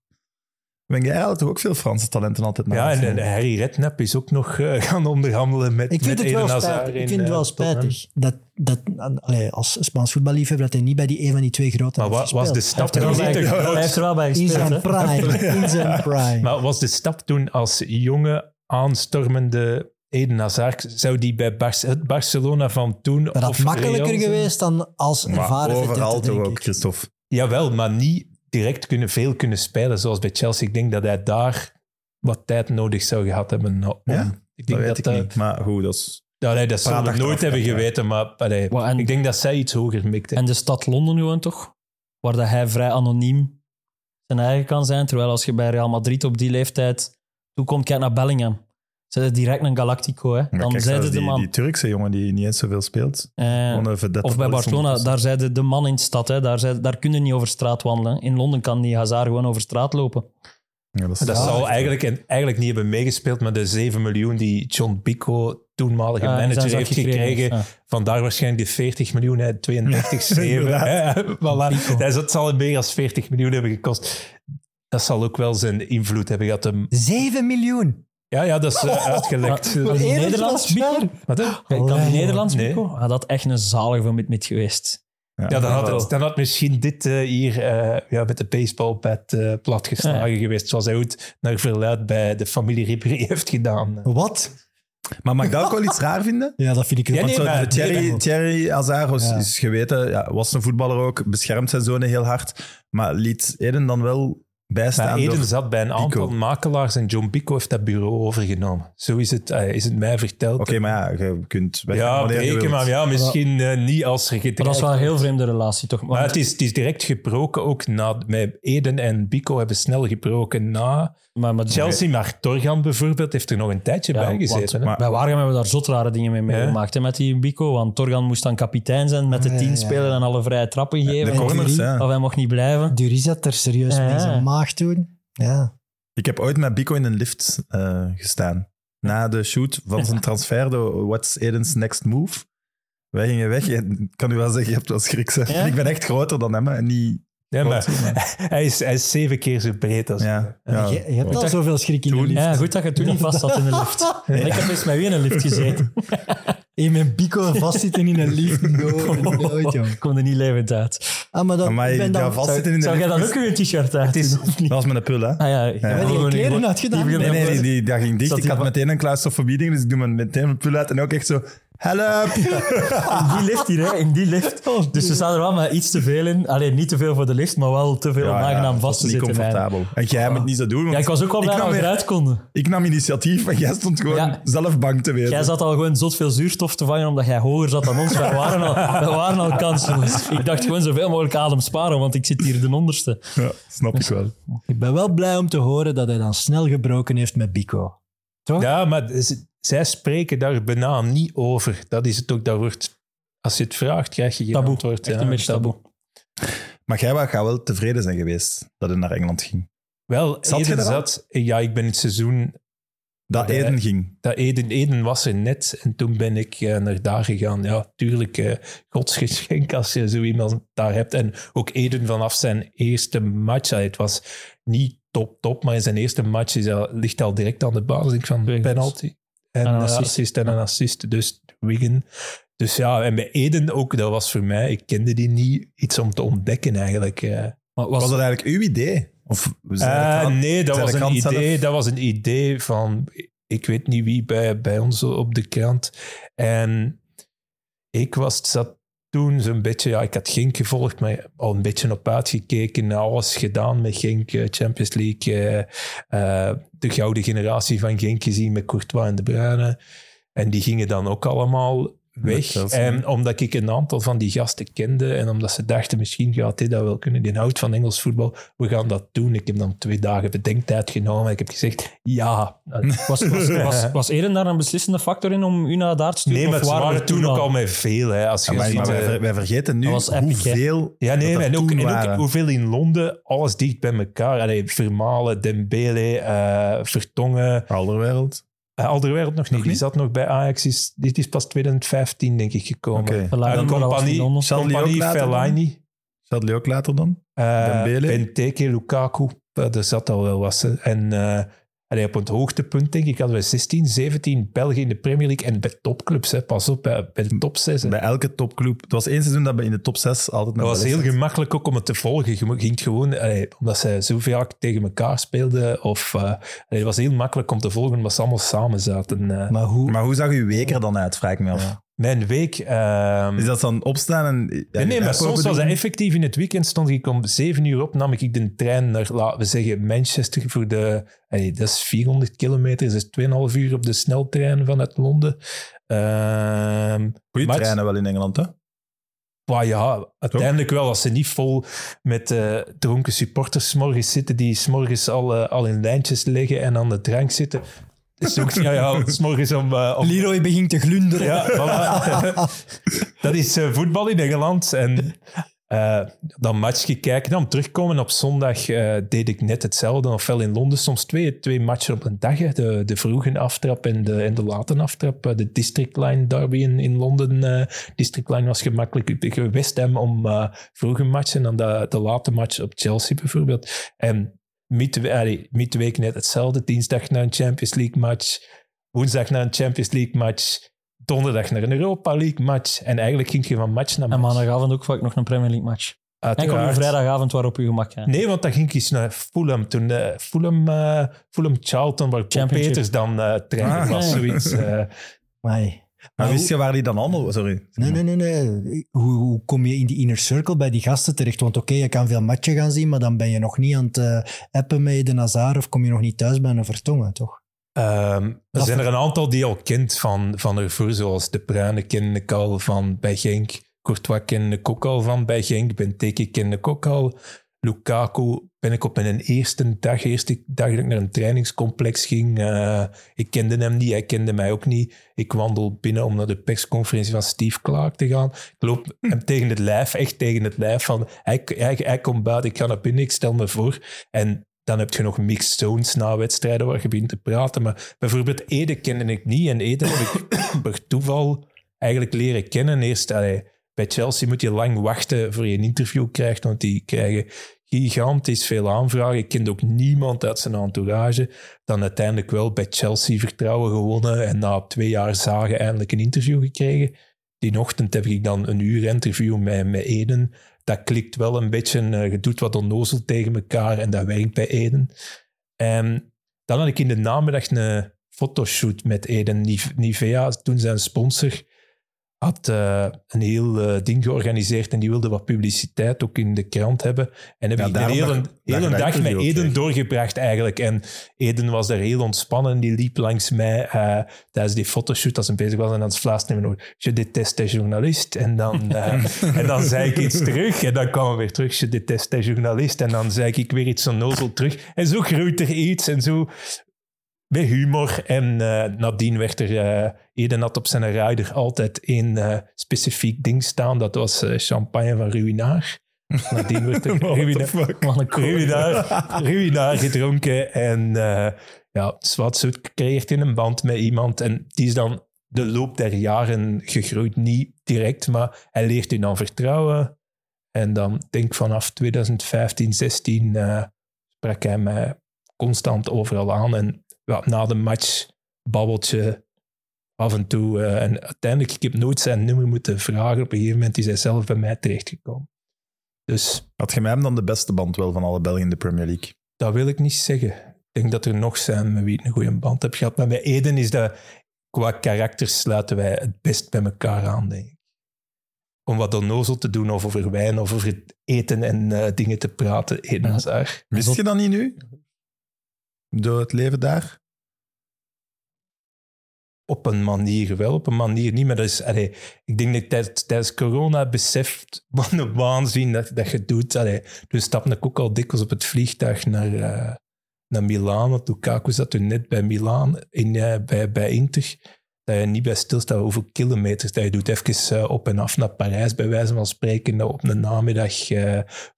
Wenger had toch ook veel Franse talenten altijd naar ja, en, en Harry Redknapp is ook nog eh, gaan onderhandelen met Ik vind met het wel Eden Hazard spijtig. Ik in, vind het eh, wel Tottenham. spijtig dat, dat allee, als Spaans voetballiefhebber dat hij niet bij die een van die twee grote Maar wa- heeft was de gespeeld. Hij heeft, stap er wel bij, hij heeft er wel bij In gespeeld. zijn hè. prime. In zijn prime. Maar was de stap toen als jonge aanstormende Eden Hazard, zou die bij Bar- het Barcelona van toen... dat had of makkelijker Real zijn? geweest dan als Maar ervaren overal vedette, toch ook. Christophe. Jawel, maar niet direct kunnen, veel kunnen spelen zoals bij Chelsea. Ik denk dat hij daar wat tijd nodig zou gehad hebben. Om, Ja? ik Dat denk weet dat, ik dat, niet. Maar goed, dat is... Ja, nee, dat zullen we nooit hebben geweten, maar allee, Wel, en- ik denk dat zij iets hoger mikte. En de stad Londen gewoon toch? Waar dat hij vrij anoniem zijn eigen kan zijn. Terwijl als je bij Real Madrid op die leeftijd toekomt, kijk naar Bellingham. Ze zijn direct een Galactico. Hè. Dan kijk, zeiden zelfs de die, man... die Turkse jongen die niet eens zoveel speelt. eh, een of bij. Barcelona, daar zeiden de man in de stad. Hè. Daar, zei, daar kun je niet over straat wandelen. In Londen kan die Hazard gewoon over straat lopen. Ja, dat zou eigenlijk, eigenlijk niet hebben meegespeeld, maar de 7 miljoen die John Pico, toenmalige Ja, in manager, heeft gekregen, Ja. vandaar waarschijnlijk de 40 miljoen, hè, 32, 7. hè. Voilà. Dat zal meer dan 40 miljoen hebben gekost. Dat zal ook wel zijn invloed hebben gehad. Hem- 7 miljoen. Ja, ja, dat is eh, uitgelekt. Die Eén Nederlands? Pico? Wat, hè? Kijk, kan Nederlands nee. Ah, dat echt een zalige van met geweest. Ja, Ja, dan had, het, dan had misschien dit eh, hier eh, ja, met de baseballbat eh platgeslagen geweest, zoals hij ooit naar verluid bij de familie Ribéry heeft gedaan. Wat? Maar mag ik dat ook wel iets raar vinden? Ja, dat vind ik Ja, Want nee, zo, maar- Thierry, nee, Thierry Ja. is geweten, ja, was een voetballer ook, beschermt zijn zonen heel hard, maar liet Eden dan wel bijstaan Maar Eden zat bij een aantal Pico. makelaars en John Pico heeft dat bureau overgenomen. Zo is het, eh, is het mij verteld. Oké, maar ja, je kunt ja, je breken, wilt. maar ja, misschien eh, niet als Maar gedreigd dat is wel een heel vreemde relatie, toch? Maar het is, het is direct gebroken, ook na, met Eden en Pico hebben snel gebroken na maar, maar, Chelsea. Maar Torgan bijvoorbeeld heeft er nog een tijdje Ja, bij want- gezeten. maar- Bij Waregem hebben we daar zot rare dingen mee meegemaakt hè, met die Bico. Want Torgan moest dan kapitein zijn met de ja, tien ja. spelen en alle vrije trappen De geven. corners, Jury. ja. Of hij mocht niet blijven. Duris had er serieus mee zijn maag toen. Ja. Ik heb ooit met Bico in een lift eh, gestaan. Na de shoot van zijn transfer, de What's Eden's Next Move. Wij gingen weg. En ik kan u wel zeggen, je hebt wel schrik. Ja? Ik ben echt groter dan hem. En niet... Ja, maar hij, is, hij is zeven keer zo breed als Ja, ja. Je, je hebt al zoveel schrik in je lift. Ja, goed dat je toen niet vast zat in de lift. Ik heb eens met wie in een lift gezeten. Je met Pico vastzitten in een lift. Nooit, nooit, jong. Ik kon er niet levend uit. Ah, maar dan, Amai, ik ben ja, vastzitten in de Zou jij dan is- ook weer een t-shirt uit niet? Dat was met een pul, hè? Ah ja, ik Ja. heb die kleren niet- uitgedaan? Nee, nee, dan- die, die, dat ging dicht. Zat Ik had meteen een claustrofobie ding, dus ik doe me meteen mijn pul uit en ook echt zo... Help! In die lift hier, hè, in die lift. Dus we staan er wel met iets te veel in. Alleen niet te veel voor de lift, maar wel te veel om aangenaam dat vast te niet zitten. comfortabel. En jij moet niet zo doen, want Ja, ik was ook wel blij nam dat we weer- eruit konden. ik nam initiatief en jij stond gewoon Ja. zelf bang te wezen. Jij zat al gewoon zot veel zuurstof te vangen omdat jij hoger zat dan ons. Wij waren al, wij waren al kansloos. Ik dacht gewoon zoveel mogelijk adem sparen, want ik zit hier de onderste. Ja, snap ik wel. Ik ben wel blij om te horen dat hij dan snel gebroken heeft met Bico. Toch? Ja, maar zij spreken daar bijna niet over. Dat is het ook. Dat wordt, als je het vraagt, krijg je geen Taboe. antwoord. Echt ja, een beetje taboe. Maar jij gaat wel tevreden zijn geweest dat hij naar Engeland ging. Wel, Zat je er zat... Ja, ik ben het seizoen... Dat Eden ging. Dat Eden, Eden was er net en toen ben ik eh, naar daar gegaan. Ja, tuurlijk, eh godsgeschenk als je zo iemand daar hebt. En ook Eden vanaf zijn eerste match. Het was niet top, top, maar in zijn eerste match is al, ligt al direct aan de basis van Twee penalty. En En een assist. en een assist. Dus Wigan. Dus ja, en bij Eden ook, dat was voor mij, ik kende die niet, iets om te ontdekken eigenlijk. eh. Maar Was was, dat eigenlijk uw idee Of zei Eh, nee, dat was, een zelf? idee, dat was een idee van... Ik weet niet wie bij, bij ons op de krant. En ik was, zat toen zo'n beetje... Ja, ik had Genk gevolgd, maar al een beetje op uitgekeken. Alles gedaan met Genk, eh, Champions League. eh, de gouden generatie van Genk gezien met Courtois en De Bruyne. En die gingen dan ook allemaal weg. En omdat ik een aantal van die gasten kende en omdat ze dachten, misschien gaat hij dat wel kunnen. Die houdt van Engels voetbal. We gaan dat doen. Ik heb dan twee dagen bedenktijd genomen. Ik heb gezegd, ja. Was, was, was, was Eren daar een beslissende factor in om u naar daar te sturen? Nee, maar Of het waren waren toen ook al- met veel. Hè, als je Ja, maar, ziet, maar wij, eh, wij vergeten nu was epic, hoeveel Ja, nee, en ook, en ook hoeveel in Londen, alles dicht bij elkaar. Allee, Vermalen, Dembele, eh Vertongen, Alderwereld. Uh, Alderweireld nog niet. Nog Die zat nog bij Ajax. Is, dit is pas 2015, denk ik, gekomen. Fellaini, dat was compagnie, in Londen. Zal die ook compagnie later dan? Fellaini. Uh, Dembele? Benteke, Lukaku, er zat al wel wat. En uh, allee, op het hoogtepunt, denk ik, hadden we 16, 17 Belgen in de Premier League. En bij topclubs, hè. pas op, bij, bij de top 6. Bij elke topclub. Het was één seizoen dat we in de top 6 altijd Dat naar was België heel gemakkelijk ook om het te volgen. Je ging gewoon, allee, omdat ze zo vaak tegen elkaar speelden. Of, uh, allee, het was heel makkelijk om te volgen, omdat ze allemaal samen zaten. Uh, Maar hoe... Maar hoe zag uw week er dan uit, vraag ik me af. Mijn week... ehm, Is dat dan opstaan en... Nee, maar soms was dat effectief in het weekend. Stond ik om zeven uur op, nam ik de trein naar, laten we zeggen, Manchester voor de... Hey, dat is 400 kilometer, dus 2,5 uur op de sneltrein vanuit Londen. Ehm Goeie maar- treinen wel in Engeland, hè? maar ja, uiteindelijk wel, als ze niet vol met eh, dronken supporters 's morgens zitten, die 's morgens al, eh, al in lijntjes liggen en aan de drank zitten. 's morgens om, eh, om Leroy begint te glunderen. ja, voilà. dat is eh, voetbal in Engeland. En eh, dan matchje kijken, dan terugkomen. Op zondag deed ik net hetzelfde. Ofwel in Londen soms twee, twee matchen op een dag. hè. De, de vroege aftrap en de, en de late aftrap. De District Line derby in, in Londen. District Line was gemakkelijk tegen West Ham om vroege matchen. En dan de, de late match op Chelsea bijvoorbeeld. En midweek net hetzelfde. Dinsdag naar een Champions League match. Woensdag naar een Champions League match. Donderdag naar een Europa League match. En eigenlijk ging je van match naar En match. maandagavond ook vaak nog een Premier League match. Enkel op Uiteraard. een vrijdagavond waarop je gemak hebt. Nee, want dan ging ik eens naar Fulham. Toen eh, Fulham, eh, Fulham Charlton, waar. Peters dan eh trainer Ah. was. Zoiets. eh. Maar wist je waar die dan allemaal... Sorry. Nee, nee, nee. nee. Hoe, hoe kom je in die inner circle bij die gasten terecht? Want oké, je kan veel matchen gaan zien, maar dan ben je nog niet aan het eh, appen met de Nazar of kom je nog niet thuis bij een Vertongen, toch? Ehm, er zijn er een aantal die je al kent van, van ervoor, zoals De Bruyne kende ik al van bij Genk. Courtois kende ik ook al van bij Genk. Benteke kende ik ook al. Lukaku ben ik op mijn eerste dag, eerste dag dat ik naar een trainingscomplex ging. eh, ik kende hem niet, hij kende mij ook niet. Ik wandel binnen om naar de persconferentie van Steve Clark te gaan. Ik loop hem tegen het lijf, echt tegen het lijf. Van, hij, hij, hij komt buiten, ik ga naar binnen, ik stel me voor. En dan heb je nog mixed zones na wedstrijden waar je begint te praten. Maar bijvoorbeeld Ede kende ik niet. En Ede heb ik per toeval eigenlijk leren kennen. Eerst allee, bij Chelsea moet je lang wachten voor je een interview krijgt, want die krijgen gigantisch veel aanvragen. Ik kende ook niemand uit zijn entourage. Dan uiteindelijk wel bij Chelsea vertrouwen gewonnen en na twee jaar zagen eindelijk een interview gekregen. Die ochtend heb ik dan een uur interview met, Eden. Dat klikt wel een beetje. eh, je doet wat onnozel tegen elkaar en dat werkt bij Eden. En dan had ik in de namiddag een fotoshoot met Eden. Nive- Nivea, toen zijn sponsor, had eh, een heel eh, ding georganiseerd en die wilde wat publiciteit ook in de krant hebben. En heb Ja, ik de daarom hele, dag met Eden kreeg. doorgebracht eigenlijk. En Eden was daar heel ontspannen. Die liep langs mij eh, tijdens die fotoshoot als hij bezig was. En dan fluisterde hij me nog, je déteste journalist. En dan, en dan zei ik iets terug. En dan kwam we weer terug, je déteste journalist. En dan zei ik weer iets onnozel terug. En zo groeit er iets. En zo met humor. En eh, nadien werd er... eh Eden had op zijn rider altijd één eh, specifiek ding staan. Dat was champagne van Ruinaar. Nadien werd er Ruinaar. Ruinaar, gedronken. En ja, zwart zo creëert in een band met iemand. En die is dan de loop der jaren gegroeid. Niet direct, maar hij leert je dan vertrouwen. En dan denk ik vanaf 2015, 16 eh, sprak hij mij constant overal aan. En ja, na de match babbeltje af en toe. eh, en uiteindelijk, ik heb nooit zijn nummer moeten vragen. Op een gegeven moment is hij zelf bij mij terechtgekomen. Dus Had je met hem dan de beste band wel van alle Belgen in de Premier League? Dat wil ik niet zeggen. Ik denk dat er nog zijn met wie ik een goede band heb gehad. Maar met Eden is dat, qua karakter sluiten wij het best bij elkaar aan, denk ik. Om wat onnozel te doen of over wijn of over het eten en eh, dingen te praten. Eden Hazard. Wist je dat niet nu? Door het leven daar? Op een manier wel, op een manier niet. Maar dat is, ik denk dat ik tijdens, corona beseft wat een waanzin dat, dat je doet. Allee, dus stapte ik ook al dikwijls op het vliegtuig naar, eh, naar Milaan. Want Lukaku zat toen net bij Milaan, in, eh, bij, bij Inter. Dat je niet bij stilstaat hoeveel kilometers dat je doet. Even eh, op en af naar Parijs, bij wijze van spreken. Op een namiddag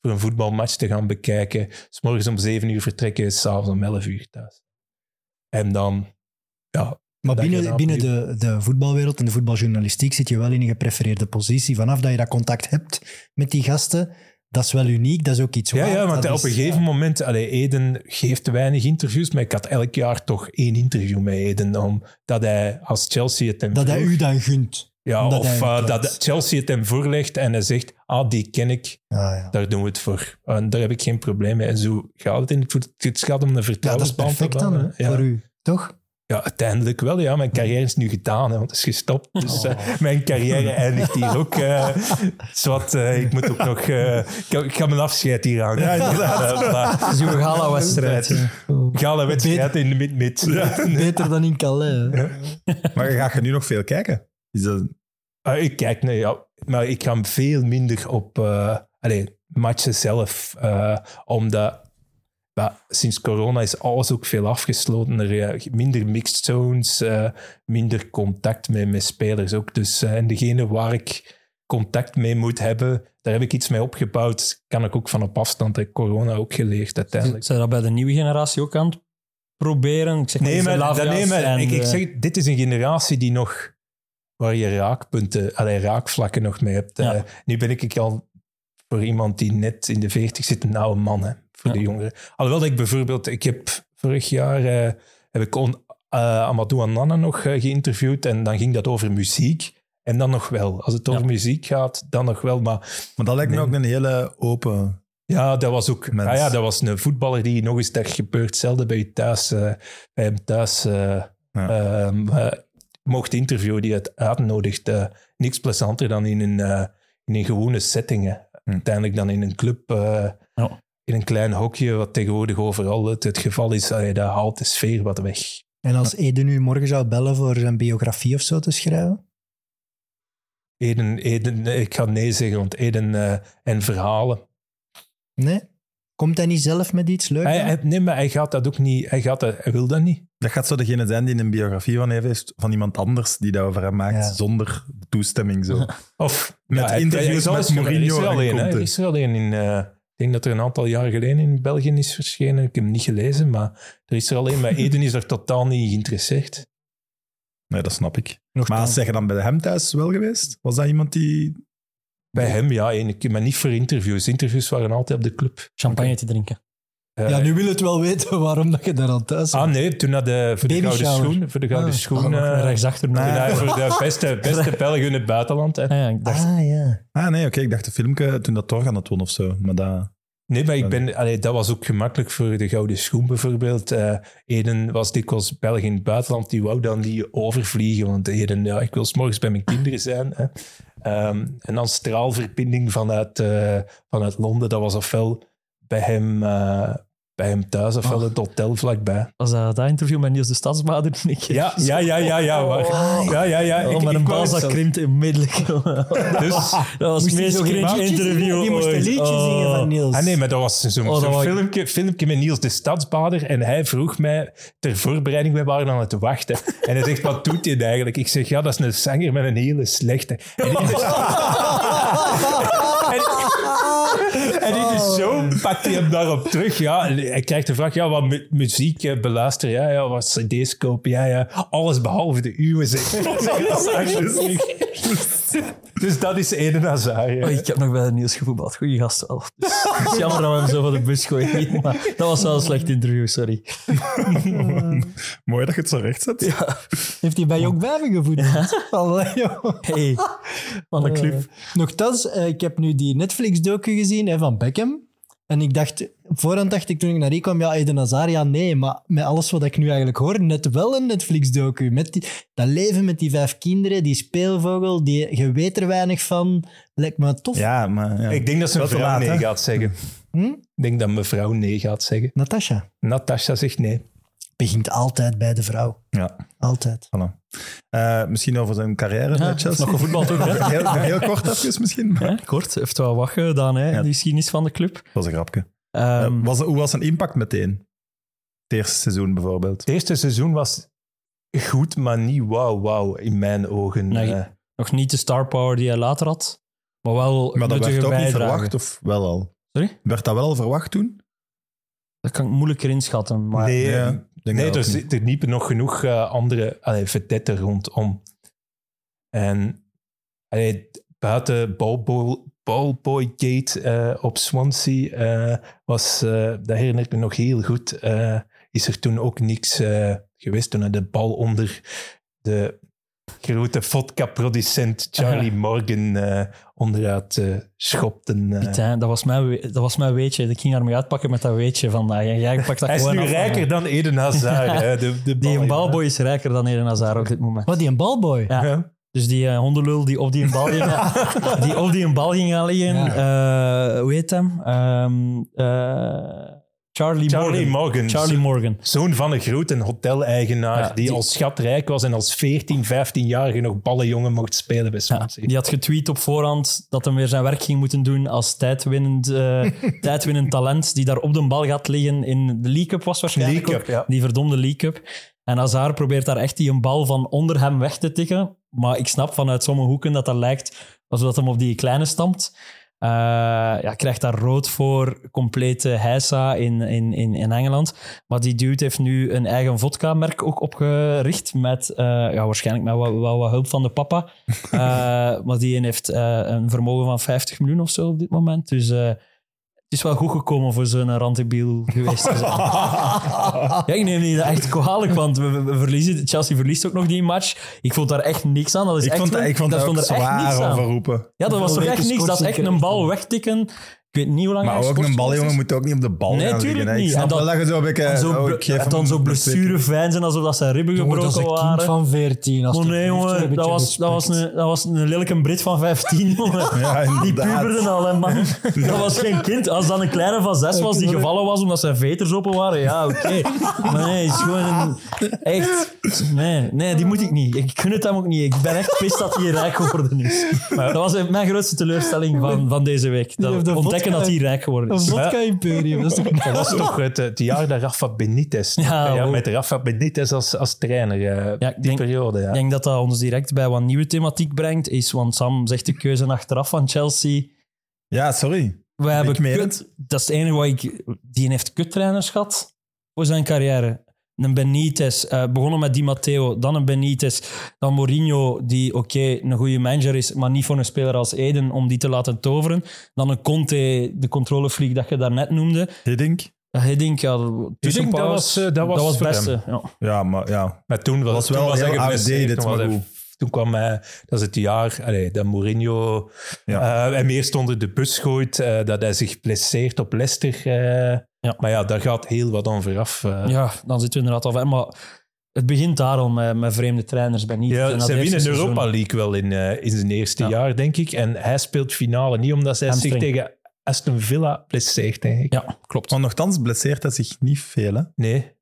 voor een voetbalmatch te gaan bekijken. S morgens om zeven uur vertrekken, s'avonds om elf uur thuis. En dan, ja, Maar Dat binnen, binnen opnieuw- de, de voetbalwereld en de voetbaljournalistiek zit je wel in een geprefereerde positie. Vanaf dat je dat contact hebt met die gasten, dat is wel uniek, dat is ook iets Ja, ja want op is- een gegeven moment, allee, Eden geeft weinig interviews, maar ik had elk jaar toch één interview met Eden, omdat hij als Chelsea het hem Dat hij u dan gunt. ja, omdat of eh, dat. Chelsea het hem voorlegt en hij zegt, ah, die ken ik, Ah, ja. daar doen we het voor. En daar heb ik geen probleem mee. En zo gaat het in het gaat om een ja, dat is vertrouwensband. perfect dan, hè, voor u. Toch? Ja, uiteindelijk wel. Ja, mijn carrière is nu gedaan, hè, want het is gestopt. Dus eh, mijn carrière eindigt hier ook. zwart, eh, ik moet ook nog... eh, ik, ga, mijn afscheid hier aan. Ja, inderdaad. Dat is uw gala-wedstrijd. ja. Ga een wedstrijd in de mid-mid. Beter dan in Calais. hè. Maar ga je nu nog veel kijken? Is dat... Ah, ik kijk, nee, ja. Maar ik ga veel minder op eh allee, matchen zelf. eh, omdat sinds corona is alles ook veel afgesloten. Er minder mixed zones, eh, minder contact met, met spelers ook. Dus, eh, en degene waar ik contact mee moet hebben, daar heb ik iets mee opgebouwd. Kan ik ook van op afstand. Heb corona ook geleerd uiteindelijk. Zijn dat bij de nieuwe generatie ook aan het proberen? Ik zeg maar, Nee, de maar, dat, Lavia's nee, maar en ik, ik de- zeg, dit is een generatie die nog, waar je raakpunten, allee, raakvlakken nog mee hebt. Ja. Eh, nu ben ik al voor iemand die net in de 40 zit, een oude man hè, voor de jongeren. Alhoewel dat ik bijvoorbeeld, ik heb vorig jaar eh, heb ik on, eh, Amadou Anana nog eh, geïnterviewd en dan ging dat over muziek. En dan nog wel. Als het over Ja. muziek gaat, dan nog wel. Maar Maar dat lijkt me Nee. ook een hele open... ja, dat was ook Mens. ah ja, dat was een voetballer die nog eens, dat gebeurt zelden bij je thuis, bij hem thuis eh, Ja. ehm, eh, mocht interviewen die het uitnodigt. niks plezanter dan in een, in een gewone setting. hè. Hm. Uiteindelijk dan in een club, Ja. In een klein hokje, wat tegenwoordig overal het, het geval is. dat haalt de sfeer wat weg. En als Eden u morgen zou bellen voor zijn biografie of zo te schrijven? Eden, Eden, ik ga nee zeggen, want Eden eh, en verhalen. Nee? Komt hij niet zelf met iets leuks? Hij, hij- nee, maar hij gaat dat ook niet. Hij, gaat dat, hij wil dat niet. Dat gaat zo degene zijn die een biografie van heeft, van iemand anders die dat over hem maakt, Ja. zonder toestemming. Zo. Of Met hij- interviews met Mourinho Er is er en al een, hè. Conte. Er is er al een in... eh, denk dat er een aantal jaar geleden in België is verschenen. Ik heb hem niet gelezen, maar er is er al een. Maar Eden is er totaal niet geïnteresseerd. Nee, dat snap ik. Nog Maar zeg je dan bij hem thuis wel geweest? Was dat iemand die... Bij hem, ja, keer, maar niet voor interviews. Interviews waren altijd op de club. champagne te drinken. Eh, Ja, nu wil het wel weten waarom dat je daar aan thuis Ah nee, toen had de, voor, de gouden schoen, voor de gouden Ah, schoen. Ah, eh, rechtsachter. Ah, hij voor de beste, beste Belg in het buitenland. Hè. ja, ik dacht, Ah, ja. Ah nee, oké, ik dacht de filmpje toen dat Torgan het won of zo. Maar dat... Nee, maar ik ben, allee, dat was ook gemakkelijk voor de gouden schoen bijvoorbeeld. Eh, Eden was dikwijls Belg in het buitenland, die wou dan niet overvliegen, want Eden, ja, ik wil 's morgens bij mijn kinderen zijn. Hè. Ehm, en dan straalverbinding vanuit, eh, vanuit Londen, dat was ofwel bij hem, eh, bij hem thuis, ofwel Oh. het hotel vlakbij. was dat dat interview met Niels de Stadsbader? Ja, ja, ja, ja, ja. maar- Oh. ja, ja, ja. Oh, Ik- met ik een zelf. krimpt onmiddellijk. Dus, dat was het meest zo cringe interview? Die moest een liedje Oh. zingen van Niels. Ah nee, maar dat was zo'n Oh, ik- filmpje, filmpje met Niels de Stadsbader. En hij vroeg mij ter voorbereiding, wij waren aan het wachten. En hij zegt, wat doet hij eigenlijk? Ik zeg, ja, dat is een zanger met een hele slechte. En, en in de show pakt hij hem daarop terug. Ja, en hij krijgt de vraag, ja, wat mu- muziek eh, beluisteren? Ja, ja, wat cd's kopen? Ja, ja, alles behalve de uwe. Zeg. dus dat is Eden Hazard. ja. Oh, ik heb nog bij de Niels gevoetbald. Goeie gast wel. Dus, het is jammer dat we hem zo van de bus gooien. Maar dat was wel een slecht interview, sorry. Mooi dat je het zo recht zet. Heeft hij bij Jong Vijven gevoetbald? Allee, joh. Hey, van de club. Eh, Nochtans, eh, ik heb nu die Netflix-docu gezien hè, van Beckham. En ik dacht, op voorhand dacht ik toen ik naar hier kwam, ja, Eden Hazard, ja, nee. Maar met alles wat ik nu eigenlijk hoor, net wel een Netflix-docu. Met die, dat leven met die vijf kinderen, die speelvogel, die, je weet er weinig van. Lijkt me tof. Ja, maar... Ja. Ik denk dat ze laat, nee hè? gaat zeggen. Hm? Ik denk dat mevrouw nee gaat zeggen. Natasha Natasha zegt nee. Begint altijd bij de vrouw. Ja, Altijd. voilà. Eh, misschien over zijn carrière Ja, bij Chelsea. nog gevoetbald ook, hè? heel, heel kort even misschien. maar- Ja, kort, heeft wel wat gedaan, hè, Ja. die geschiedenis van de club. Dat was een grapje. Ehm, Eh, was, hoe was zijn impact meteen? Het eerste seizoen bijvoorbeeld. Het eerste seizoen was goed, maar niet wauw, wauw in mijn ogen. Nee. Eh, nog niet de star power die hij later had, maar wel Maar dat werd ook niet verwacht, of wel al? Sorry? Werd dat wel al verwacht toen? Dat kan ik moeilijker inschatten, maar nee, Ja, denk nee dat er, niet. liepen nog genoeg eh, andere allee, vedetten rondom. En allee, buiten Ballboy, Ballboy Gate eh, op Swansea eh, was, dat herinner ik me nog heel goed, is er toen ook niks geweest toen hij de bal onder de grote vodka-producent Charlie Morgan eh, onderuit eh, schopten. eh. Piet, hè, dat, was mijn, dat was mijn weetje. Ik ging daarmee uitpakken met dat weetje vandaag. En jij pakt dat Hij is gewoon nu af rijker dan Eden Hazard. hè, de, de Die een balboy is rijker dan Eden Hazard op dit moment. Wat, die een balboy? Ja. Ja. Dus die hondenlul die op die een bal ging, die op die een bal ging gaan liggen. eh, hoe heet hem? Ehm, eh, Charlie, Charlie Morgan. Morgan. Charlie Morgan. Zoon van een grote hoteleigenaar Ja, die, die- als schatrijk was en als 14, 15-jarige nog ballenjongen mocht spelen bij Ja, Swansea. die had getweet op voorhand dat hij weer zijn werk ging moeten doen als tijdwinnend, eh, tijdwinnend talent die daar op de bal gaat liggen in de League Cup was waarschijnlijk League ook. Cup, ja. Die verdomde League Cup. En Hazard probeert daar echt die een bal van onder hem weg te tikken. Maar ik snap vanuit sommige hoeken dat dat lijkt alsof hem op die kleine stampt. Eh, ja, krijgt daar rood voor, complete heisa in, in, in, in Engeland. Maar die dude heeft nu een eigen vodka-merk ook opgericht. Met eh, ja, waarschijnlijk met wel, wel wat hulp van de papa. Eh, maar die heeft een vermogen van 50 miljoen of zo op dit moment. Dus is wel goed gekomen voor zo'n rantebiel geweest te zijn. ja, ik neem niet echt kwalijk, want we, verliezen. Chelsea verliest ook nog die match. Ik vond daar echt niks aan. Dat is Ik echt vond, dat- ik vond dat, stond ook er echt niks aan. overroepen. Ja, dat was toch echt niks. Dat is echt een bal wegtikken. Ik weet niet hoe lang Maar hij ook een baljongen moet ook niet op de bal Nee, gaan tuurlijk liggen. hè. Ik niet. snap En dat- wel dat je zo een beetje... En zo, oh, ble- ik geef en hem dan zo een blessure fijn zijn alsof dat zijn ribben Jongen, dat is gebroken een kind waren. van 14. Oh nee, jongen, dat was, dat, was een, dat was een lelijke Brit van 15, jongen. Ja, Die puberde al, hè, man. Dat was geen kind. Als dat een kleine van zes was die gevallen was omdat zijn veters open waren, ja, oké. Maar nee, het is gewoon een... Echt... Nee, nee, die moet ik niet. Ik gun het hem ook niet. Ik ben echt pist dat hij rijk geworden is. Dat was mijn grootste teleurstelling van, van deze week. Dat heeft vodka- dat hij rijk geworden Een is. vodka-imperium. Dat is toch Dat was toch het, het jaar dat Rafa Benitez. Ja, met Rafa Benitez als, als trainer. eh, Ja, ik die denk- periode. Ja. Ik denk dat dat ons direct bij wat nieuwe thematiek brengt. Is, want Sam zegt de keuze achteraf van Chelsea. Ja, sorry. We hebben kut, dat is het enige wat ik... Die heeft kuttrainers gehad voor zijn carrière. Een Benitez, eh, begonnen met Di Matteo, dan een Benitez, dan Mourinho, die oké, een goede manager is, maar niet voor een speler als Eden om die te laten toveren. Dan een Conte, de controlefreak dat je daarnet noemde. Hiddink? Hiddink, ja, tussenpaus, dat was, eh, dat was het voor beste. hem. Ja. Ja, maar ja. Maar toen was, Was wel toen was hij heel outdated, toen was hij-. Toen kwam hij, dat is het jaar, allee, dat Mourinho Ja. eh, hem eerst onder de bus gooit, eh, dat hij zich blesseert op Leicester. Ja. Maar ja, daar gaat heel wat aan vooraf. eh. ja, dan zitten we inderdaad al ver. Maar het begint daarom met, met vreemde trainers bij niet. Ja, ze winnen Europa League wel in, eh, in zijn eerste Ja. jaar, denk ik. En hij speelt finale niet omdat hij zich tegen Aston Villa blesseert, denk ik. Ja, klopt. Maar nogthans blesseert hij zich niet veel. Hè? Nee.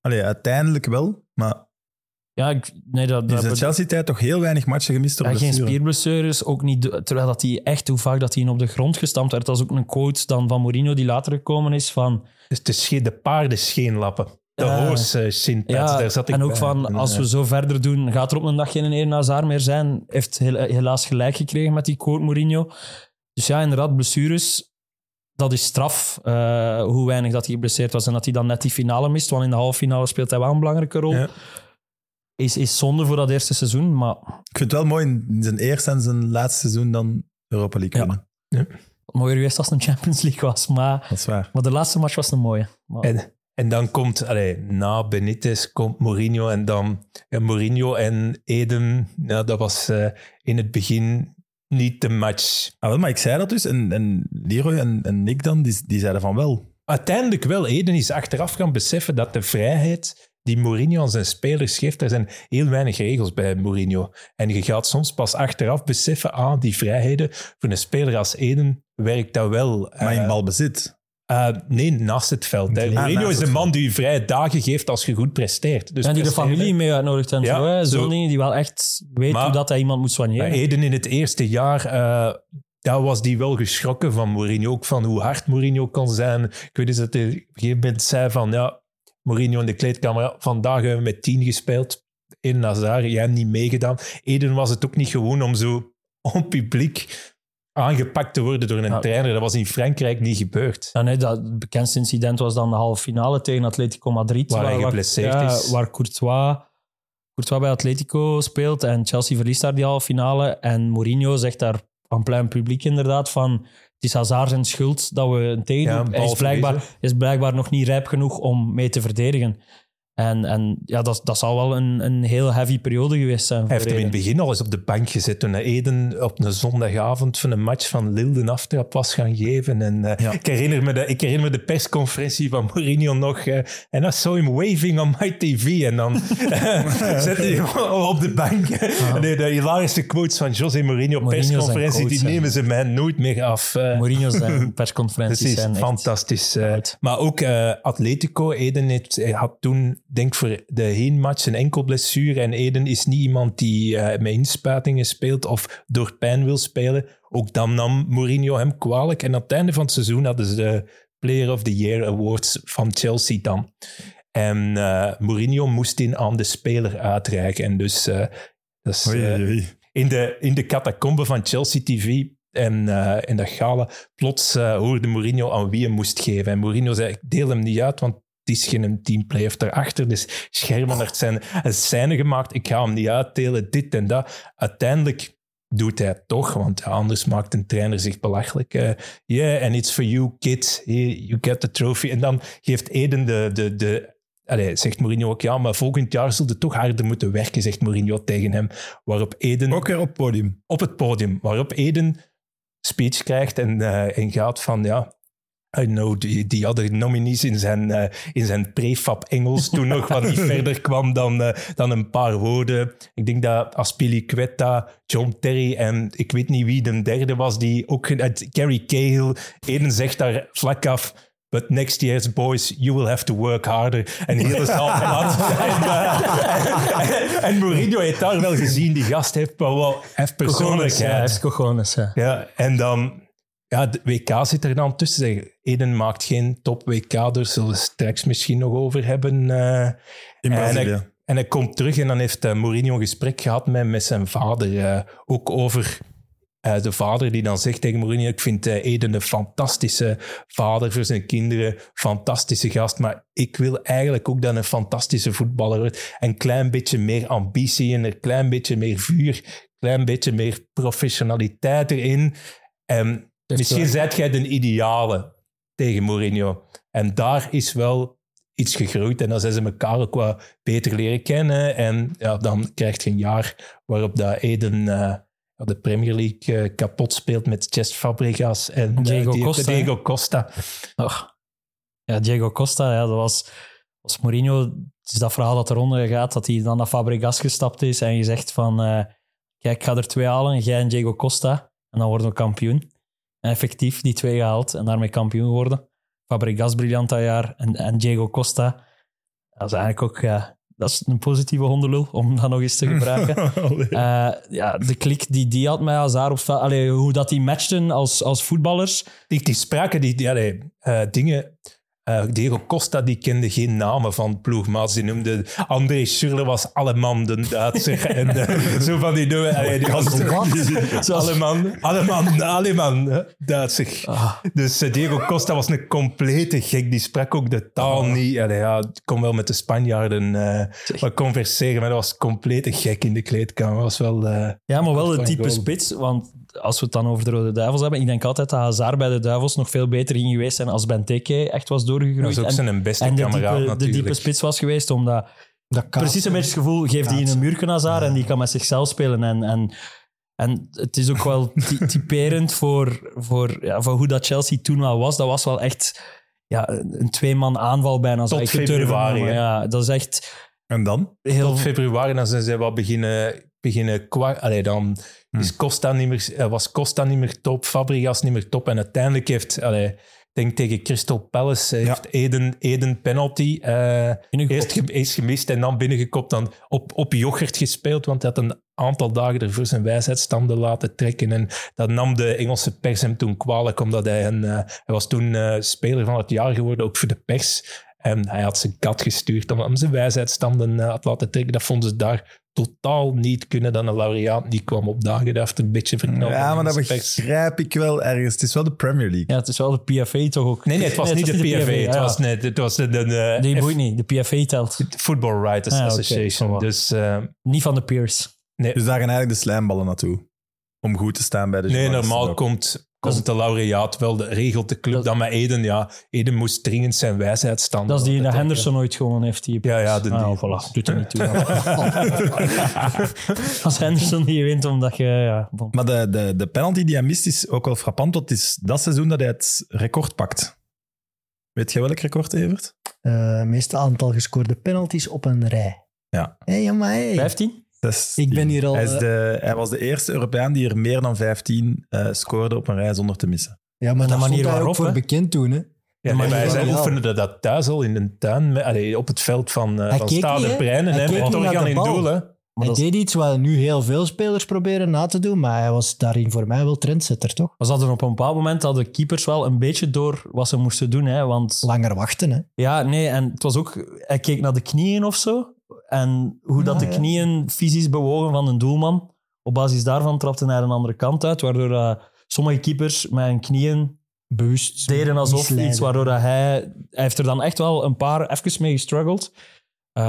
Allee, uiteindelijk wel, maar Ja, ik, nee, dat, Chelsea-tijd toch heel weinig matchen gemist door Ja, geen blessure. spierblessures, ook niet. Terwijl dat hij echt, hoe vaak dat hij op de grond gestampt werd. Dat is ook een quote dan van Mourinho die later gekomen is van. Dus de, sche- de paardenscheenlappen. De Ja. horse uh, shinpads, Ja, daar zat ik en ook bij. van, als we zo verder doen, gaat er op een dag geen Eden meer zijn. Heeft hel- helaas gelijk gekregen met die quote Mourinho. Dus ja, inderdaad, blessures, dat is straf. eh, hoe weinig dat hij geblesseerd was en dat hij dan net die finale mist. Want in de halve finale speelt hij wel een belangrijke rol. Ja. Is, is zonde voor dat eerste seizoen, maar Ik vind het wel mooi in zijn eerste en zijn laatste seizoen dan Europa League Ja. winnen. mooier geweest als het een Champions League was. Maar, Dat is waar. maar de laatste match was een mooie. Maar- En, en dan komt, allee, na Benitez komt Mourinho en dan ja, Mourinho en Eden. Ja, dat was eh, in het begin niet de match. Ah, wel, maar ik zei dat dus. En, en Leroy en, en Nick dan, die, die zeiden van wel. Uiteindelijk wel. Eden is achteraf gaan beseffen dat de vrijheid die Mourinho aan zijn spelers geeft, er zijn heel weinig regels bij Mourinho. En je gaat soms pas achteraf beseffen, ah, die vrijheden voor een speler als Eden werkt dat wel. Maar in Eh, balbezit. eh, nee, naast het veld. Hè. Ah, Mourinho is een man die je vrije dagen geeft als je goed presteert. Dus en die de familie mee uitnodigt en Ja, zo. hè. Zo'n zo. dingen die wel echt weet Maar- hoe dat hij iemand moet soigneren. Eden in het eerste jaar, eh daar was die wel geschrokken van Mourinho. Ook van hoe hard Mourinho kon zijn. Ik weet eens dat hij op een gegeven moment zei van, ja, Mourinho in de kleedkamer, ja, vandaag hebben we met tien gespeeld. In Nazar, jij hebt niet meegedaan. Eden was het ook niet gewoon om zo on publiek aangepakt te worden door een Ja. trainer. Dat was in Frankrijk niet gebeurd. Ja, nee, dat, het bekendste incident was dan de halve finale tegen Atletico Madrid. Waar hij geblesseerd ja, is. Waar Courtois, Courtois bij Atletico speelt en Chelsea verliest daar die halve finale. En Mourinho zegt daar aan plein publiek inderdaad van het is Hazard zijn schuld dat we een tegen Ja, doen. hij is blijkbaar, is blijkbaar nog niet rijp genoeg om mee te verdedigen. En, en ja, dat, dat zal wel een, een heel heavy periode geweest zijn. Hij heeft hem in het begin al eens op de bank gezet toen Eden op een zondagavond van een match van Lille een aftrap was gaan geven. En, eh, Ja. ik, herinner me de, ik herinner me de persconferentie van Mourinho nog. eh, En I saw him waving on my TV. En dan zette hij hem op de bank. En de, de hilarische quotes van José Mourinho op Mourinho persconferentie, die nemen ze mij nooit meer af. eh. Mourinho zijn persconferenties zijn fantastisch. eh. maar ook eh, Atletico, Eden heeft, had toen, denk voor de heenmatch, een enkel blessure. En Eden is niet iemand die eh, met inspuitingen speelt of door pijn wil spelen. Ook dan nam Mourinho hem kwalijk. En aan het einde van het seizoen hadden ze de Player of the Year Awards van Chelsea dan. En eh, Mourinho moest die aan de speler uitreiken. En dus eh, dat is, Oei, oei, oei. in de, in de catacombe van Chelsea TV en eh, in dat gala, plots eh, hoorde Mourinho aan wie hem moest geven. En Mourinho zei, ik deel hem niet uit, want het is geen teamplayer daarachter. Dus Schermen heeft zijn scène gemaakt, ik ga hem niet uitdelen, dit en dat. Uiteindelijk doet hij het toch, want anders maakt een trainer zich belachelijk. Eh, yeah, and it's for you, kids. You get the trophy. En dan geeft Eden de... de, de Allee, zegt Mourinho ook, ja, maar volgend jaar zult je toch harder moeten werken, zegt Mourinho tegen hem. Waarop Eden Ook weer op het podium. op het podium, waarop Eden speech krijgt en, eh, en gaat van, ja, I know die, die other nominees in zijn, eh, in zijn prefab Engels toen nog wat niet verder kwam dan, eh, dan een paar woorden. Ik denk dat Aspilicueta, John Terry en ik weet niet wie de derde was, die ook, uit Gary Cahill, Eden zegt daar vlak af, But next year's boys, you will have to work harder. En heel zaal plat. en, eh, en Mourinho heeft daar wel gezien, die gast heeft wel heeft Cojones, ja, heeft cojones, ja. Ja, en dan... Ja, de WK zit er dan tussen. Zeg, Eden maakt geen top WK, daar zullen we straks misschien nog over hebben. eh. In En Brazilië. hij, en hij komt terug en dan heeft eh, Mourinho een gesprek gehad met, met zijn vader. eh, ook over de vader die dan zegt tegen Mourinho, ik vind Eden een fantastische vader voor zijn kinderen, fantastische gast, maar ik wil eigenlijk ook dat een fantastische voetballer wordt. Een klein beetje meer ambitie en een klein beetje meer vuur, een klein beetje meer professionaliteit erin. En misschien zijt jij de ideale tegen Mourinho. En daar is wel iets gegroeid. En dan zijn ze elkaar ook wat beter leren kennen. En ja, dan krijg je een jaar waarop dat Eden eh, de Premier League eh, kapot speelt met Chest Fabregas en eh, Diego die- Costa, Diego Costa. Ja, Diego Costa, ja, dat was, was Mourinho. Het is dat verhaal dat eronder gaat, dat hij dan naar Fabregas gestapt is en je zegt van, kijk, ik ga er twee halen, jij en Diego Costa, en dan worden we kampioen. En effectief, die twee gehaald en daarmee kampioen geworden. Fabregas briljant dat jaar en, en Diego Costa. Dat is eigenlijk ook, ja, dat is een positieve hondenlul, om dat nog eens te gebruiken. Allee. Eh, ja, de klik die die had met Hazard op veld, allee, hoe dat die matchten als, als voetballers, Die, die spraken die, die allee, eh, dingen. Eh, Diego Costa die kende geen namen van ploegmaats. Die noemde André Schürrle was Alleman, de Duitser. en eh, zo van die dingen. Allee, die was Zoals- Alleman, Alleman, Alleman, Duitser. Ah. Dus eh, Diego Costa was een complete gek. Die sprak ook de taal niet. Allee, ja, kon wel met de Spanjaarden eh, wat converseren, maar dat was complete gek in de kleedkamer. was wel... eh, Ja, maar wel een type goal. spits. Want als we het dan over de Rode Duivels hebben, ik denk altijd dat Hazard bij de Duivels nog veel beter ging geweest zijn als Benteke echt was dat doorgegroeid. was ook en zijn beste en de kameraad diepe, de diepe spits was geweest, omdat Dat precies een beetje het gevoel, geeft hij een muur Hazard en die kan met zichzelf spelen. En, en En het is ook wel ty- typerend voor, voor, ja, voor hoe dat Chelsea toen wel was. Dat was wel echt ja, een twee-man aanval bijna. Tot ik het durven februari? Ja, dat is echt En dan? heel... Tot februari dan zijn ze wel beginnen, beginnen kwa- Allee, dan is Costa niet meer, eh, was Costa niet meer top, Fabregas niet meer top. En uiteindelijk heeft, allee, ik denk tegen Crystal Palace, heeft Eden, Eden penalty. eh, eerst, gem- eerst gemist en dan binnengekopt. Dan op, op yoghurt gespeeld, want hij had een aantal dagen ervoor zijn wijsheidsstanden laten trekken. En dat nam de Engelse pers hem toen kwalijk, omdat hij een... eh, hij was toen speler van het jaar geworden, ook voor de pers. En hij had zijn kat gestuurd omdat hij zijn wijsheidsstanden eh, had laten trekken. Dat vonden ze daar totaal niet kunnen. Dan een laureaat niet kwam opdagen. Dat heeft een beetje verknald. Ja, maar dat de begrijp ik wel ergens. Het is wel de Premier League. Ja, het is wel de PFA toch ook. Nee, nee, het was niet de PFA. Het ja. was, nee, het was de, de, de Die F- boeit niet. De PFA telt. Football Writers Ah, Association. dus eh, Niet van de peers. Dus daar gaan eigenlijk de slijmballen naartoe. Om goed te staan bij de nee, normaal komt, komt de laureaat wel. De, regelt de club Dat- dan met Eden. Ja, Eden moest dringend zijn wijsheidsstand. Dat is die dat. Henderson ooit gewonnen heeft. Die Ja, ja, de- ah, die- voilà. Doet er niet toe. Als Henderson die wint omdat je... Ja, bon. Maar de, de, de penalty die hij mist is ook wel frappant, want het is dat seizoen dat hij het record pakt. Weet jij welk record, Evert? Eh meeste aantal gescoorde penalties op een rij. Ja. Hé, ja, maar hey. 15? Ik ben hier al... Hij, is eh, de, hij was de eerste Europeaan die er meer dan 15 eh, scoorde op een rij zonder te missen. ja, maar de daar manier ook waarop, voor bekend toen. Hè. Ja, maar hij manier zei, waarop- oefende dat thuis al in een tuin, met, allee, op het veld van, eh Hij van Stade? Breinen. Hij keek in doel. Hè. Hij dat is- deed iets wat nu heel veel spelers proberen na te doen, maar hij was daarin voor mij wel trendsetter, toch? We hadden op een bepaald moment hadden keepers wel een beetje door wat ze moesten doen. Hè, want Langer wachten, hè. ja, nee, en het was ook... Hij keek naar de knieën of zo. En hoe dat de ja. knieën fysisch bewogen van een doelman. Op basis daarvan trapte hij naar een andere kant uit, waardoor eh, sommige keepers met hun knieën Bewust. deden alsof misleiden. iets waardoor dat hij... Hij heeft er dan echt wel een paar even mee gestruggeld. Eh,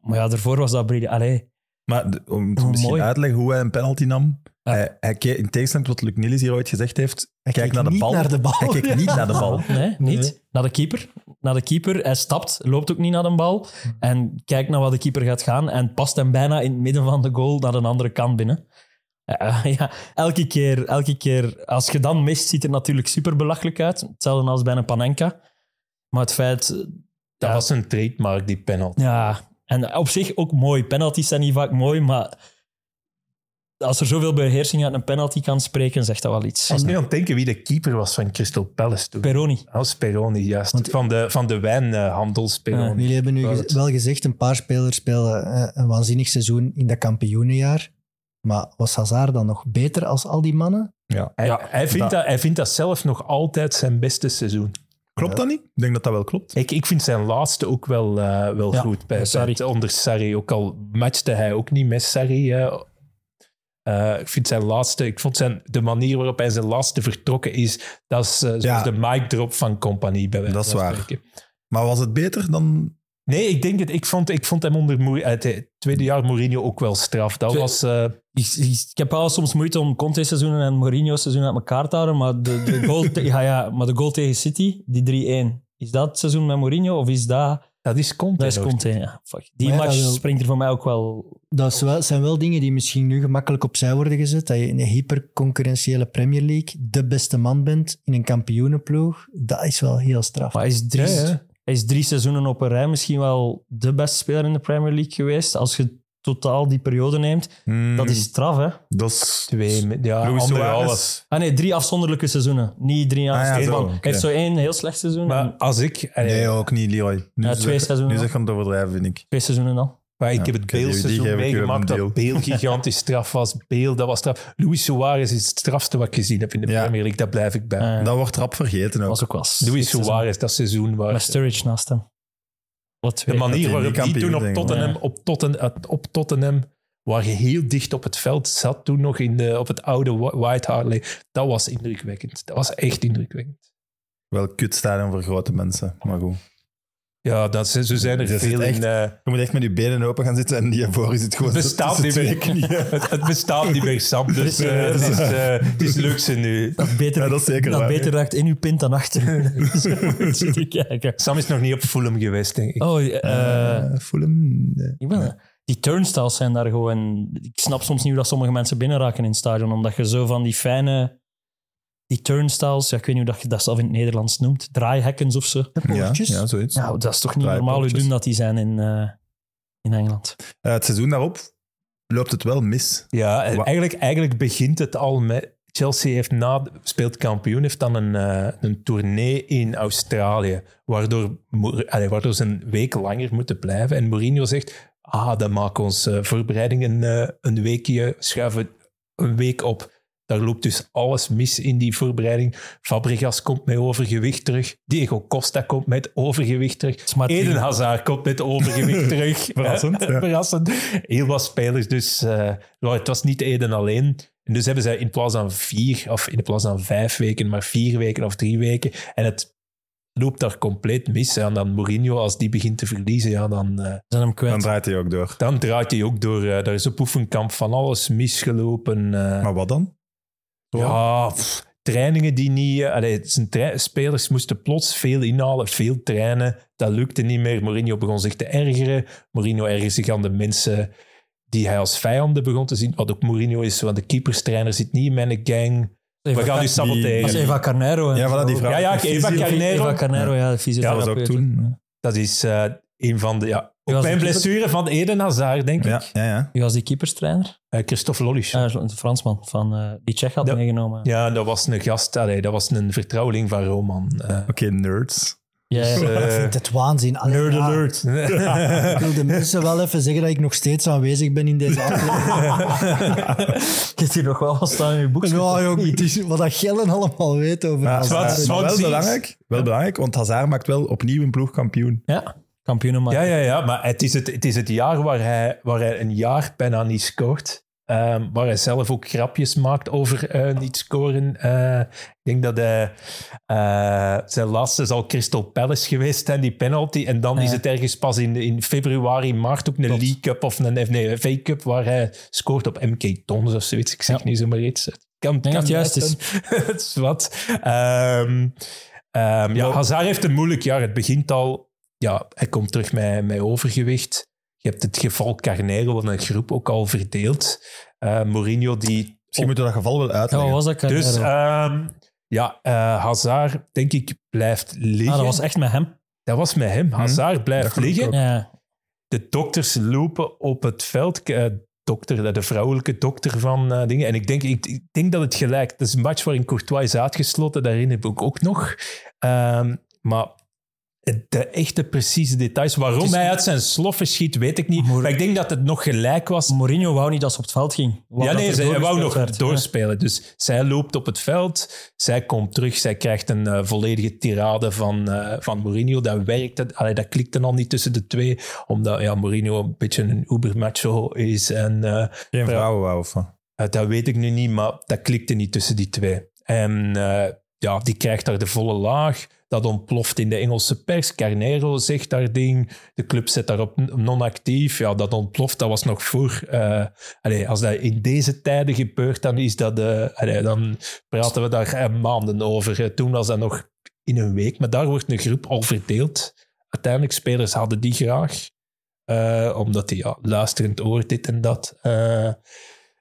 maar ja, daarvoor was dat brede. Allee, Maar om te misschien mooi. uitleggen hoe hij een penalty nam. Ja. Hij, hij keek, in tegenstelling tot wat Luc Niels hier ooit gezegd heeft, Hij kijk keek naar de niet bal. naar de bal. Hij keek niet naar de bal. Nee, niet. Nee. Naar de keeper. Naar de keeper. Hij stapt, loopt ook niet naar de bal. En kijkt naar waar de keeper gaat gaan. En past hem bijna in het midden van de goal naar een andere kant binnen. Ja, ja, elke, keer, elke keer, als je dan mist, ziet het natuurlijk super belachelijk uit. Hetzelfde als bij een Panenka. Maar het feit... Dat Ja. was een trademark, die penalty. Ja, en op zich ook mooi. Penalties zijn niet vaak mooi, maar als er zoveel beheersing uit een penalty kan spreken, zegt dat wel iets. Ik was nu aan het denken wie de keeper was van Crystal Palace toen. Peroni. Dat was Peroni, juist. Want- van de, van de wijnhandel Peroni. Jullie hebben nu gez- wel gezegd, een paar spelers spelen eh, een waanzinnig seizoen in dat kampioenenjaar. Maar was Hazard dan nog beter als al die mannen? Ja. Hij, Ja, hij, vindt dat, hij vindt dat zelf nog altijd zijn beste seizoen. Klopt dat niet? Ik denk dat dat wel klopt. Ik, ik vind zijn laatste ook wel, eh, wel Ja, goed. Bij, bij Sarri. onder Sarri. Ook al matchte hij ook niet met Sarri. hè. Eh, ik vind zijn laatste... Ik vond zijn, de manier waarop hij zijn laatste vertrokken is... Dat is eh, Ja. de mic drop van Compagnie. Bij wijze Dat is van waar. spreken. Maar was het beter dan... Nee, ik denk het. Ik vond, ik vond hem onder Moe- uit het tweede jaar Mourinho ook wel straf. Dat Twee- was... eh, Ik, ik, ik heb wel soms moeite om Conte-seizoenen en Mourinho-seizoenen uit elkaar te houden, maar de, de, goal, te- ja, ja, maar de goal tegen City, die 3-1, is dat het seizoen met Mourinho of is dat... dat is Conte. Dat is ja. Fuck. Die Maar ja, match dat wil- springt er voor mij ook wel... Dat is wel- zijn wel dingen die misschien nu gemakkelijk opzij worden gezet. Dat je in een hyperconcurrentiële Premier League de beste man bent in een kampioenenploeg. Dat is wel heel straf. Maar hij is, drie, Ja, ja. hij is drie seizoenen op een rij misschien wel de beste speler in de Premier League geweest. Als je totaal die periode neemt, Hmm, dat is straf, hè? Dat is... Twee, ja. Ah nee, drie afzonderlijke seizoenen. Niet drie jaar. Ah, ja, heeft zo één heel slecht seizoen Maar en als ik... Nee, ook niet, Leroy. Nu Ja, twee het- seizoenen Nu al. zeg je aan het overdrijven, vind ik. twee seizoenen al. Maar ik Ja, heb het u meegemaakt dat Bale gigantisch straf was. Bale, dat was straf. Luis Suarez is het strafste wat ik gezien heb in de Ja. Premier League. Daar blijf ik bij. Eh, Dat wordt rap vergeten ook. was ook wel Luis. Suarez, dat seizoen waar... Met Sturridge naast hem. Wat De manier waarop die toen op Tottenham, op, Tottenham, op Tottenham, waar je heel dicht op het veld zat, toen nog in de, op het oude Wh- White Hart Lane, dat was indrukwekkend. Dat was echt indrukwekkend. Wel kut stadion voor grote mensen, maar goed. Ja, dat, zo zo zijn er veel echt- in... eh, Je moet echt met je benen open gaan zitten en die voor je zit gewoon het bestaat niet meer. Het, het bestaat niet meer, Sam. Dus eh, het, is, eh, het is luxe nu. Dat beter, Ja, dat is zeker dat waar. beter raakt in uw pint dan achter. Kijken. Sam is nog niet op Fulham geweest, denk ik. Oh, Fulham, nee. ik ben, die turnstiles zijn daar gewoon... Ik snap soms niet hoe dat sommige mensen binnenraken in het stadion, omdat je zo van die fijne... Die turnstiles, ja, ik weet niet hoe dat je dat zelf in het Nederlands noemt, draaihekkens of zo. Ja, ja, zoiets. Ja, dat is toch niet normaal hoe doen dat die zijn in, eh, in Engeland. Eh, het seizoen daarop loopt het wel mis. Ja, Wa- eigenlijk, eigenlijk begint het al met... Chelsea heeft na, speelt kampioen, heeft dan een, eh, een tournee in Australië, waardoor, allee, waardoor ze een week langer moeten blijven. En Mourinho zegt, ah, dan maken we onze voorbereidingen eh, een weekje, schuiven een week op. Daar loopt dus alles mis in die voorbereiding. Fabregas komt met overgewicht terug. Diego Costa komt met overgewicht terug. is maar Eden. Hazard komt met overgewicht terug. Verrassend, ja. Verrassend. Heel wat spelers. Dus eh, ja, het was niet Eden alleen. En dus hebben zij in plaats van vier, of in plaats van vijf weken, maar vier weken of drie weken. En het loopt daar compleet mis. En dan Mourinho, als die begint te verliezen, ja, dan, eh, Ze zijn hem kwijt. Dan draait hij ook door. dan draait hij ook door. eh daar is op oefenkamp van alles misgelopen. eh. Maar wat dan? Ja, pff, trainingen die niet... eh, allee, zijn spelers moesten plots veel inhalen, veel trainen. Dat lukte niet meer. Mourinho begon zich te ergeren. Mourinho ergerde zich aan de mensen die hij als vijanden begon te zien. Wat ook Mourinho is, want de keeperstrainer zit niet in mijn gang. We gaan nu saboteren. Dat is Eva Carnero. Ja, voilà, die vrouw. Ja, Eva Carnero. Eva Carnero, ja, de Ja, dat was ook toen. Dat is eh, een van de... Ja, was keeper? blessure van Eden Hazard, denk Ja, ik. ja, ja. Wie was die keeperstrainer? Eh, Christophe Lollisch. Ja, de Fransman van eh, die Tsjech had Ja. meegenomen. Ja, dat was een gast. allee, dat was een vertrouweling van Roman. Eh, Oké, nerds. Ja, ja. eh, Ik vind het waanzin. Allee, Nerd ja, alert. Ik wil de mensen wel even zeggen dat ik nog steeds aanwezig ben in deze aflevering. Ik heb hier nog wel wat staan in je boek. ja, joh, het is wat dat Gellen allemaal weet over Maar, Hazard. maar- wel belangrijk, wel belangrijk, want Hazard maakt wel opnieuw een ploegkampioen. Ja, kampioenen. Ja, ja, ja, maar het is het, het, is het jaar waar hij, waar hij een jaar bijna niet scoort. Ehm, waar hij zelf ook grapjes maakt over eh, niet scoren. Eh, ik denk dat hij... eh, zijn laatste zal Crystal Palace geweest zijn, die penalty. En dan is het ergens pas in, in februari, maart ook een. League Cup of een, nee, FA Cup waar hij scoort op MK Tons of zoiets. Ik zeg Ja. niet zomaar iets. Kan, het juist is. Het is wat. Ehm, ja, Hazard heeft een moeilijk jaar. Het begint al... Ja, hij komt terug met, met overgewicht. Je hebt het geval Carnero, wat een groep ook al verdeeld. Eh, Mourinho die... Misschien moeten we dat geval wel Ja, uitleggen. was dat? Carnero? Dus ehm, ja, eh, Hazard, denk ik, blijft liggen. ah, dat was echt met hem. Dat was met hem. Hazard dat blijft liggen. Ja. De dokters lopen op het veld. Eh, dokter, de vrouwelijke dokter van dingen. En ik denk, ik, ik denk dat het gelijk... Dat is een match waarin Courtois is uitgesloten. Daarin heb ik ook nog. Ehm, maar de echte precieze details, waarom is- hij uit zijn sloffen schiet, weet ik niet. Maar ik denk dat het nog gelijk was. Mourinho wou niet dat ze op het veld ging. Wou Ja, nee, ze, hij wou nog werd. doorspelen. Dus zij loopt op het veld, zij komt terug, zij krijgt een eh, volledige tirade van, eh, van Mourinho. Dat werkte, allee, dat klikte al niet tussen de twee, omdat ja, Mourinho een beetje een ubermacho is. En eh, Geen vrouwen wou dat weet ik nu niet, maar dat klikte niet tussen die twee. En eh, ja, die krijgt daar de volle laag. Dat ontploft in de Engelse pers. Carnero zegt daar ding. De club zet daarop non-actief. Ja, dat ontploft. Dat was nog voor. eh, als dat in deze tijden gebeurt, dan, is dat, dan praten we daar eh, maanden over. Eh, Toen was dat nog in een week. Maar daar wordt een groep al verdeeld. Uiteindelijk, spelers hadden die graag. Omdat die ja, luisterend oor, dit en dat.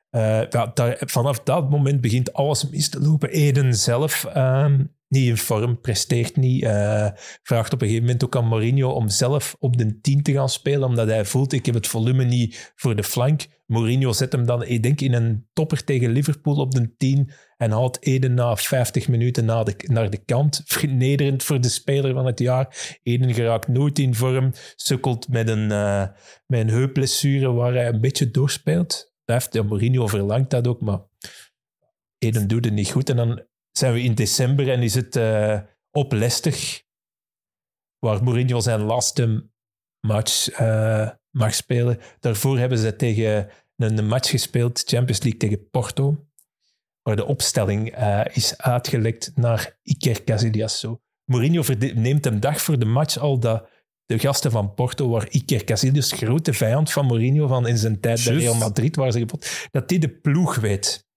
Eh, eh, daar, vanaf dat moment begint alles mis te lopen. Eden zelf ehm, niet in vorm, presteert niet. eh, vraagt op een gegeven moment ook aan Mourinho om zelf op de 10 te gaan spelen, omdat hij voelt, ik heb het volume niet voor de flank. Mourinho zet hem dan, ik denk, in een topper tegen Liverpool op de 10 en haalt Eden na 50 minuten naar de, naar de kant. Vernederend voor de speler van het jaar. Eden geraakt nooit in vorm, sukkelt met een, eh, met een heupblessure waar hij een beetje doorspeelt. Heeft ja, Mourinho verlangt dat ook, maar Eden doet het niet goed. En dan zijn we in december en is het eh, op Leicester, waar Mourinho zijn laatste match eh, mag spelen. Daarvoor hebben ze tegen een, match gespeeld, Champions League tegen Porto, waar de opstelling eh, is uitgelekt naar Iker Casillas. Mourinho neemt een dag voor de match al dat de gasten van Porto, waar Iker Casillas, grote vijand van Mourinho van in zijn tijd bij. Real Madrid, waar ze gepot, dat die de ploeg weet.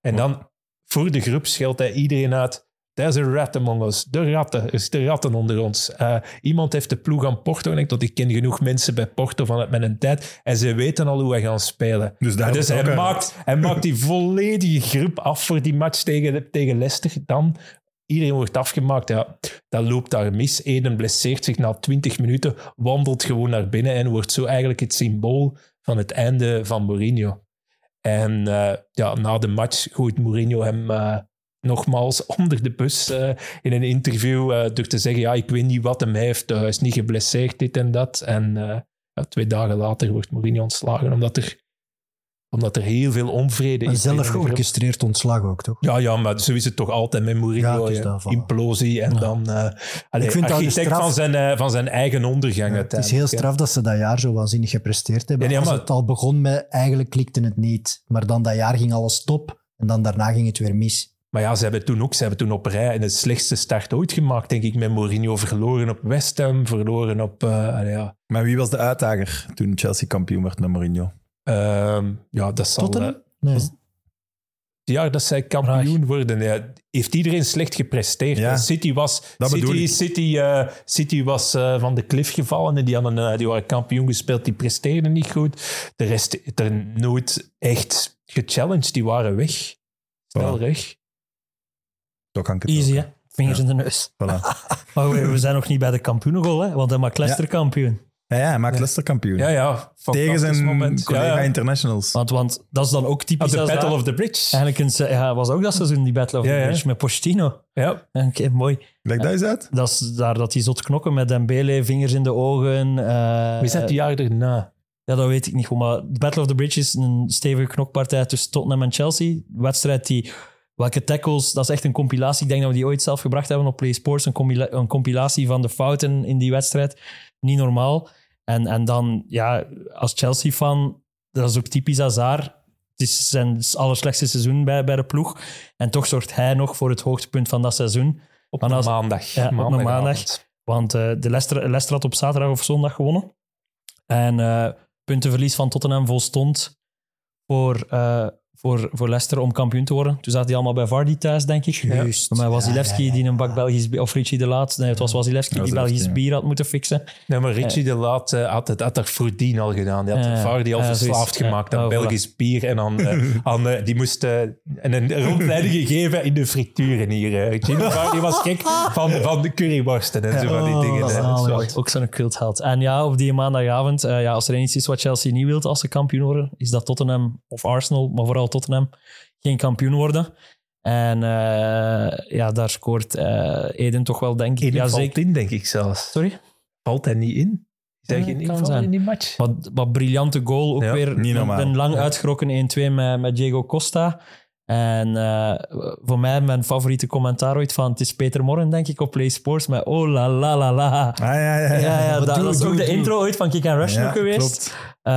En dan voor de groep scheldt hij iedereen uit. There's a rat among us. De ratten. Er zitten ratten onder ons. Eh, iemand heeft de ploeg aan Porto gelegd, want ik ken genoeg mensen bij Porto vanuit mijn tijd. En ze weten al hoe wij gaan spelen. Dus daar dus hij maakt, hij maakt die volledige groep af voor die match tegen, tegen Leicester. Dan, iedereen wordt afgemaakt. Ja, dat loopt daar mis. Eden blesseert zich na 20 minuten, wandelt gewoon naar binnen en wordt zo eigenlijk het symbool van het einde van Mourinho. En eh, ja, na de match gooit Mourinho hem eh, nogmaals onder de bus eh, in een interview door te zeggen, ja, ik weet niet wat hem heeft, hij is niet geblesseerd, dit en dat. En ja, twee dagen later wordt Mourinho ontslagen, omdat er, omdat er heel veel onvrede En is. zelf georchestreerd ontslag ook, toch? Ja, ja, maar zo is het toch altijd met Mourinho. ja. Implosie en dan eh allee, Ik vind architect straf- van, zijn, eh, van zijn eigen ondergang Ja, het is heel straf dat ze dat jaar zo waanzinnig gepresteerd hebben. Ja, nee, Als maar- het al begon met, eigenlijk klikte het niet. Maar dan dat jaar ging alles top. En dan daarna ging het weer mis. Maar ja, ze hebben toen ook ze hebben toen op rij de slechtste start ooit gemaakt, denk ik, met Mourinho. Verloren op West Ham, verloren op... eh, allee, ja. Maar wie was de uitdager toen Chelsea kampioen werd met Mourinho? Ehm, ja, dat zal... Tottenham? Nee. ja, dat zij kampioen worden. Ja, heeft iedereen slecht gepresteerd. Ja, City was, dat City. City, eh, City was eh, van de klif gevallen en die, hadden, eh, die waren kampioen gespeeld. Die presteerden niet goed. De rest heeft er nooit echt gechallenged. Die waren weg. Snel Voilà. weg. Zo kan ik het Easy, ook. hè? Vingers in de neus. Voilà. Maar we, we zijn nog niet bij de kampioenengoal, hè? Want hij maakt Leicester kampioen. Ja, ja, hij maakt Leicester kampioen. Ja, ja. Tegen zijn moment. collega Ja, ja. internationals. Want, want dat is dan ook typisch. de Battle dat- of the Bridge. Eigenlijk een, ja, was ook dat seizoen, die Battle of Ja, the ja. Bridge, met Pochettino. Ja. Oké, mooi. Leg dat eens uit. Dat is daar dat hij zot knokken met Dembele, vingers in de ogen. eh, Wie zat het jaar erna? Ja, dat weet ik niet goed. Maar de Battle of the Bridge is een stevige knokpartij tussen Tottenham en Chelsea. Een wedstrijd die... Welke tackles, dat is echt een compilatie. Ik denk dat we die ooit zelf gebracht hebben op Play Sports. Een, compila- een compilatie van de fouten in die wedstrijd. Niet normaal. En, en dan, ja, als Chelsea-fan, dat is ook typisch Hazard. Het is zijn allerslechtste seizoen bij, bij de ploeg. En toch zorgt hij nog voor het hoogtepunt van dat seizoen. Op een als- maandag. Ja, op een maandag. Want eh, de Leicester, Leicester had op zaterdag of zondag gewonnen. En eh puntenverlies van Tottenham volstond voor, eh, voor, voor Leicester om kampioen te worden. Toen zaten die allemaal bij Vardy thuis, denk ik. Juist. Met Wasilewski, Ja, ja, ja. die een bak Belgisch bier... Of Richie de Laat. Nee, het was Wasilewski die Belgisch ja. bier had moeten fixen. Nee, maar Richie de Laat eh, had, het, had dat voordien al gedaan. Die had. Vardy al verslaafd gemaakt aan Oh, voilà. Belgisch bier. En aan, eh, aan, eh, die moest eh, en een rondleiding gegeven in de frituren hier. eh. Jimmy Vardy was gek van, van de curryworsten en zo van die Oh, dingen. Dat. Ook zo'n cultheld. En ja, op die maandagavond, eh, ja, als er iets is wat Chelsea niet wil als ze kampioen worden, is dat Tottenham of Arsenal, maar vooral Tottenham, geen kampioen worden. En eh, ja, daar scoort eh, Eden toch wel, denk ik. Eden Ja, valt zeker. in, denk ik zelfs. Sorry? Valt hij niet in? Is hij Ja, geen kan invaller zijn. in die match? Wat, wat briljante goal. Ook Ja, weer niet een, normaal. een lang uitgerokken 1-2 met, met Diego Costa. En eh, voor mij mijn favoriete commentaar ooit van, het is Peter Morren, denk ik, op Play Sports, met oh la la la la. Ah, ja, ja, ja. Ja, ja, dat, doe, dat is doe, ook de doe. intro ooit van Kick and Rush nog geweest. klopt. Eh,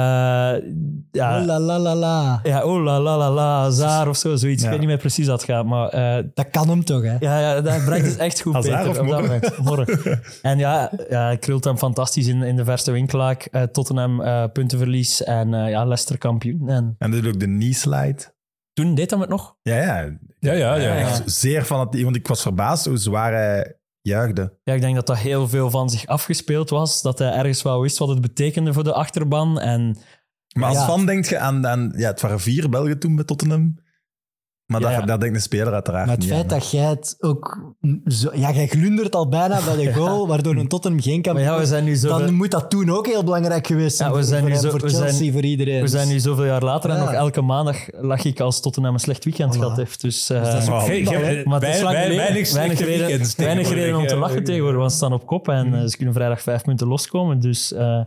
ja, Oh, la la la la. ja, oh la la la la, Zaar of zo, zoiets. Ja. Ik weet niet meer precies wat het gaat, maar eh, Dat kan hem toch, hè? ja, ja, dat brengt het echt goed, Peter. of op dat. Morren. En ja, ja krult hem fantastisch in, in de verste winklaak. Eh, Tottenham eh, puntenverlies en eh, ja, Leicester kampioen. En En ook de knee slide. Toen deed hij het nog. Ja, ja. Ja, ja, ja. Echt zeer van het... Want ik was verbaasd hoe zwaar hij juichte. Ja, ik denk dat dat heel veel van zich afgespeeld was. Dat hij ergens wel wist wat het betekende voor de achterban. En Maar als Ja. fan denk je aan... aan ja, het waren vier Belgen toen bij Tottenham. Maar Ja, daar denkt de speler uiteraard Maar het niet feit aan. dat jij het ook... Zo, ja, jij glundert al bijna bij de goal, waardoor een Tottenham geen maar kampioen ja, we zijn nu zo Dan moet dat toen ook heel belangrijk geweest zijn. Ja, we voor- zijn voor, nu zo- voor we zijn- voor iedereen. We zijn nu zoveel jaar later en nog elke maandag lag ik als Tottenham een slecht weekend Voilà. gehad heeft. Dus, eh, dat is ook Wow. Ge- hè? ge- maar het is lang weinig weinig reden, weekends weinig reden om te tegenwoordig, lachen tegenwoordig, want ze staan op kop en eh, ze kunnen vrijdag vijf punten loskomen. Dus, eh,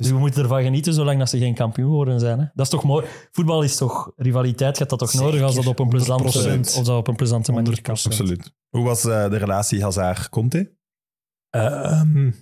dus we moeten ervan genieten zolang dat ze geen kampioen worden zijn. Hè. Dat is toch mooi. Voetbal is toch rivaliteit, gaat dat toch Zeker. nodig als dat op een plezante, 100%. of dat op een plezante manier kan. Absoluut. Hoe was eh, de relatie Hazard-Conte? Ehm, Ik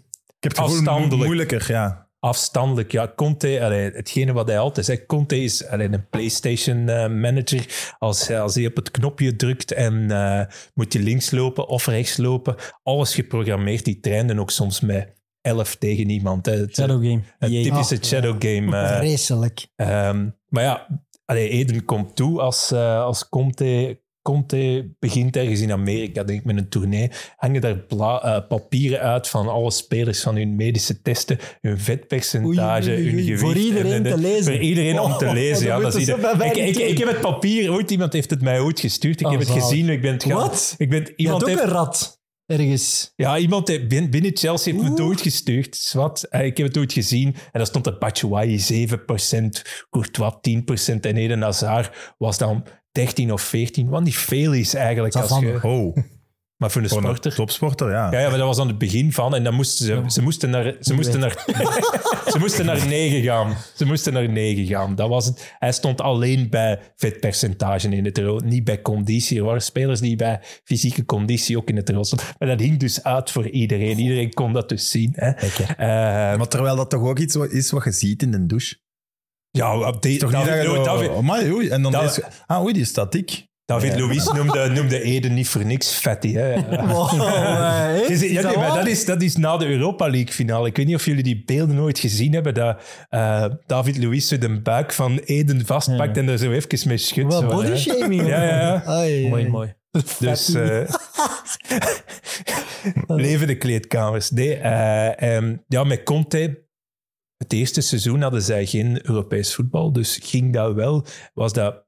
heb het gevoel Afstandelijk. moeilijker, ja. afstandelijk. Ja, Conte, allee, hetgene wat hij altijd zegt, Conte is allee, een PlayStation eh, manager. Als, als hij op het knopje drukt en eh, moet je links lopen of rechts lopen, alles geprogrammeerd. Die trainden ook soms met 11 tegen iemand. Hè. Het, Shadow game. het Jee. typische shadow game. eh, Vreselijk. Ehm, maar ja, allee, Eden komt toe als, eh als Conte Conte begint ergens in Amerika, denk ik, met een tournee. Hangen daar bla- eh, papieren uit van alle spelers van hun medische testen, hun vetpercentage, Oei, oei, oei, hun gewicht. Voor iedereen en- en- te lezen. Voor iedereen om te Oh, lezen, ja. dat je. ik, ik, ik heb het papier, ooit iemand heeft het mij ooit gestuurd. Ik Oh, heb het zalig. gezien, ik ben het gaan... Wat? Ik ben, Je had iemand ook heeft, een rat ergens. ja, iemand binnen Chelsea heeft me het Oeh. ooit gestuurd. Zwat. Eh, Ik heb het ooit gezien en daar stond er Batshuayi 7%, Courtois 10% en Eden Hazard was dan 13 of 14, wat niet veel is eigenlijk. Dat Als van- je, Oh, maar voor een gewoon een sporter. topsporter, ja. Ja, ja, maar dat was aan het begin van. En dan moesten ze, ze, moesten naar, ze, moesten naar, ze moesten naar 9 gaan. Ze moesten naar 9 gaan. Dat was het. Hij stond alleen bij vetpercentage in het rood, niet bij conditie. Er waren spelers die bij fysieke conditie ook in het rood stonden. Maar dat hing dus uit voor iedereen. Iedereen kon dat dus zien. Hè. Eh, Maar terwijl dat toch ook iets is wat je ziet in de douche. ja, op die, Toch niet dat Amai, oei, en dan is, ah, oei, die staat dik. David Ja. Louis noemde, noemde Eden niet voor niks fatty. Hè. Wow, eh, ja, dat nee, maar waar? dat, is, dat is na de Europa League finale. Ik weet niet of jullie die beelden nooit gezien hebben. Dat eh, David Luiz zo de buik van Eden vastpakt en er zo even mee schudt. Wat zo, body shaming. Ja, ja. Ai, Mooi, mooi. Dus eh levende kleedkamers. Nee, eh, ehm, ja, met Conte. Het eerste seizoen hadden zij geen Europees voetbal. Dus ging dat wel. Was dat,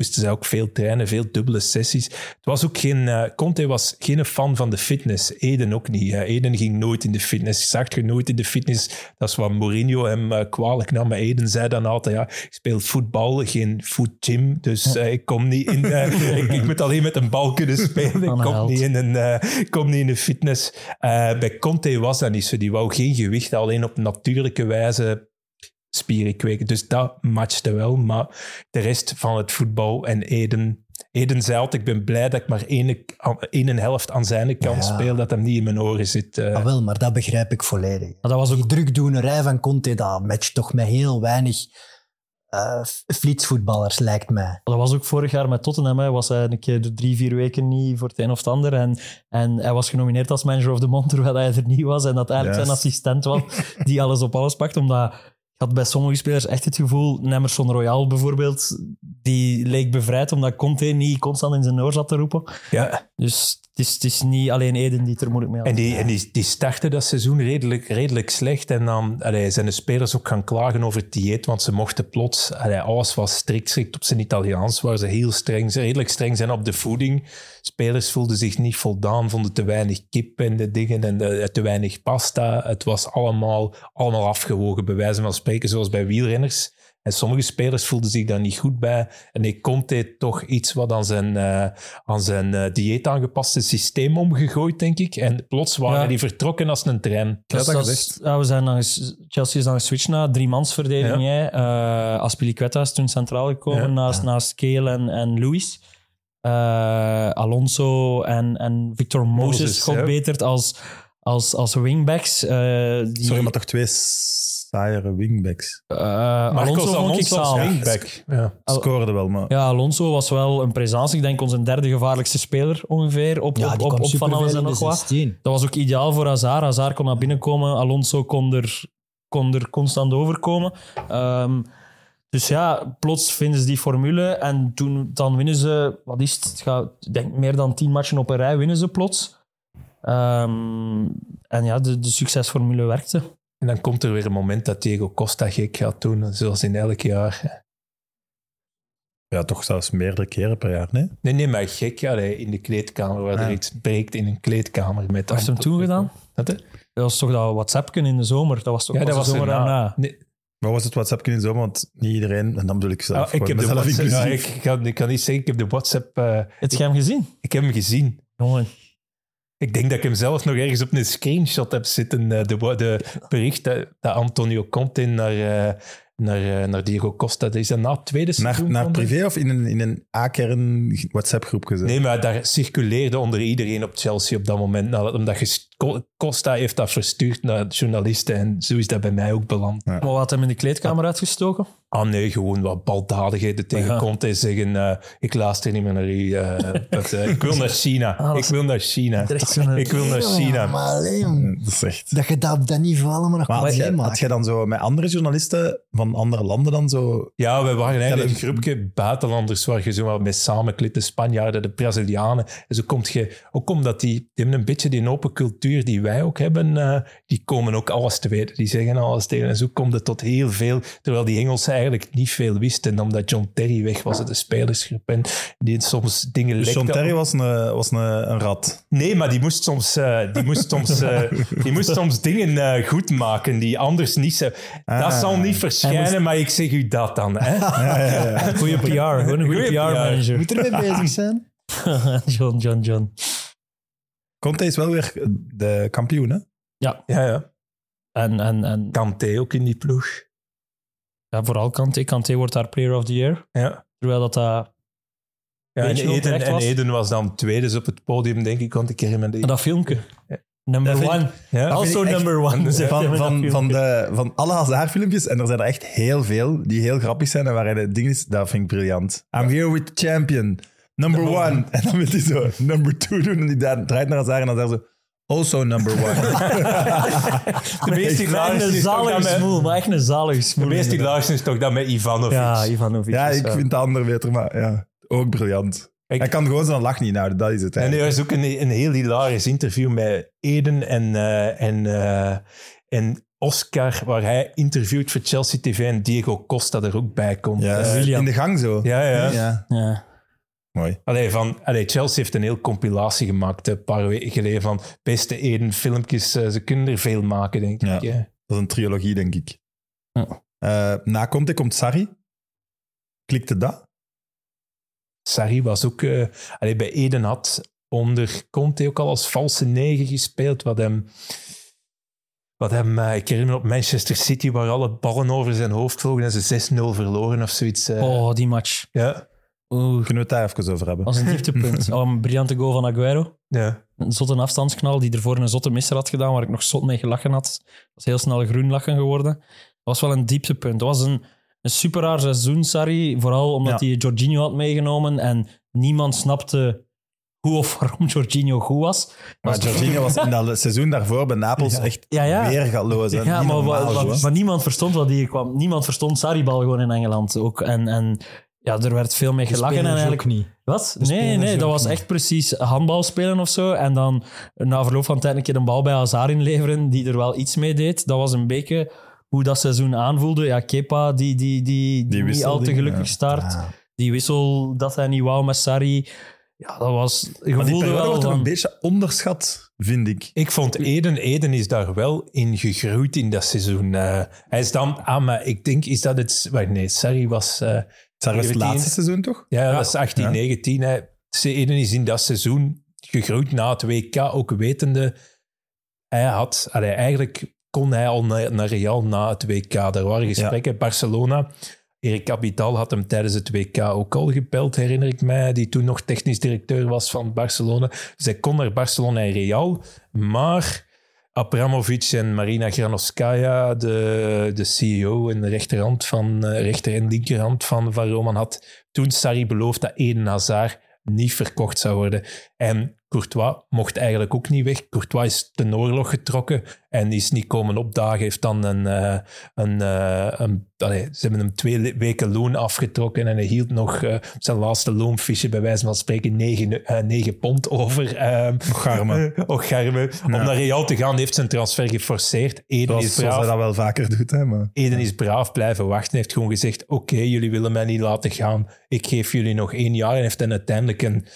moesten zij ook veel trainen, veel dubbele sessies. Het was ook geen, eh, Conte was geen fan van de fitness. Eden ook niet. Eden ging nooit in de fitness. Zag je nooit in de fitness. Dat is wat Mourinho hem eh, kwalijk nam. Maar Eden zei dan altijd, ja, ik speel voetbal, geen footgym. Dus eh, ik kom niet in... ik, ik moet alleen met een bal kunnen spelen. Ik kom niet in een, kom niet in de fitness. Bij Conte was dat niet zo. Die wou geen gewicht, alleen op natuurlijke wijze spieren kweken. Dus dat matchte wel. Maar de rest van het voetbal en Eden... Eden zei altijd, ik ben blij dat ik maar één, één helft aan zijn kant Ja. speel, dat hem niet in mijn oren zit. eh. Ah, wel, maar dat begrijp ik volledig. Maar dat was ook Die drukdoenerij van Conte, dat matcht toch met heel weinig eh flitsvoetballers, lijkt mij. Dat was ook vorig jaar met Tottenham. Hij was hij een keer drie, vier weken niet voor het een of het ander. En, en hij was genomineerd als manager of the month, terwijl hij er niet was. En dat eigenlijk zijn assistent was, die alles op alles pakt. Omdat had bij sommige spelers echt het gevoel, Nemerson Royal bijvoorbeeld, die leek bevrijd omdat Conte niet constant in zijn oor zat te roepen. ja, Dus het is, het is niet alleen Eden die het er moeilijk mee had. En die, en die, die starten dat seizoen redelijk, redelijk slecht. En dan allee, zijn de spelers ook gaan klagen over het dieet, want ze mochten plots... Allee, alles was strikt, strikt op zijn Italiaans, waar ze heel streng, redelijk streng zijn op de voeding. Spelers voelden zich niet voldaan, vonden te weinig kip en de dingen en de, te weinig pasta. Het was allemaal, allemaal afgewogen, bij wijze van spreken, zoals bij wielrenners. En sommige spelers voelden zich daar niet goed bij. En ik Conte toch iets wat aan zijn, eh, aan zijn eh, dieet aangepaste systeem omgegooid, denk ik. En plots waren Ja. die vertrokken als een trein. Ja, Dus dat dat ja, we zijn dan Chelsea is dan geswitcht naar driemansverdediging. hè. Eh Aspilicueta is toen centraal gekomen Ja. naast, naast Kale en, en Luis. Alonso en, en Victor Moses, Moses, God ja. betert als, als, als wingbacks. Die, Sorry, maar toch twee saaiere wingbacks. eh, Marcos Alonso vond ik wingback. Ja. Scoorde wel, maar... Ja, Alonso was wel een presence. Ik denk onze derde gevaarlijkste speler ongeveer. Op, Ja, op, van alles en nog wat. 16. Dat was ook ideaal voor Hazard. Hazard kon naar binnen komen. Alonso kon er, kon er constant overkomen. Ehm, dus ja, plots vinden ze die formule. En toen, dan winnen ze, wat is het? het gaat, ik denk meer dan tien matchen op een rij winnen ze plots. Ehm, en ja, de, de succesformule werkte. En dan komt er weer een moment dat Diego Costa gek gaat doen, zoals in elk jaar. Ja, toch zelfs meerdere keren per jaar, nee? Nee, nee, maar gek allee, in de kleedkamer, waar er Ja. iets breekt in een kleedkamer. Met Wat heeft hem toen gedaan? Dat was toch dat WhatsApp in de zomer? Dat was toch Ja, dat was de zomer daarna? Nee, Wat was het WhatsApp in de zomer? Want niet iedereen, en dan bedoel ik zelf, ah, ik, heb de WhatsApp, ja, ik, kan, ik kan niet zeggen, ik heb de WhatsApp... eh, Heb je hem gezien? ik heb hem gezien. Jongen. Ik denk dat ik hem zelf nog ergens op een screenshot heb zitten. eh, De, de bericht dat, dat Antonio Conte naar, eh, naar, eh, naar Diego Costa... Dat is dat na het tweede Naar, seizoen? naar privé of in een, in een A-kern WhatsApp-groep gezet? Nee, maar daar circuleerde onder iedereen op Chelsea op dat moment. nadat- Omdat je, Costa heeft dat verstuurd naar journalisten en zo is dat bij mij ook beland. Maar wat had hem in de kleedkamer uitgestoken? Ah nee, gewoon wat baldadigheden tegen Ja. Conte zeggen. eh, ik luister niet meer naar u. eh, dat, ik wil naar China. Ah, ik wil naar China. Ik wil naar China. Ja, maar alleen, Dat is echt... dat je dat op dat niveau allemaal nog Maar had jij, maakt. had jij dan zo met andere journalisten van van andere landen dan zo... Ja, we waren eigenlijk een groepje buitenlanders waar je zo mee samenklit. De Spanjaarden, de Brazilianen. En zo komt je, ook omdat die, die hebben een beetje die open cultuur die wij ook hebben, eh, die komen ook alles te weten. Die zeggen alles tegen. En zo komt het tot heel veel, terwijl die Engelsen eigenlijk niet veel wisten. En omdat John Terry weg was, de spelersgroep. En die soms dingen Dus John. Terry was een, was een, een rat. Nee, maar die moest soms, eh, die moest soms, eh, die moest soms dingen goed maken die anders niet zo... Dat Ah. zal niet verschijnen, maar ik zeg u dat dan. Hè? Goeie PR, gewoon een goede Goeie PR. PR-manager. Moet ermee bezig zijn. John, John, John. Conte is wel weer de kampioen, hè? Ja, Ja, ja. en, en, en Kanté ook in die ploeg. ja, vooral Kanté. Kanté wordt daar Player of the Year. Ja. Terwijl dat... dat Ja, en, Eden, en was. Eden was dan tweede dus op het podium, denk ik, want ik herinner me die. dat filmpje. Number Dat one. Ja. Also echt- number one. Van, dat van, van, de, van alle Hazard-filmpjes, en er zijn er echt heel veel, die heel grappig zijn en waarin het ding is, dat vind ik briljant. I'm here with the champion, number one. En dan wil hij zo number two doen en die draait naar Hazard en dan zegt ze, also number one. De meest is toch dat smoel, maar echt een zalige de smoel. meest inderdaad. hilarische is toch dat met Ivanovic. Ja, Ivanovic. ja, ik vind de andere beter, maar ja, ook briljant. Ik- Hij kan gewoon zijn lach niet houden, dat is het. En er was ook een, een heel hilarisch interview met Eden en, eh, en, eh, en Oscar, waar hij interviewt voor Chelsea TV en Diego Costa er ook bij komt. Ja, Eh, in de gang zo. ja, ja. ja. Ja. Mooi. Allee, van, allee, Chelsea heeft een heel compilatie gemaakt een paar weken geleden van beste Eden filmpjes. Ze kunnen er veel maken, denk Ja. ik. hè. Dat is een trilogie, denk ik. Ja. Eh, na Conte komt Sarri. Klikte dat? Sarri was ook... allee, bij Eden had onder Conte ook al als valse negen gespeeld, wat hem... Wat hem, eh, ik herinner me op Manchester City, waar alle ballen over zijn hoofd vlogen en ze 6-0 verloren of zoiets. eh. Oh, die match. Ja, Oeh, Kunnen we het daar even over hebben? dat was een dieptepunt. Oh, een briljante goal van Aguero. ja. Een zotte afstandsknal die ervoor een zotte misser had gedaan, waar ik nog zot mee gelachen had. Dat was heel snel groen lachen geworden. Dat was wel een dieptepunt. Dat was een, een super raar seizoen, Sarri. Vooral omdat Ja. hij Jorginho had meegenomen en niemand snapte hoe of waarom Jorginho goed was. Maar Dat is- Jorginho was in dat seizoen daarvoor bij Napels Ja. echt Ja, ja. weergaloos. hè. Ja, maar, normaal, niemand verstond wat hier kwam. Niemand verstond Sarri-bal gewoon in Engeland ook. En, en ja, er werd veel mee gelachen. En spelers eigenlijk, ook niet. Wat? De Nee, nee, dat ook was niet. echt precies handbal spelen of zo. En dan na verloop van tijd een keer een bal bij Hazard inleveren, die er wel iets mee deed. Dat was een beetje hoe dat seizoen aanvoelde. Ja, Kepa, die, die, die, die, niet al te gelukkig ja. start. Die wissel dat hij niet wou met Sarri. Ja, dat was... Maar die periode wordt van... een beetje onderschat, vind ik. Ik vond Eden, Eden is daar wel in gegroeid in dat seizoen. Eh, hij is dan, ah, maar ik denk, is dat het, wacht, nee, Sarri was, eh, Sarri was het 17. laatste seizoen, toch? ja, dat is 18, Ja. 19. Hè. Eden is in dat seizoen gegroeid na het WK, ook wetende, hij had, allee, eigenlijk kon hij al naar, naar Real na het WK. Er waren gesprekken, Barcelona. Erik Abidal had hem tijdens het WK ook al gebeld, herinner ik mij, die toen nog technisch directeur was van Barcelona. Dus hij kon naar Barcelona en Real, maar Abramovic en Marina Granovskaya, de, de CEO en de rechterhand van, eh, rechter en linkerhand van, van Roman, had toen Sarri beloofd dat Eden Hazard niet verkocht zou worden. En Courtois mocht eigenlijk ook niet weg. Courtois is ten oorlog getrokken en is niet komen opdagen. Heeft dan een... eh, een, eh, een allee, ze hebben hem twee weken loon afgetrokken en hij hield nog eh, zijn laatste loonfiche, bij wijze van spreken, negen, eh, negen pond over. ehm Garme. Och, Germe. Om naar Real te gaan heeft zijn transfer geforceerd. Eden Zoals, is zoals hij braaf. dat wel vaker doet. Hè, maar. Eden is braaf blijven wachten. heeft gewoon gezegd: Oké, jullie willen mij niet laten gaan. Ik geef jullie nog één jaar. En heeft dan uiteindelijk een.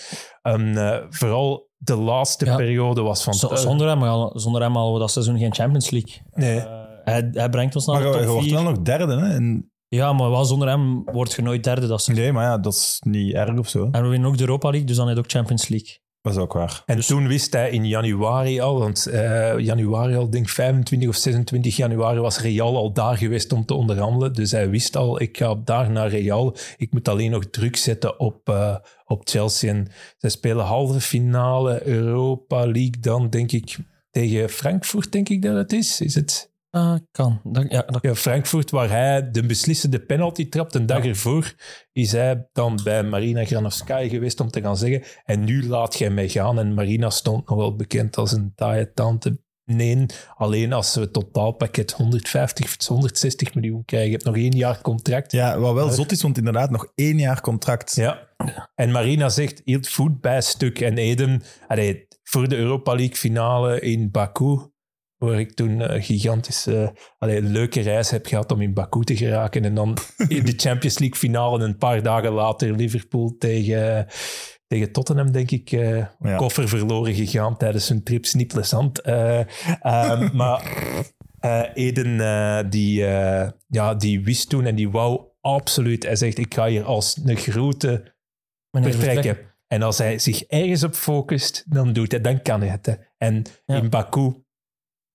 Eh, vooral de laatste Ja. periode was van. Z- Zonder hem, al- zonder hem hadden we dat seizoen geen Champions League. Nee. Eh, hij, hij brengt ons naar Maar de je, je top wordt 4. wel nog derde. Hè? En, Ja, maar wel zonder hem word je nooit derde. Dat nee, maar ja, dat is niet erg of zo. En we winnen ook de Europa League, dus dan heb je ook Champions League. Dat is ook waar. En toen wist hij in januari al, want eh, januari al, denk ik 25 of 26 januari was Real al daar geweest om te onderhandelen. Dus hij wist al, ik ga daar naar Real. Ik moet alleen nog druk zetten op, eh, op Chelsea. En zij spelen halve finale Europa League dan, denk ik, tegen Frankfurt, denk ik dat het is. Is het? Ah, kan. Dat, ja, dat, Ja, Frankfurt, waar hij de beslissende penalty trapt. Een dag ervoor is hij dan bij Marina Granovskaya geweest om te gaan zeggen en nu laat jij mij gaan. En Marina stond nog wel bekend als een taaie tante. Nee, alleen als we het totaalpakket 150 of 160 miljoen krijgen. Je hebt nog één jaar contract. Ja, wat wel zot is, want inderdaad nog één jaar contract. Ja. En Marina zegt, hield voet bij stuk. En Eden, allee, voor de Europa League finale in Baku, waar ik toen een gigantische, allee, een leuke reis heb gehad om in Baku te geraken. En dan in de Champions League finale een paar dagen later Liverpool tegen, tegen Tottenham, denk ik, eh, Ja. koffer verloren gegaan tijdens hun trips. Niet plezant. Maar eh, Eden, eh, die, eh, ja, die wist toen en die wou absoluut. Hij zegt, ik ga hier als een grote vertrekken. Vertrek. En als hij zich ergens op focust, dan doet hij, dan kan hij het. hè. En Ja. in Baku,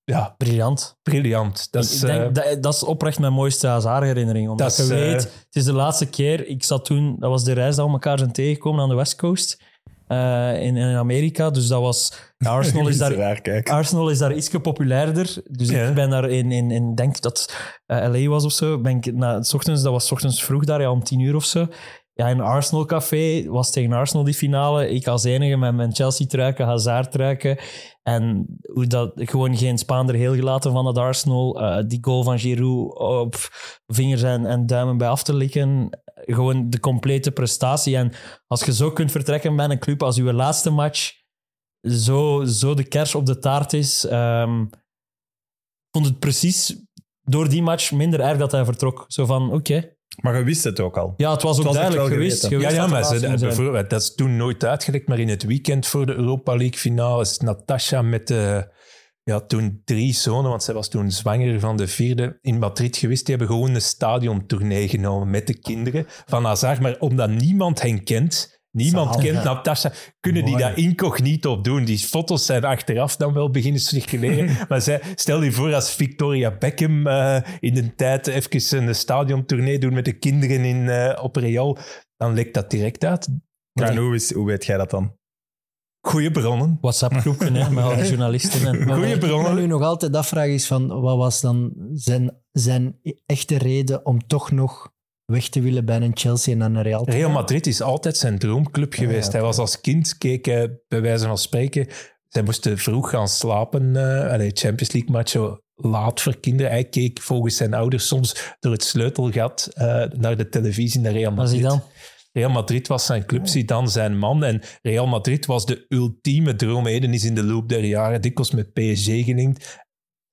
ja, Briljant. briljant. Dat is, ik denk, eh, dat, dat is oprecht mijn mooiste Hazard-herinnering. Omdat je eh, weet, het is de laatste keer... Ik zat toen... Dat was de reis dat we elkaar zijn tegengekomen aan de West Coast. eh, in, in Amerika. Dus dat was... Arsenal is daar... raar. Arsenal is daar iets populairder. Dus Ja. ik ben daar in, in, in denk dat LA was of zo. Ben ik na, s ochtends, dat was 's ochtends vroeg daar, ja, om tien uur of zo. Ja, in Arsenal café was tegen Arsenal die finale. Ik als enige met mijn Chelsea-truiken, Hazard-truiken. En hoe dat gewoon geen Spaander heel gelaten van het Arsenal. eh, die goal van Giroud op vingers en, en duimen bij af te likken. Gewoon de complete prestatie. En als je zo kunt vertrekken bij een club als uw laatste match zo, zo de kers op de taart is. ik vond het precies door die match minder erg dat hij vertrok. Zo van, oké. Maar je wist het ook al. Ja, het was ook Het was echt duidelijk geweest. ja, ja, maar ze, bijvoorbeeld, dat is toen nooit uitgelekt, maar in het weekend voor de Europa League finale is Natasha met de, ja, toen drie zonen, want zij was toen zwanger van de vierde, in Madrid geweest. Die hebben gewoon een stadiontournee genomen met de kinderen van Hazard. Maar omdat niemand hen kent, niemand Zalig, kent. Natasha, kunnen die Mooi. dat incognito doen. Die foto's zijn achteraf dan wel beginnen circuleren. maar zij, stel je voor als Victoria Beckham eh, in de tijd even een stadiontournee doet met de kinderen in, eh, op Real, dan lekt dat direct uit. Ja, en hoe, is, hoe weet jij dat dan? Goeie bronnen. WhatsApp-groepje hè, met alle journalisten. En, Goeie Wat ik bronnen. nog altijd afvraag is van, wat was dan zijn, zijn echte reden om toch nog weg te willen bij een Chelsea en een Real Real? Madrid is altijd zijn droomclub geweest. ja, Hij was als kind, keek hij, bij wijze van spreken, zij moesten vroeg gaan slapen. eh allee, Champions League matchen laat voor kinderen. Hij keek volgens zijn ouders soms door het sleutelgat eh, naar de televisie naar Real Was hij Madrid. dan? Real Madrid was zijn club, Zidane zijn man. En Real Madrid was de ultieme droom. Eden is in de loop der jaren dikwijls met PSG gelinkt.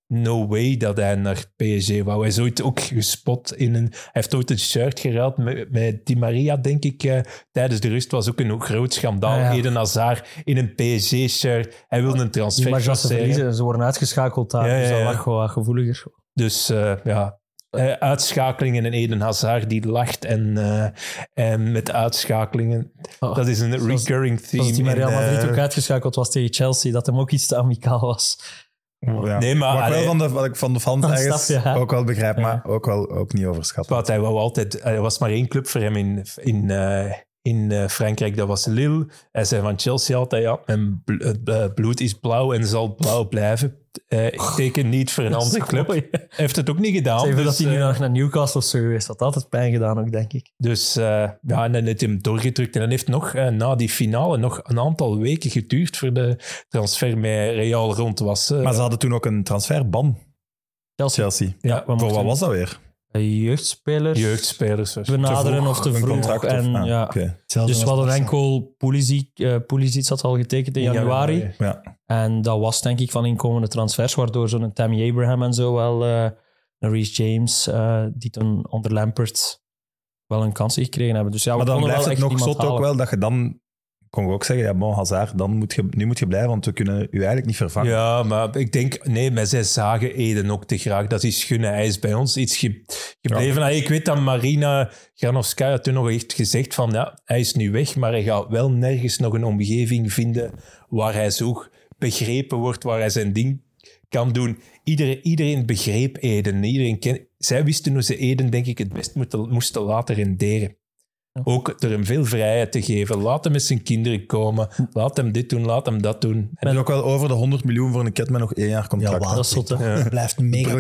No way dat hij naar PSG wou. Hij is ooit ook gespot in een... Hij heeft ooit een shirt geruild met, met Di Maria, denk ik. eh, tijdens de rust was ook een groot schandaal. Ja. Eden Hazard in een PSG-shirt. Hij wilde een transfer was ze verliezen. Ze worden uitgeschakeld daar. Ja, Dus dat lag gewoon wat gevoeliger. Dus eh, ja, eh, uitschakelingen en Eden Hazard die lacht en, en met uitschakelingen. Oh, dat is een zoals- recurring theme. Zoals die Real Madrid ook uitgeschakeld was tegen Chelsea, dat hem ook iets te amicaal was. Ja. Nee, maar, Wat ik wel van de, wat ik van de fans ergens ja. ook wel begrijp, Ja. maar ook wel ook niet overschatten. wat hij wou altijd... Er was maar één club voor hem in, in, eh, in eh, Frankrijk, dat was Lille. Hij zei van Chelsea altijd, ja, mijn bl- eh, bloed is blauw en zal blauw blijven. Eh, ik teken niet voor een is andere club. Hij heeft het ook niet gedaan. Even dus, dat hij nu nog naar Newcastle of zo geweest. Dat had altijd pijn gedaan ook, denk ik. Dus eh, ja, en dan heeft hij hem doorgedrukt. En dan heeft nog na die finale nog een aantal weken geduurd voor de transfer met Real rond was. Maar ze hadden toen ook een transferban, Chelsea, Chelsea. Ja, Voor wat was dat weer? Jeugdspelers jeugdspelers. was- benaderen Te of te een vroeg. contract of- en, ah, ja. Dus we hadden enkel Pulisic, eh Pulisic had al getekend in januari. Ja. En dat was denk ik van inkomende transfers, waardoor zo'n Tammy Abraham en zo wel, eh een Reece James, eh, die toen onder Lampert wel een kans gekregen hebben. Dus ja, we Maar dan blijft wel het nog zot ook wel dat je dan... Kon ook zeggen, ja, bon, Hazard, dan moet je, nu moet je blijven, want we kunnen u eigenlijk niet vervangen. Ja, maar ik denk, nee, maar zij zagen Eden ook te graag. Dat is gunnen. Hij is bij ons iets ge- gebleven. Ah, Ik weet dat Marina Granovskaya toen nog heeft gezegd van, ja, hij is nu weg, maar hij gaat wel nergens nog een omgeving vinden waar hij zo begrepen wordt, waar hij zijn ding kan doen. Iedereen, iedereen begreep Eden. Iedereen ken, zij wisten hoe ze Eden, denk ik, het best moeten, moesten laten renderen. Ook door hem veel vrijheid te geven. Laat hem met zijn kinderen komen. Laat hem dit doen, laat hem dat doen. En is ook wel over de 100 miljoen voor een met nog één jaar contract. Ja, Dat zot. Het blijft mega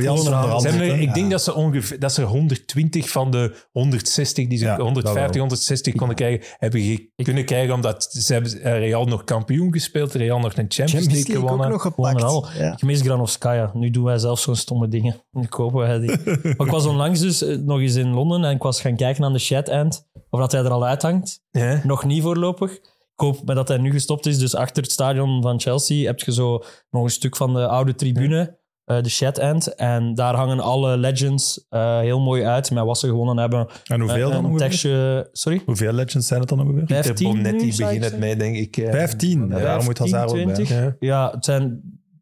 er- ik denk dat ze ongeveer dat ze 120 van de 160 die ze Ja, dat 150, wel. 160 konden krijgen, hebben ge- kunnen krijgen omdat ze hebben eh, Real nog kampioen gespeeld, Real nog een Champions, Champions League League ook gewonnen. nog gepakt. al. Ja. Ik mis Granovskaya. Nu doen wij zelf zo'n stomme dingen. Nu kopen wij die. maar ik was onlangs dus eh, nog eens in Londen en ik was gaan kijken aan de chat end of dat hij er al uithangt. Ja. Nog niet voorlopig. Ik hoop maar dat hij nu gestopt is. Dus achter het stadion van Chelsea heb je zo nog een stuk van de oude tribune, eh, de chat end. En daar hangen alle legends eh, heel mooi uit met wat ze gewonnen hebben. En hoeveel Eh, dan een tekstje... Sorry? Hoeveel legends zijn het dan ongeveer? Peter 15 nu, Bonetti begint het mee, denk ik. eh. 15. Ja, daar moet Hazard ook bij. 20. Ja. Het zijn,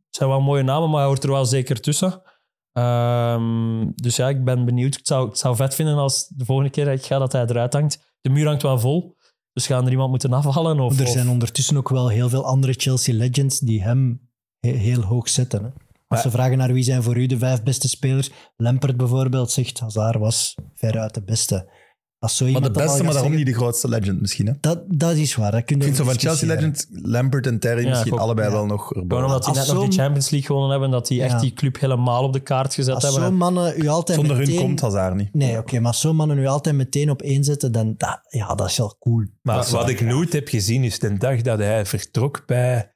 het zijn wel mooie namen, maar hij hoort er wel zeker tussen. Ehm, dus ja, ik ben benieuwd. Ik zou, ik zou vet vinden als de volgende keer dat ik ga, dat hij eruit hangt. De muur hangt wel vol, dus gaan er iemand moeten afvallen? Of, Er of- zijn ondertussen ook wel heel veel andere Chelsea legends die hem he- heel hoog zetten. Hè. Als Maar- ze vragen naar wie zijn voor u de vijf beste spelers, Lampert bijvoorbeeld zegt Hazard was veruit de beste. Als zo Maar de beste, maar daarom zeggen- niet de grootste legend misschien. Hè? Ik Dat, dat is waar. Dat kun je vind zo van. Chelsea legend, Lampert en Terry Ja, misschien ik ook. allebei Ja. wel nog Gewoon erboven. omdat die Als net nog die zo'n- Champions League gewonnen hebben, dat die Ja. echt die club helemaal op de kaart gezet Als hebben. zo'n mannen u altijd Zonder hun komt Hazard niet. Nee, oké, maar als zo'n mannen u altijd meteen op één zetten, dan dat, ja, dat is wel cool. Maar wat ik graag. nooit heb gezien is de dag dat hij vertrok bij,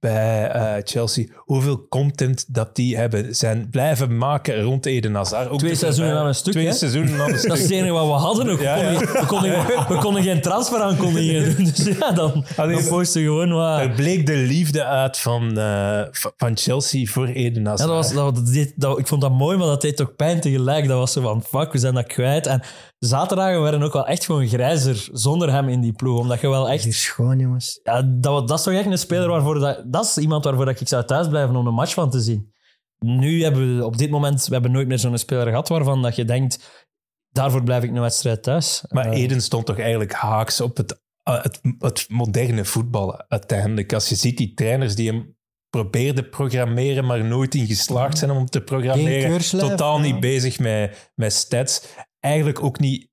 bij eh, Chelsea. Hoeveel content dat die hebben zijn blijven maken rond Eden Hazard. Ook Twee seizoenen aan een stuk, Twee hè? seizoenen aan een stuk. Dat is het enige wat we hadden. ook. We, Ja, konden, ja. niet- we, konden, we konden geen transfer aankondigingen doen. Dus ja, dan, Alleen- dan posten gewoon wat... Er bleek de liefde uit van, eh, van- Chelsea voor Eden Ja, Hazard. dat was, dat, dat deed- dat- ik vond dat mooi, maar dat deed toch pijn tegelijk. Dat was zo van, fuck, we zijn dat kwijt. En zaterdagen werden ook wel echt gewoon grijzer zonder hem in die ploeg. Omdat je wel Het is hier echt... schoon, jongens. Ja, dat, dat is toch echt een speler waarvoor... Dat, dat is iemand waarvoor dat ik zou thuisblijven om een match van te zien. Nu hebben we op dit moment... We hebben nooit meer zo'n speler gehad waarvan dat je denkt... Daarvoor blijf ik een wedstrijd thuis. Maar Eh, Eden stond toch eigenlijk haaks op het, uh, het, het moderne voetbal uiteindelijk. Als je ziet die trainers die hem probeerden programmeren, maar nooit in geslaagd zijn om te programmeren. keurslijf, Totaal ja. niet bezig met, met stats. Eigenlijk ook niet...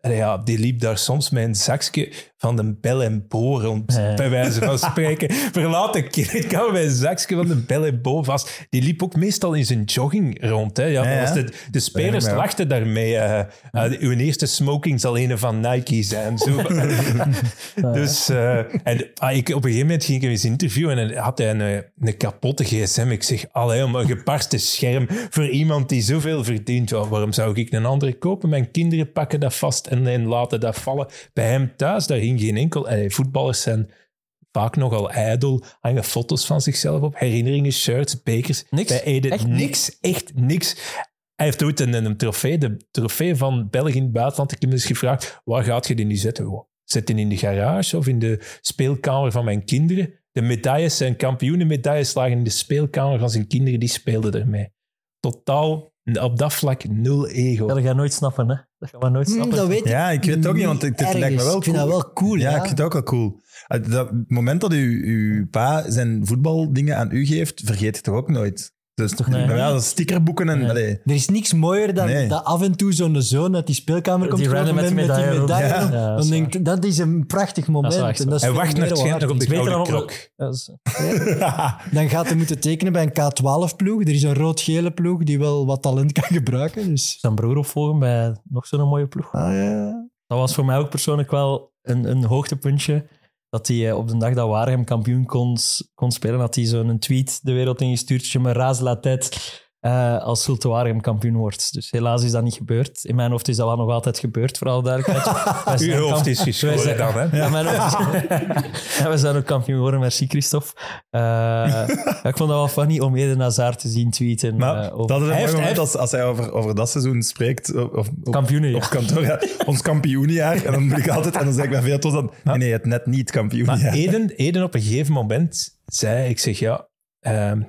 Ja, die liep daar soms een zakje van de Bel en Bo rond, Ja. bij wijze van spreken. Verlaat de kleedkamer met een zakje van de Bel en Bo vast. Die liep ook meestal in zijn jogging rond. Hè. Ja, Ja, de, de spelers lachten daarmee. eh, uw eerste smoking zal een van Nike zijn. Zo. dus eh, en, ah, ik, op een gegeven moment ging ik hem eens interviewen en had hij een, een kapotte gsm. Ik zeg, allee, om een gebarste scherm voor iemand die zoveel verdient. Waarom zou ik een andere kopen? Mijn kinderen pakken dat vast en, en laten dat vallen. Bij hem thuis, daar ging geen enkel... allee, voetballers zijn vaak nogal ijdel. Hangen foto's van zichzelf op, herinneringen, shirts, bekers. Niks? Bij Eden, Echt niks, echt niks. Hij heeft ooit een, een trofee, de trofee van België in het buitenland. Ik heb hem eens gevraagd, waar gaat je die nu zetten? Zet die in de garage of in de speelkamer van mijn kinderen? De medailles, zijn kampioenenmedailles lagen in de speelkamer van zijn kinderen, die speelden ermee. Totaal, op dat vlak, nul ego. Dat ga je nooit snappen, hè. Dat gaan we nooit Hm, snappen. dat weet ik Ja, ik weet het ook niet, want het, het ergens. lijkt me wel Ik vind cool. dat wel cool, Ja, ja. ik vind het ook wel cool. Het, dat, het moment dat u, uw pa zijn voetbaldingen aan u geeft, vergeet je toch ook nooit? Dus toch Nee. mij als stickerboeken en... Nee. Er is niks mooier dan Nee. dat af en toe zo'n zoon uit die speelkamer komt random met met, die met die medaille. Ja, dat dan is denk ik, dat is een prachtig moment. wel echt en dat is Hij veel wacht meer naar het waard. op de beter dan op- klok. Dat is- Dan gaat hij moeten tekenen bij een K12-ploeg. Er is een rood-gele ploeg die wel wat talent kan gebruiken. Dus. zijn broer opvolgen bij nog zo'n mooie ploeg. Ah, ja. Dat was voor mij ook persoonlijk wel een, een hoogtepuntje. Dat hij eh, op de dag dat Waregem kampioen kon, kon spelen, had hij zo'n tweet de wereld ingestuurd. Je me raas la tête eh, als Zulte Waregem kampioen wordt. Dus helaas is dat niet gebeurd. In mijn hoofd is dat wel nog altijd gebeurd, voor alle duidelijkheid. Uw hoofd is geschoren dan, hè? Ja, mijn hoofd is- ja, we zijn ook kampioen geworden, merci Christophe. Eh, ja, ik vond dat wel funny om Eden Hazard te zien tweeten. Maar eh, over- dat is een Hij mooi heeft- moment hij als, als hij over, over dat seizoen spreekt. Of, of, op- Kampioenenjaar. Op kantoor, ja. Ons kampioenenjaar. En dan moet ik altijd... En dan zeg ik bij veel trots dan... Nee, nee, het net niet Maar kampioenenjaar. Eden, Eden op een gegeven moment zei, ik zeg ja, ehm, hij-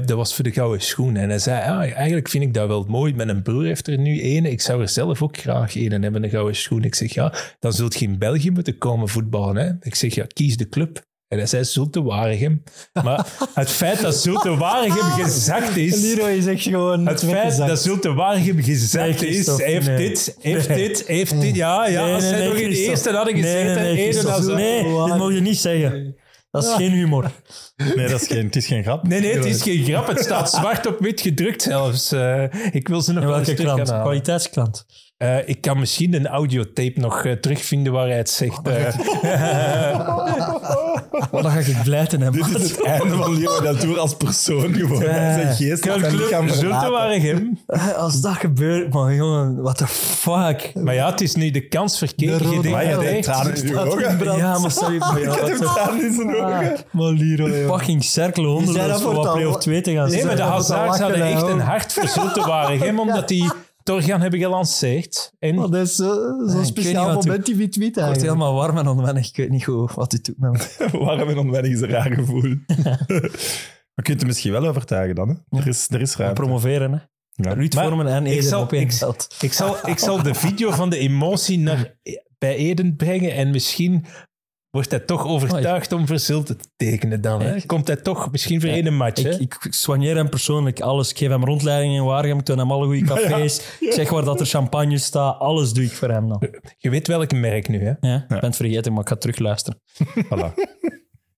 dat was voor de gouden schoen. En hij zei, ja, eigenlijk vind ik dat wel mooi. Mijn broer heeft er nu één. Ik zou er zelf ook graag één hebben, een gouden schoen. Ik zeg ja, dan zult je in België moeten komen voetballen. Hè? Ik zeg ja, kies de club. En hij zei Zulte Waregem. Maar het feit dat Zulte Waregem gezakt is... Leroy is echt gewoon... Het feit dat Zulte Waregem gezakt Nee, is, heeft nee. dit, heeft Nee. dit, heeft dit... Ja, ja, als nog in de eerste hadden gezeten, Nee, nee, nee, een- nee je niet zeggen. Dat is geen humor. Nee, dat is geen, het is geen grap. Nee, nee, het is geen grap. Het staat zwart op wit gedrukt zelfs. Eh, ik wil ze nog In wel welke eens terug krant? Kwaliteitsklant. Eh, ik kan misschien een audiotape nog eh, terugvinden waar hij het zegt. eh. Oh, dan ga ik blijten hebben. Dit is het einde van Leo Del Tour als persoon geworden. Zijn geest gaat zijn lichaam verlaten. Als dat gebeurt, man, jongen, what the fuck. Maar ja, het is nu de kans rode Je denkt dat tranen in je ogen. Ja, maar sorry. Ik heb the tranen in zijn ogen. Maar Leroy, fucking cirkel Die onder zijn ons dat voor voor wat het play al- of 2 te gaan Nee, maar de Hazards hadden echt een hart voor Zulte Waregem, omdat die Torgan hebben gelanceerd. En Oh, dat is zo- zo'n weet niet speciaal moment in die tweet Ik word eigenlijk. helemaal warm en onwennig. Ik weet niet goed wat hij doet. Warm en onwennig is een raar gevoel. Maar je kunt hem misschien wel overtuigen dan. Hè? Er is, er is ruimte. Promoveren, hè. Ja. Ruud Maar Vormen en ik Eden zal- op één ik- veld. ik zal, ik zal de video van de emotie naar, bij Eden brengen en misschien wordt hij toch overtuigd om voor Zulte te tekenen dan. Hè? Komt hij toch misschien voor één match. hè? Ik, ik, ik soigneer hem persoonlijk alles. Ik geef hem rondleidingen in Waregem. Ik toon hem alle goede cafés. Ik zeg waar dat er champagne staat. Alles doe ik voor hem dan. Je weet welk merk nu, hè? Ja, ik ben het vergeten, maar ik ga terugluisteren. Voilà.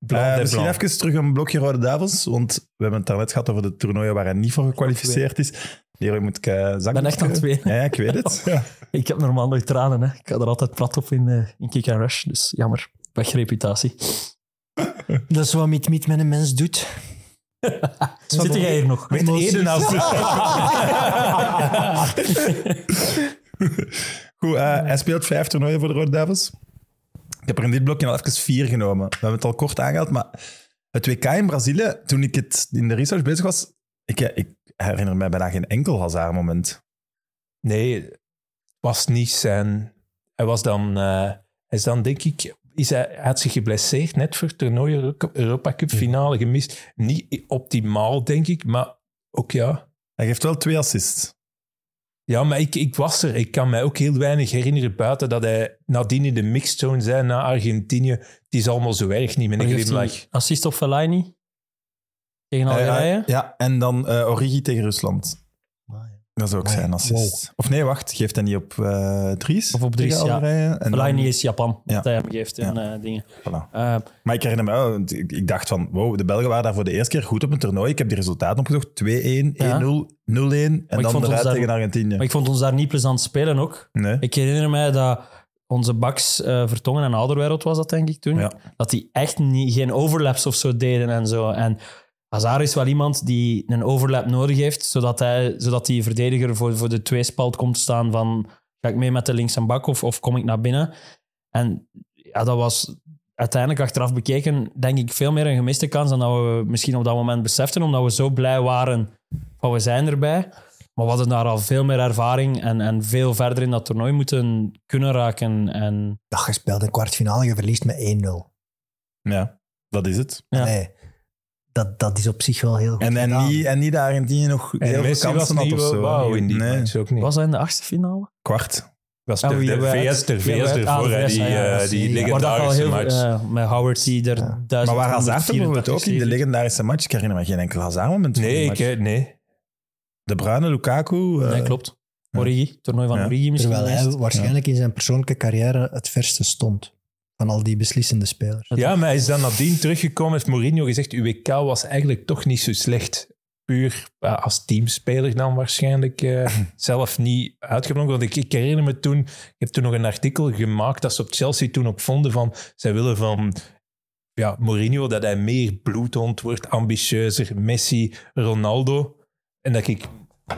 Eh, misschien Blanc. even terug een blokje Rode Duivels, want we hebben het daarnet gehad over de toernooien waar hij niet voor gekwalificeerd is. Leroy moet ik uh, Ik ben echt aan het. Ja, ik weet het. Ja. Ik heb normaal nooit tranen. Hè. Ik ga er altijd plat op in, eh, in Kick and Rush. Dus jammer. Weg reputatie. Dat is wat Miet Miet met een mens doet. Zit jij hier nog? Met Eden als Goed, eh, hij speelt vijf toernooien voor de Rode Duivels. Ik heb er in dit blokje al even vier genomen. We hebben het al kort aangehaald, maar het WK in Brazilië, toen ik het in de research bezig was, ik, eh, ik herinner mij bijna geen enkel Hazard-moment. Nee, het was niet zijn... Hij was dan... eh, hij is dan, denk ik... Is hij, hij had zich geblesseerd net voor het toernooi Euro- Europa Cup finale gemist. Niet optimaal, denk ik, maar ook ja... Hij geeft wel twee assists. Ja, maar ik, ik was er. Ik kan mij ook heel weinig herinneren buiten dat hij nadien in de mixzone zei na Argentinië. Het is allemaal zo erg niet met een glimlach. Assist op Fellaini? Tegen Algerije? ja, en dan eh, Origi tegen Rusland. Dat zou ook zijn assist. Of nee, wacht, geeft hij niet op eh Dries? Of op Dries, ja. En dan- is Japan. Ja. Dat hij hem geeft in eh, dingen. Voilà. Eh, Maar ik herinner me want ik, ik dacht van, wow, de Belgen waren daar voor de eerste keer goed op een toernooi. Ik heb die resultaten opgezocht. 2-1, 1-0, 0-1 en dan eruit daar- tegen Argentinië. maar ik vond ons daar niet plezant spelen ook. Nee. Ik herinner mij dat onze backs eh, Vertongen en Ouderwereld was dat denk ik toen. Ja. Dat die echt niet, geen overlaps of zo deden en zo. En Hazard is wel iemand die een overlap nodig heeft, zodat, hij, zodat die verdediger voor, voor de tweespalt komt te staan van ga ik mee met de links en bak of, of kom ik naar binnen? En ja, dat was uiteindelijk achteraf bekeken, denk ik, veel meer een gemiste kans dan dat we misschien op dat moment beseften, omdat we zo blij waren van we zijn erbij. Maar we hadden daar al veel meer ervaring en, en veel verder in dat toernooi moeten kunnen raken. En Ja, je speelt een kwartfinale, je verliest met 1-0. Ja, dat is het. Ja. Nee, dat, dat is op zich wel heel goed En, en, gedaan. niet, en niet dat Argentinië nog En heel veel Messi was kansen had niet of zo. wauw in die nee, match ook niet. was dat in de achtste finale? kwart. was Ah, de, wie de hebben we VS, de VS we uit- ervoor, ah, de hè, VS, die, ja, ja, eh, dat die zie je. Waar dat al legendarische heel, match. eh, met Howard die er Ja. duizend Maar waar Hazard bijvoorbeeld ook in de legende legendarische match, ik herinner me geen enkel Hazard-moment. van die nee, ik, match. eh, nee. De Bruyne, Lukaku. eh, Nee, klopt. Origi, toernooi van Ja. Origi misschien. Terwijl hij waarschijnlijk in zijn persoonlijke carrière het verste stond. Van al die beslissende spelers. Ja, maar hij is dan nadien teruggekomen, heeft Mourinho gezegd, WK was eigenlijk toch niet zo slecht. Puur als teamspeler dan waarschijnlijk eh, zelf niet uitgeblonken. Want ik, ik herinner me toen, ik heb toen nog een artikel gemaakt dat ze op Chelsea toen ook vonden van, zij willen van ja, Mourinho dat hij meer bloedhond wordt, ambitieuzer, Messi, Ronaldo. En dat ik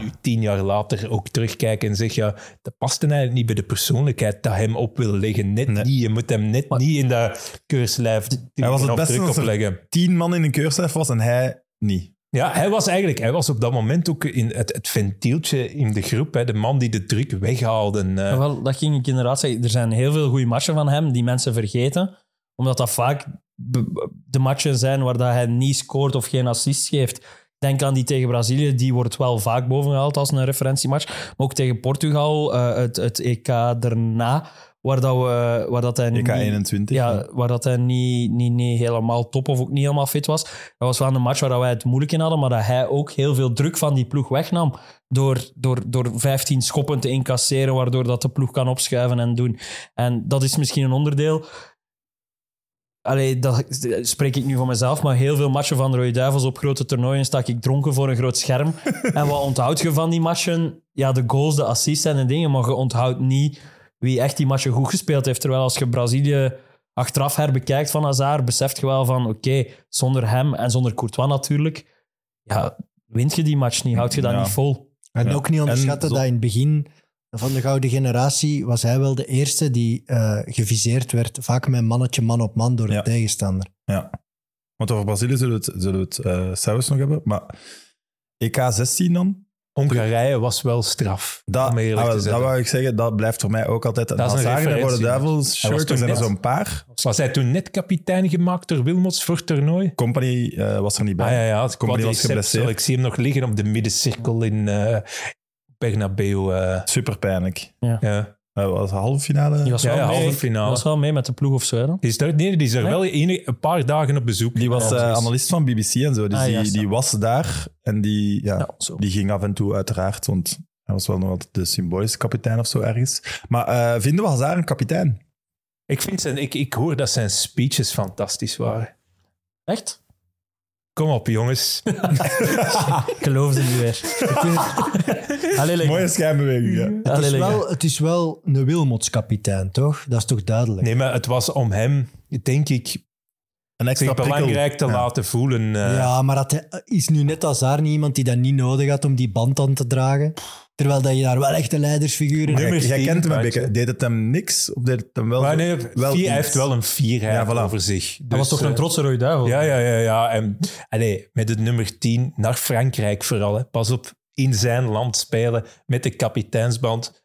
nu tien jaar later ook terugkijk en zeg, ja, dat past eigenlijk niet bij de persoonlijkheid dat hem op wil leggen. Net Nee. niet. Je moet hem net niet in dat keurslijf Hij was het beste als er-. Tien man in een keurslijf was en hij niet. Ja, hij was eigenlijk hij was op dat moment ook in het, het ventieltje in de groep. Hè, de man die de druk weghaalde. eh. Ja, wel, dat ging ik inderdaad zeggen. Er zijn heel veel goede matchen van hem die mensen vergeten. Omdat dat vaak de matchen zijn waar dat hij niet scoort of geen assist geeft. Denk aan die tegen Brazilië, die wordt wel vaak bovengehaald als een referentiematch. Maar ook tegen Portugal, eh, het, het EK daarna, waar, dat we, waar dat hij EK niet, 21. ja, waar dat hij niet, niet, niet helemaal top of ook niet helemaal fit was. Dat was wel een match waar wij het moeilijk in hadden, maar dat hij ook heel veel druk van die ploeg wegnam door, door, door 15 schoppen te incasseren, waardoor dat de ploeg kan opschuiven en doen. En dat is misschien een onderdeel. Allee, dat spreek ik nu van mezelf, maar heel veel matchen van de Rode Duivels op grote toernooien stak ik dronken voor een groot scherm. en wat onthoud je van die matchen? Ja, de goals, de assists en de dingen, maar je onthoudt niet wie echt die matchen goed gespeeld heeft. Terwijl als je Brazilië achteraf herbekijkt van Hazard, beseft je wel van oké, zonder hem en zonder Courtois natuurlijk, ja, wint je die match niet, houd je dat Ja. niet vol. En Ja. ook niet onderschatten En dat in het begin van de gouden generatie was hij wel de eerste die eh, geviseerd werd, vaak met mannetje man op man door Ja. de tegenstander. Ja. Want over Brazilië zullen we het, zullen we het eh, zelfs nog hebben. Maar EK 16 dan? Hongarije was wel straf. Dat, om eerlijk ah, te wel, dat wou ik zeggen, dat blijft voor mij ook altijd een Dat is een Hazard en voor de referentie. Duivels Hij was shirt. toen Er zijn er net- zo'n paar. Was hij toen net kapitein gemaakt door Wilmots voor het toernooi? Company eh, was er niet bij. Ah ja, ja. Het Company was geblesseerd. Ik zie hem nog liggen op de middencirkel in eh Bernabeu. eh. Super pijnlijk. ja. Dat was de halve finale. Die was, Ja, wel, ja, mee, halve finale. die was wel mee met de ploeg of zo. Hè? dan? Die is daar, nee, die is er Nee? wel een paar dagen op bezoek. Die was Ja, eh, analist van BBC en zo. Dus Ah, die, juist, die ja. was daar en die, ja, Ja, zo. die ging af en toe uiteraard, want hij was wel nog altijd de symbolische kapitein of zo ergens. Maar eh, vinden we Hazard een kapitein? Ik, vind zijn, ik, ik hoor dat zijn speeches fantastisch waren. Echt? Kom op, jongens. Ik geloofde niet weer. Allee, like- Mooie schijnbeweging, ja. Het is, wel, het is wel een Wilmots-kapitein, toch? Dat is toch duidelijk? Nee, maar het was om hem, denk ik, Een extra zich prikkel. belangrijk te Ja. laten voelen. eh. Ja, maar dat hij- is nu net als daar niet iemand die dat niet nodig had om die band aan te dragen? Terwijl dat je daar wel echt een leidersfiguur in Jij, hebt. Jij 10, kent hem een beetje. Deed het hem niks? Of deed het hem wel... Maar nee, wel vier, hij heeft wel een vierheid Ja, voilà. over zich. Dat was Dus, toch een eh, trotse rode duivel? Ja, ja, ja. ja. En, allee, met het nummer 10 naar Frankrijk vooral. Hè. Pas op, in zijn land spelen met de kapiteinsband.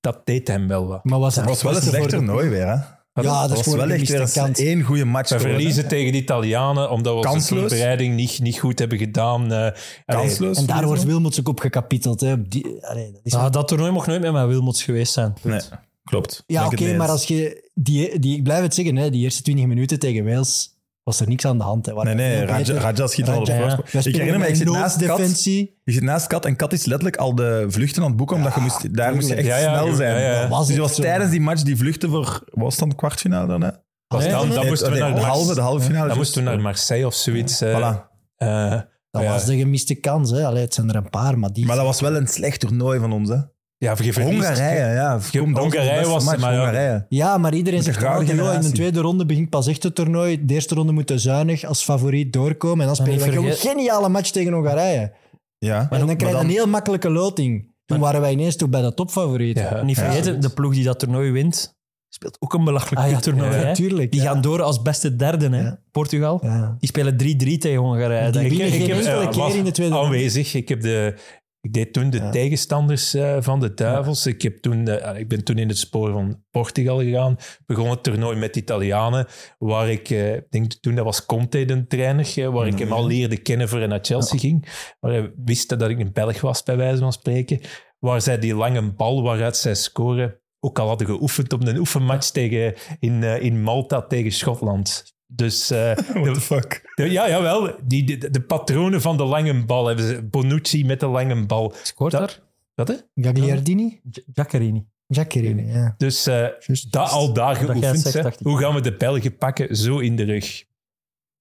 Dat deed hem wel wat. Maar was het Het was wel een beste slecht voor de- toernooi weer, hè? Ja, dat is was wel een echt weer één goede match. We verliezen tegen de Italianen omdat we onze voorbereiding niet, niet goed hebben gedaan. eh, Kansloos. En daar wordt. Wilmots ook op gekapiteld. Hè. op Die, allee, dat is Ah, dat toernooi mocht nooit meer met Wilmots geweest zijn. Nee, klopt. Ja, oké, maar als je... Die, die, ik blijf het zeggen, hè, die eerste 20 minuten tegen Wales was er niks aan de hand. Hè. Nee, nee, Raja, schiet al op voorsprong. Ik herinner me, ik met zit naast Kat. Je zit naast Kat en Kat is letterlijk al de vluchten aan het boeken, omdat je moest, daar moest je echt Ja, ja, snel zijn. ja, ja. Dat was Dus was zo. tijdens die match die vluchten voor... wat Was dan de kwartfinale dan, hè? was Nee, dan, dan Nee, moesten we naar de halve, de halve finale. dan moesten we naar Marseille of zoiets. eh, Voilà. eh, Dat ja. was de gemiste kans. Hè. Allee, het zijn er een paar, maar die... Maar dat was wel een slecht toernooi van ons, hè? Ja, verliest- Hongarije, ja. Hongarije was- maar ja. Hongarije. Ja, maar iedereen zegt altijd, "Oh, in de generatie." tweede ronde begint pas echt het toernooi. De eerste ronde moet zuinig als favoriet doorkomen. En dan spelen we gewoon een geniale match tegen Hongarije. Ja. en dan maar krijg je een heel makkelijke loting. Toen waren wij ineens toch bij de topfavorieten. Ja. Niet Ja. vergeten, de ploeg die dat toernooi wint, speelt ook een belachelijk Ah, ja, toernooi. ja. Natuurlijk. Die ja. gaan door als beste derde, hè? Ja. Portugal. Ja. Die spelen 3-3 tegen Hongarije. Die ik. winnen geen heb- enkele eh, keer in de tweede ronde. aanwezig. Ik, heb de, ik deed toen de Ja. tegenstanders eh, van de Duivels. Ik, heb toen, eh, ik ben toen in het spoor van Portugal gegaan. Begon het toernooi met Italianen. Waar ik, ik denk toen dat was Conte de trainer, waar ik hem al leerde kennen voor hij naar Chelsea ging. Waar hij wist dat ik een Belg was, bij wijze van spreken. Waar zij die lange bal waaruit zij scoren ook al hadden geoefend op een oefenmatch tegen, in, in Malta tegen Schotland. Dus eh, What the fuck? de- Ja, jawel. Die, de, de patronen van de lange bal hebben ze. Bonucci met de lange bal. Scoort daar? Wat hè? Gagliardini? Gi- Giaccherini. Jacqueline, ja. Dus eh dat al daar geoefend. zegt, hè. Hoe gaan we de Belgen pakken? Zo in de rug.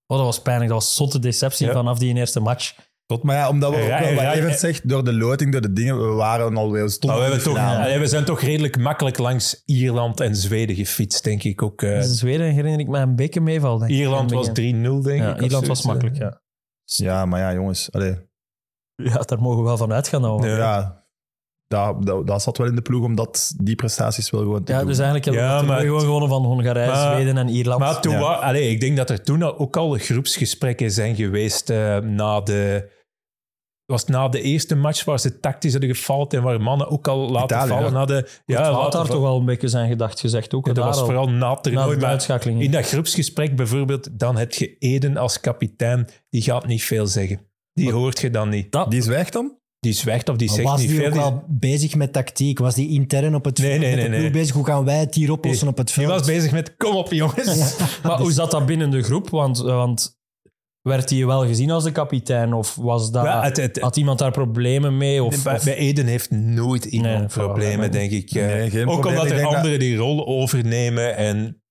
Oh, dat was pijnlijk. Dat was zotte deceptie Ja. vanaf die eerste match. Tot, maar ja, omdat we ook wel, wat ja, Evert ja. zegt, door de loting, door de dingen, we waren alweer stonden. We, toch, finale. allee, we zijn toch redelijk makkelijk langs Ierland en Zweden gefietst, denk ik ook. eh. Zweden herinner ik me een beetje meeval. denk ik. Ierland was het 3-0, denk ik. Ja, of Ierland was makkelijk, eh. ja. Ja, maar ja, jongens. Allee, Ja, daar mogen we wel van uitgaan. we- Nee. ja, dat, dat, dat zat wel in de ploeg, omdat die prestaties wel gewoon te Ja, doen. dus eigenlijk hebben we Ja, maar- gewoon gewonnen van Hongarije, Maar- Zweden en Ierland. Maar toen Ja. wa- allee, ik denk dat er toen ook al groepsgesprekken zijn geweest eh, na de... Was het na de eerste match waar ze tactisch hadden gefaald en waar mannen ook al laten Italië, vallen ja. hadden. Ja, ja, had daar toch wel een beetje zijn gedacht gezegd. Ook Ja, dat was al. vooral na het toernooi. de maar uitschakeling. in dat groepsgesprek bijvoorbeeld, dan heb je Eden als kapitein. Die gaat niet veel zeggen. Die hoort je dan niet. Dat, Die zwijgt dan? die zwijgt of die Maar zegt was niet die veel. ook Die- wel bezig met tactiek? Was die intern op het Nee, veld nee, nee, nee. bezig? Hoe gaan wij het hier oplossen op het die veld? was bezig met, kom op jongens. Maar hoe zat dat binnen de groep? Want, want werd hij wel gezien als de kapitein? Of was dat, Ja, het- het- had iemand daar problemen mee? Of, bij, of- bij Eden heeft nooit iemand Nee, problemen, denk ik. Eh, Nee, geen ook probleem. omdat er dat- anderen die rol overnemen. En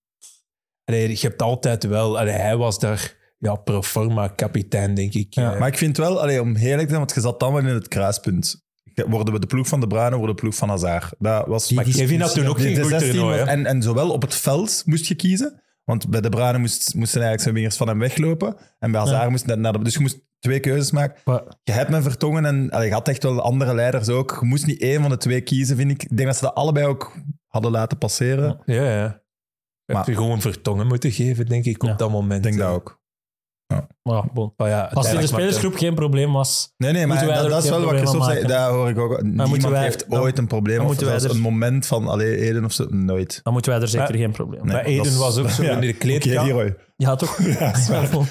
allee, je hebt altijd wel... allee, hij was daar ja, pro forma kapitein, denk ik. Ja. Eh, Maar ik vind wel, allee, om heerlijk te zijn, want je zat dan wel in het kruispunt. Worden we de ploeg van de Bruyne, worden de ploeg van Hazard. Dat was maar Kevin had toen ook geen goed 16 toernooi. en, en zowel op het veld moest je kiezen. Want bij de Bruyne moest, moesten eigenlijk zijn wingers van hem weglopen. En bij Hazard moest net naar de... Dus je moest twee keuzes maken. Maar- Je hebt met Vertongen en allee, je had echt wel andere leiders ook. Je moest niet één van de twee kiezen, vind ik. Ik denk dat ze dat allebei ook hadden laten passeren. Ja, ja. Je Maar- hebt je gewoon vertongen moeten geven, denk ik, op Ja. dat moment. Ik denk dat Eh, ook. Ja, bon. maar ja, Als in de spelersgroep geen probleem was, Nee, nee, maar dat, dat is wel wat zei. maken? Daar hoor ik ook. Niemand wij- heeft dan- ooit een probleem. dan Of zelfs er- een moment van, allee, Eden of zo. Nooit. dan moeten wij er zeker geen probleem Nee, Maar dat Eden was ook zo Ja. in de kleedkamer. Ja, toch? Ja,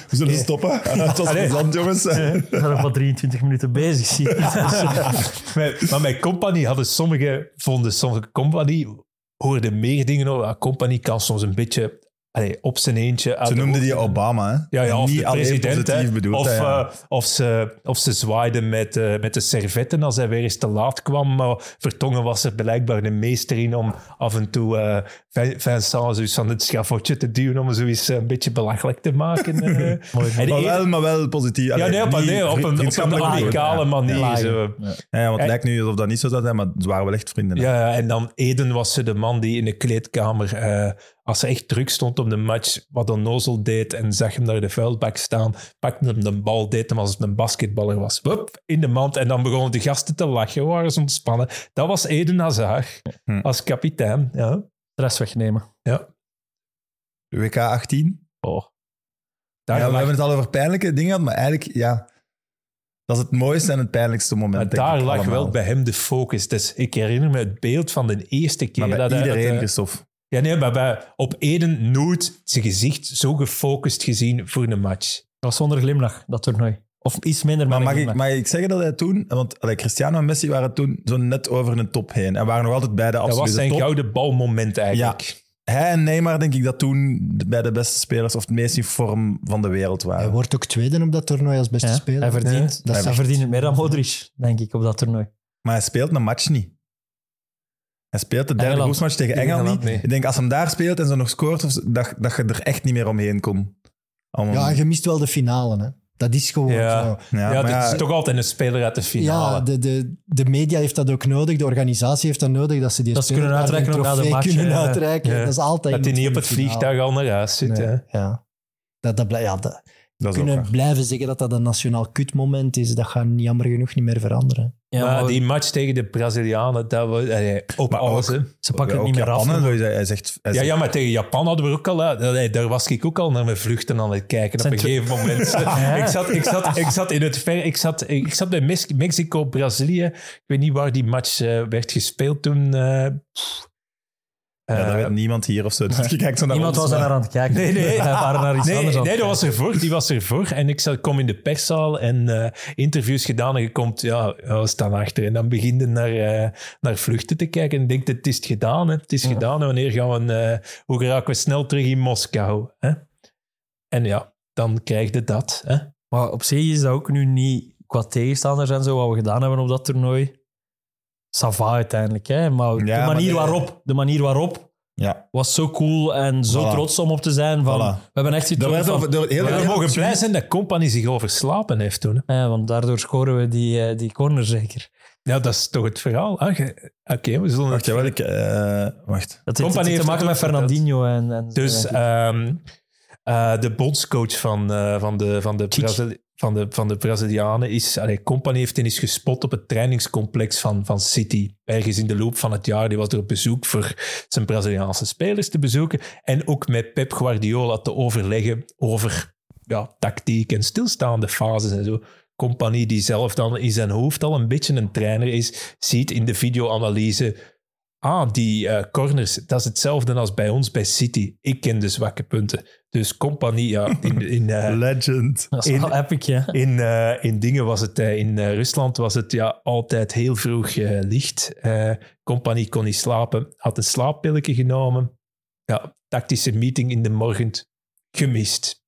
We zullen stoppen. Het was plezant, jongens. We zijn nog maar 23 minuten bezig, zie maar, maar met Company hadden sommige, vonden sommige Company, hoorden meer dingen over. Company kan soms een beetje allee, op zijn eentje. Ze de noemden die Obama, hè? Ja, of niet de president. hè. positief bedoeld. of, ja. eh, of, ze, of ze zwaaiden met, eh, met de servetten als hij weer eens te laat kwam. Maar Vertongen was er blijkbaar de meester in om af en toe eh Vin- Vincent van het schafotje te duwen om zoiets eh, een beetje belachelijk te maken. eh. En maar, wel, maar wel positief. ja, nee, op, een- nee, op een, op ja. manier. Ja. zo. Ja, ja, want het lijkt nu alsof dat niet zo zou zijn, maar ze waren wel echt vrienden. hè. Ja, en dan Eden was ze de man die in de kleedkamer, eh, als ze echt druk stond op de match, wat onnozel deed en zag hem naar de vuilbak staan, pakte hem de bal, deed hem alsof het een basketballer was. Wup, in de mand. En dan begonnen de gasten te lachen, waren ze ontspannen. Dat was Eden Hazard Hm. als kapitein. Ja. Stress wegnemen. Ja. WK 18. Oh. Daar Ja, we lag, hebben het al over pijnlijke dingen gehad, maar eigenlijk, ja... Dat is het mooiste en het pijnlijkste moment, maar denk daar ik, lag allemaal. wel bij hem de focus. Dus ik herinner me het beeld van de eerste keer Maar bij dat hij- iedereen, dat hij- Christophe. Ja, nee, maar bij, op Eden nooit zijn gezicht zo gefocust gezien voor een match. Dat was zonder glimlach, dat toernooi. Of iets minder Maar mag ik, mag ik zeggen dat hij toen... Want allee, Cristiano en Messi waren toen zo net over een top heen. En waren nog altijd bij de Dat was absolute zijn top. gouden balmoment eigenlijk. Hij en Neymar, denk ik, dat toen bij de beste spelers of het meest in vorm van de wereld Hij waren. wordt ook tweede op dat toernooi als beste Ja, speler. Hij verdient, dat hij zegt- verdient het meer dan Modric, denk ik, op dat toernooi. Maar hij speelt een match niet. Hij speelt de derde Engeland. groepsmatch tegen Engeland Engeland, niet. nee. Ik denk, als hem daar speelt en ze nog scoort, dat, dat je er echt niet meer omheen. Om- Ja, je mist wel de finale. Hè. Dat is gewoon Ja. zo. Ja, Ja, maar dat ja, is toch altijd een speler uit de finale. Ja, de, de, de media heeft dat ook nodig, de organisatie heeft dat nodig, dat ze die Dat ze kunnen uitreiken een ook na de match, kunnen ja. uitreiken. Ja. Dat is altijd dat hij niet op het vliegtuig al naar huis zit. Nee, ja. Dat, dat, ja, dat, dat kunnen blijven zeggen dat dat een nationaal kutmoment is, dat gaat jammer genoeg niet meer veranderen. Ja, maar, maar die match tegen de Brazilianen, dat was allee, op Maar alles. ook- ze pakken het niet meer af. Japan, hè, hij zegt, hij Ja, zegt- ja, maar tegen Japan hadden we ook al... daar was ik ook al naar mijn vluchten aan het kijken op een gegeven moment. ik, zat, ik, zat, ik zat in het ver... Ik zat, ik zat bij Mexico, Brazilië. Ik weet niet waar die match eh, werd gespeeld toen. eh, pff. Ja, dat Eh, weet niemand hier of zo. Dus je kijkt zo naar Niemand ons, was daar maar- aan het kijken. Nee, nee. Wij waren naar iets Nee, anders aan nee dat was ervoor. Die was ervoor. En ik zat, kom in de perszaal en eh, interviews gedaan. En je komt, ja, ja, we staan achter. En dan begin je naar, eh, naar vluchten te kijken. En denkt, het is gedaan. Hè. Het is gedaan. En wanneer gaan we, eh, hoe geraken we snel terug in Moskou? Hè? En ja, dan krijg je dat. Hè? Maar op zich is dat ook nu niet qua tegenstanders en zo, wat we gedaan hebben op dat toernooi. Sava uiteindelijk, hè. Maar Ja, de maar manier de- waarop, de manier waarop Ja, was zo cool en zo Voilà. trots om op te zijn. Van, Voilà. We hebben echt werd van... we heel- mogen blij zijn dat Company zich overslapen heeft toen. Hè. Ja, want daardoor scoren we die, eh, die corner zeker. Ja, dat is toch het verhaal. Ah, Oké, we zullen Wacht, het... jawel, ik... eh, wacht. Dat heeft iets te maken met. Fernandinho en, en Dus ehm, eh, de bondscoach van, eh, van, de, van, de Chic. Van, de, van de Brazilianen is... Allee, Company heeft hen eens gespot op het trainingscomplex van, van City. Ergens in de loop van het jaar. Die was er op bezoek voor zijn Braziliaanse spelers te bezoeken. En ook met Pep Guardiola te overleggen over ja, tactiek en stilstaande fases en zo. Compagnie die zelf dan in zijn hoofd al een beetje een trainer is, ziet in de videoanalyse ah, die eh, corners, dat is hetzelfde als bij ons bij City. Ik ken de zwakke punten. Dus compagnie, ja, in, in, eh, Legend. Dat is In- wel epic, ja. in, eh, in dingen was het, in eh, Rusland was het ja, altijd heel vroeg eh, licht. Eh compagnie kon niet slapen, had een slaappilletje genomen. Ja, tactische meeting in de morgen, gemist.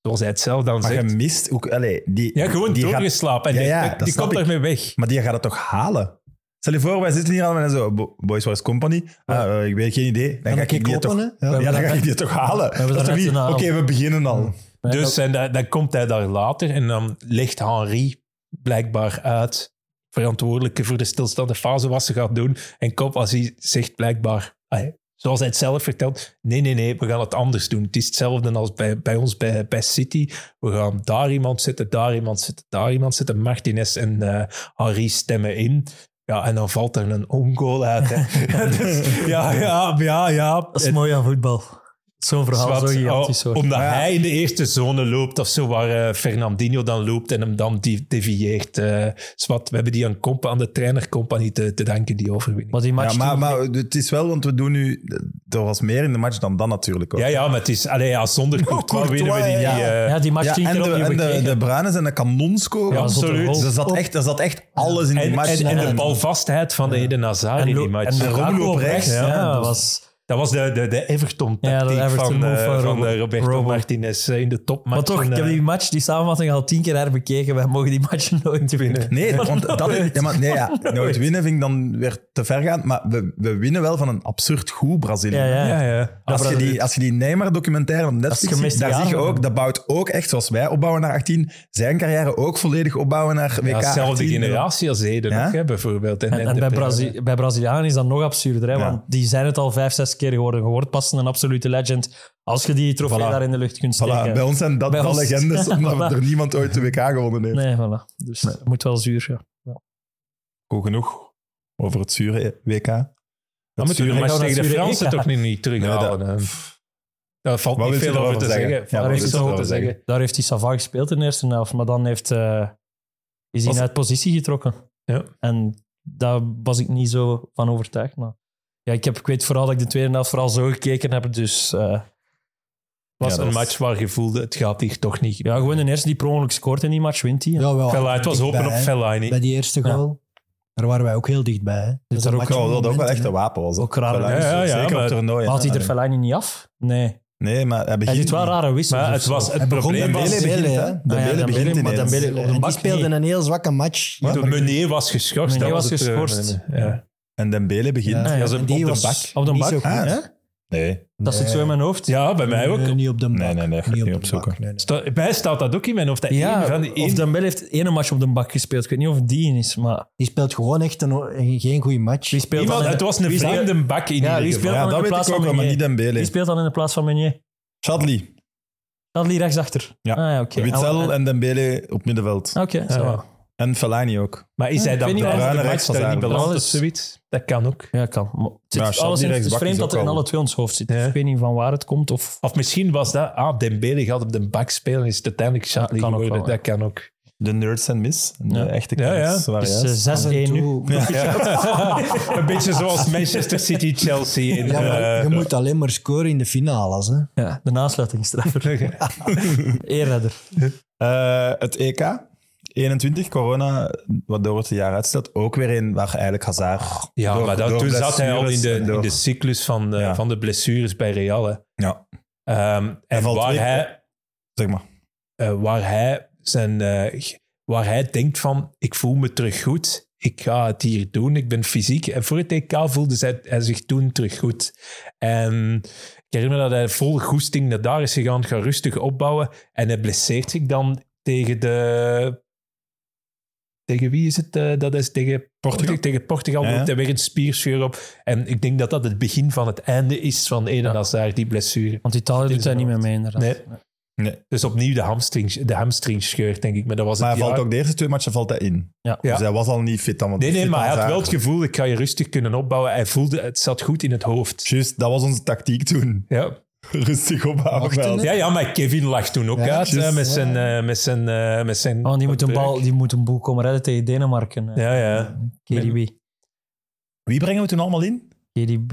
Zoals hij het zelf dan Maar zegt. je mist ook... Allee, die, Ja, gewoon die gaat- doorgeslapen. En Ja, die- ja, die, komt ermee weg. Maar die gaat het toch halen? Stel je voor, wij zitten hier allemaal en zo... "Bo- Boys, waar is company? Ah, eh, ik weet geen idee. Dan ga ik ik die toch... kloppen, hè? Ja. Ja, dan ga ik die toch halen. hebben Dat net een Oké, we beginnen al. Dus en dan, dan komt hij daar later en dan legt Henri blijkbaar uit, verantwoordelijke voor de stilstaande fase, wat ze gaat doen. En Compagnie zegt blijkbaar, ah, zoals hij het zelf vertelt, nee, nee, nee, we gaan het anders doen. Het is hetzelfde als bij, bij ons bij, bij City. We gaan daar iemand zetten, daar iemand zetten, daar iemand zetten. Martinez en eh Henri stemmen in. Ja, en dan valt er een ongoal uit. Hè. Dus, ja, ja, ja, ja. Dat is mooi aan voetbal. Zo'n verhaal, Zwart, zo gigantisch oh. Omdat ja. hij in de eerste zone loopt of zo, waar eh, Fernandinho dan loopt en hem dan die devieert. eh zwart, we hebben die aan, compa, aan de trainercompagnie te, te danken, die overwinning. Maar die match Ja, maar, het is wel, want we doen nu... Er was meer in de match dan dat natuurlijk ook. Ja, ja, maar het is... Allee, ja, zonder Courtois winnen we die niet. ja. eh, ja, die match Ja, en de, en de, de Bruinen zijn een kanonscore. Ja, absoluut. Dus er zat, echt, er zat echt alles in die en, match. en, en de balvastheid van de Eden Hazard in die match. en Romelu Lukaku op rechts, Ja, dus- was... dat was de, de, de Everton-tactiek Ja, de Everton van, eh, van van eh, Roberto Robo. Martinez eh, in de topmatch. Maar toch, ik heb die match, die samenvatting al tien keer herbekeken. Wij mogen die match nooit winnen. Nee, want dat is, ja, maar, nee, ja, nooit winnen vind ik dan weer te ver gaan. Maar we, we winnen wel van een absurd goed Brazilië. Ja, ja. Als je, die, als je die Neymar-documentaire op Netflix ziet, daar zie je ook, dat bouwt ook echt, zoals wij opbouwen naar 18, zijn carrière ook volledig opbouwen naar WK Ja, dezelfde 18. generatie als Eden Ja? ook, hè, bijvoorbeeld. En, bij, Brazi bij Brazilianen is dat nog absurder. Hè? Ja. Want die zijn het al vijf, zes keer geworden. Je wordt pas een absolute legend als je die trofee Voilà. daar in de lucht kunt Voilà, steken. bij ons zijn dat, Bij dat ons- legendes, omdat Voilà. er niemand ooit de WK gewonnen heeft. Nee, voilà. Dus het moet wel zuur, ja. Goed genoeg over het zure WK. Dan Het moeten we zure- de match dat tegen de Fransen toch nu niet terughalen. Nee, hè. Daar valt Wat niet je veel over te zeggen? zeggen. Ja, Daar je erover te zeggen? Daar heeft hij Savag gespeeld in de eerste helft, maar dan heeft, eh, is hij Was- uit positie getrokken. Ja. En daar was ik niet zo van overtuigd. Maar ja, ik, heb, ik weet vooral dat ik de tweede helft vooral zo gekeken heb. Dus eh, was Ja, dat een was- match waar je voelde, het gaat hier toch niet. ja, gewoon de eerste die per ongeluk scoort in die match, wint hij. Ja, wel. Fellaini, het was open op. Fellaini. Bij die eerste Ja. goal, daar waren wij ook heel dichtbij. Hè. Dus ook- Ja, van dat ook wel echt een wapen was. Ook raar. Fellaini, Ja, ja, ja, zeker maar- op toernooi. Haalt hij er Fellaini niet af? Nee. Nee, maar hij Hij begint ziet wel rare wissels. Maar het, was, het Hij probleem was... Dembele begint, hè? hè. Ah, ja, begint maar. Dembele die speelde een heel zwakke match. De Meunier was geschorst. Meunier dat was het, eh, geschorst. ja. En Dembele begint. Ja, Ah, ja, ze- en op die de was bak. Op de niet bak? zo goed, Ah, hè? Nee. Dat zit zo in mijn hoofd. Ja, bij mij ook. Nee, niet op de bak. Nee, nee, nee, ga ik Niet niet op de opzoeken. bak. Nee, nee. Sta- bij mij staat dat ook in mijn hoofd. Dat één Ja, van die of één- Dembele heeft één match op de bak gespeeld. Ik weet niet of het die is, maar... Die speelt gewoon echt een, een- geen goede match. Wie speelt Iemand, dan in het de- was een wie speelt- vreemde bak in Ja, ieder wie geval. speelt Ja, dan in dat de weet plaats ik ook van wel, maar niet Meunier? Dembele. Wie speelt dan in de plaats van Meunier? Chadli, Chadli rechtsachter. Ja. Ah, ja oké. Witzel En- en Dembele op middenveld. Oké, zo. Ja. En Fellaini ook. Maar is hij dan bruine Bruine rechts daar rechts niet beland zoiets? Dat kan ook. Ja, kan. Maar het zit alles in, het is rechtsbak vreemd is dat ook het in wel- alle twee ons hoofd zit. Ja. Ik weet niet van waar het komt. Of... Of misschien was dat, ah, Dembele gaat op de bak spelen, is het uiteindelijk kan ook geworden. wel, ja. dat kan ook. De nerds en miss. De Ja. echte Ja, ja. kennis. waren Dus juist. eh, 6-1 en nu. Ja. een beetje zoals Manchester in, Ja, maar eh, je moet alleen maar scoren in de finales. Hè. Ja, de nasluitingstreffer. Eerredder. Eh, het EK 21, corona, waardoor het een jaar uitstelt. Ook weer een waar eigenlijk Hazard... Ja, door- maar dat, door toen zat hij al in de, door- in de cyclus van, Ja. van de blessures bij Real. Hè. Ja, Ehm, en waar twee- hij, zeg maar. eh, waar, hij zijn, eh, waar hij denkt van, ik voel me terug goed, ik ga het hier doen, ik ben fysiek. En voor het EK voelde hij, hij zich toen terug goed. En ik herinner me dat hij vol goesting naar daar is gegaan, gaat rustig opbouwen. En hij blesseert zich dan tegen de... Tegen wie is het? eh, dat is tegen Portugal. Tegen Portugal loopt hij weer een spierscheur op. En ik denk dat dat het begin van het einde is van Eden Hazard, die blessure. Want Italië doet een niet meer mee, inderdaad. Nee. Nee. Dus opnieuw de hamstring, de hamstring scheurt, denk ik. Maar dat was Maar het hij valt ook de eerste twee matchen valt hij in. Ja. Ja. Dus hij was al niet fit dan. want Nee, nee, fit maar hij had wel het gevoel, ik ga je rustig kunnen opbouwen. Hij voelde, het zat goed in het hoofd. Juist, dat was onze tactiek toen. Ja, Rustig hè? ja, ja maar Kevin lag toen ook Ja, uit hè, met, ja. zijn, eh, met, zijn, eh, met zijn... Oh, die moet, een bal, die moet een boel komen redden tegen Denemarken. eh, Ja, ja. KDB. Wie brengen we toen allemaal in? KDB.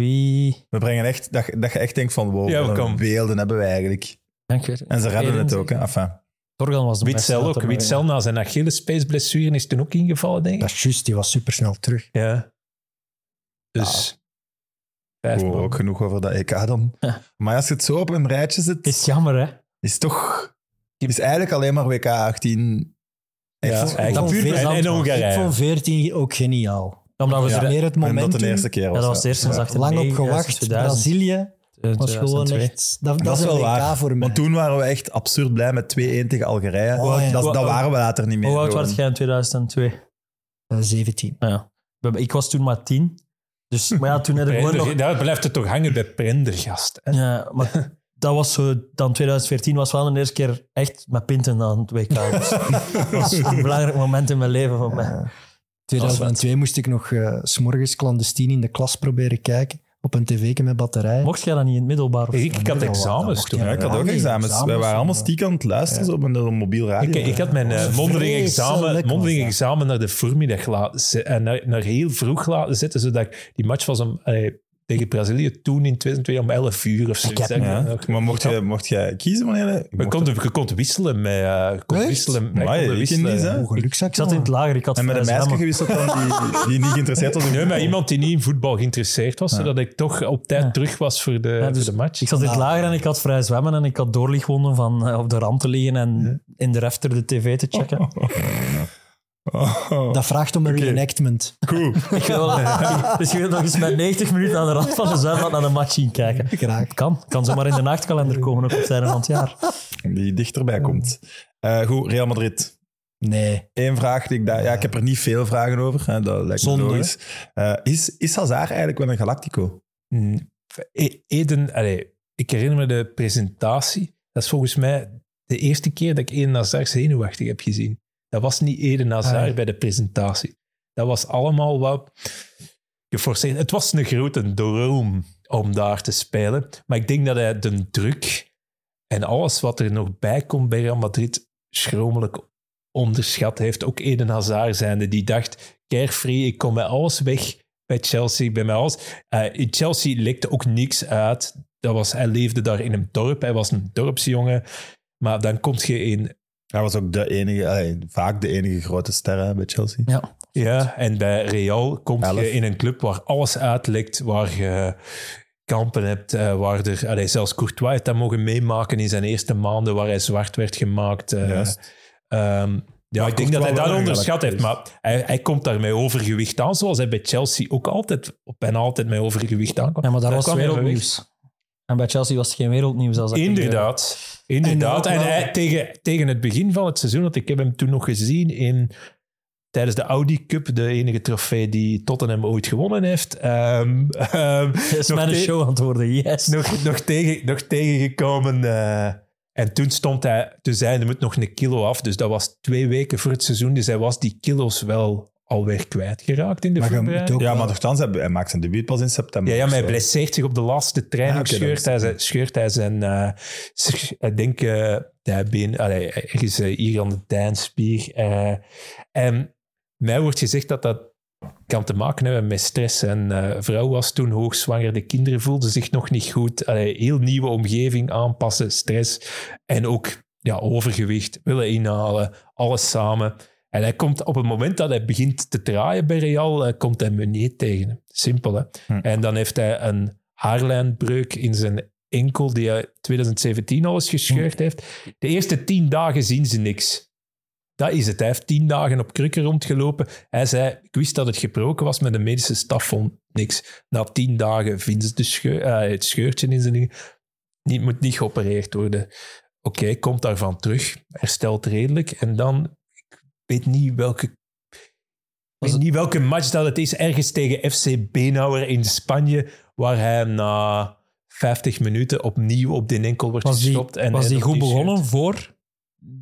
We brengen echt, dat, je- dat je echt denkt van, wow, Ja, beelden hebben wij eigenlijk. Dank je. En ze redden het ook, hè. Enfin, Torgan was de beste. Witzel ook. Witzel na zijn Achillespeesblessure is toen ook ingevallen, denk ik. Dat is juist, die was supersnel terug. Ja. Dus... Vijf wow, ook genoeg over dat EK dan. Ja. Maar als je het zo op een rijtje zet, Is jammer, hè? is toch... is eigenlijk alleen maar WK 18... Ja, echt eigenlijk. dat puur En-. Hongarije. Ik vond 14 ook geniaal. Omdat we Ja. er Meer het Omdat moment het de eerste keer Ja, was. dat was de eerste sinds Ja. 98, lang op gewacht. 2000. Brazilië was gewoon 2002. echt... Dat, dat, Dat is wel waar. voor mij. Want toen waren we echt absurd blij met 2-1 tegen Algerije. Oh, ja. dat, dat waren we later niet meer. Hoe oud was jij in 2002? Eh, 17. Nou ja. Ik was toen maar tien. Dus, maar ja, toen had ik nog... daar blijft het toch hangen bij Prendergast. hè? Ja, maar dat was zo... Dan 2014 was wel de eerste keer echt met pinten aan het WK. Dus dat was een belangrijk moment in mijn leven voor mij. 2002 moest ik nog eh, s s'morgens clandestien in de klas proberen kijken. Op een tv met batterij. Mocht jij dat niet in het middelbaar? Of Ik, ik had examens toen. je Ja, ik had ook examens. examens, Wij waren allemaal stiekem aan het luisteren zo op een, een mobiel radio. Ik, ik had mijn eh, mondeling, examen, mondeling examen naar de voormiddag laten en naar, naar heel vroeg laten zetten, zodat ik die match was om, eh, tegen Brazilië toen in 2002 om 11 uur of zo. heb- Ja, maar mocht je, mocht je kiezen wanneer je... Kon, je kon wisselen met... eh, je kon Echt? wisselen, Amai, ik ken wisselen. hè. Ik zat in het lager, ik had En met een meisje gewisseld dan die, die niet geïnteresseerd was in Nee, met voetbal. iemand die niet in voetbal geïnteresseerd was, zodat ik toch op tijd Ja. terug was voor de, Ja, dus voor de match. Ik zat in het lager en ik had vrij zwemmen en ik had doorlichtwonden van eh, op de rand te liggen en in de refter de tv te checken. Oh, Dat vraagt om een Oké. reenactment. Cool. Ik wil, dus je wilt nog eens met 90 minuten aan de rand van de zwembad naar de match zien kijken. Graag. Kan. Kan zomaar in de nachtkalender komen op het einde van het jaar. Die dichterbij komt. Eh, goed, Real Madrid. Nee. Eén vraag die ik daar... Ja, ik heb er niet veel vragen over. Hè, dat lijkt me logisch. Eh, is, is Hazard eigenlijk wel een Galactico? Mm, E- Eden, allee, ik herinner me de presentatie. Dat is volgens mij de eerste keer dat ik Eden Hazard zenuwachtig heb gezien. Dat was niet Eden Hazard Ah. bij de presentatie. Dat was allemaal wat geforceerd. Het was een grote droom om daar te spelen. Maar ik denk dat hij de druk en alles wat er nog bij komt bij Real Madrid schromelijk onderschat heeft. Ook Eden Hazard zijnde, die dacht, carefree, ik kom met alles weg bij Chelsea. Ik ben met alles... Eh, in Chelsea lekte ook niks uit. Dat was, hij leefde daar in een dorp, hij was een dorpsjongen. Maar dan kom je in... Hij was ook de enige, allee, vaak de enige grote ster hè, bij Chelsea. Ja. Ja, en bij Real kom Elf. je in een club waar alles uitlekt, waar je kampen hebt, eh, waar er... Allee, zelfs Courtois heeft dat mogen meemaken in zijn eerste maanden, waar hij zwart werd gemaakt. eh. Ehm, ja, Maar ik denk dat hij dat onderschat heeft, maar hij, hij komt daar met overgewicht aan, zoals hij bij Chelsea ook altijd, bijna altijd met overgewicht aankwam. Ja, maar daar Daar was wereldnieuws. En bij Chelsea was het geen wereldnieuws. Als dat Inderdaad. Inderdaad. En wel- hij, tegen, tegen het begin van het seizoen, want ik heb hem toen nog gezien in, tijdens de Audi Cup, de enige trofee die Tottenham ooit gewonnen heeft. Dat is nog mijn show worden, yes. nog, nog, tegen, nog tegengekomen. eh, en toen stond hij, toen zei hij, er moet nog een kilo af. Dus dat was twee weken voor het seizoen. Dus hij was die kilo's wel alweer kwijtgeraakt in de Maar voorbereiding. ook Ja, maar nogthans, hij, maakt zijn debuut pas in september. Ja, ja, maar hij blesseert zich op de laatste trein. Ah, scheurt, hij zijn, scheurt hij zijn... eh, sch- ik denk eh dijbeen... Allee, ergens eh, hier aan de dijnspier. eh en mij wordt gezegd dat dat kan te maken hebben met stress. En eh vrouw was toen hoogzwanger, de kinderen voelden zich nog niet goed. Allee, heel nieuwe omgeving aanpassen, stress. En ook ja, overgewicht, willen inhalen, alles samen. En hij komt op het moment dat hij begint te draaien bij Real, eh, komt hij Meunier tegen. Simpel, hè? Hm. En dan heeft hij een haarlijnbreuk in zijn enkel, die hij 2017 al eens gescheurd heeft. De eerste tien dagen zien ze niks. Dat is het. Hij heeft tien dagen op krukken rondgelopen. Hij zei, ik wist dat het gebroken was, maar de medische staf vond niks. Na tien dagen vinden ze de scheur, eh, het scheurtje in zijn. Niet, moet niet geopereerd worden. Oké, komt daarvan terug. Herstelt redelijk. En dan, weet niet welke... Ik weet niet welke match dat het is. Ergens tegen FC Benauer in Spanje, waar hij na 50 minuten opnieuw op de enkel wordt Was die, gestopt. en was hij die goed begonnen voor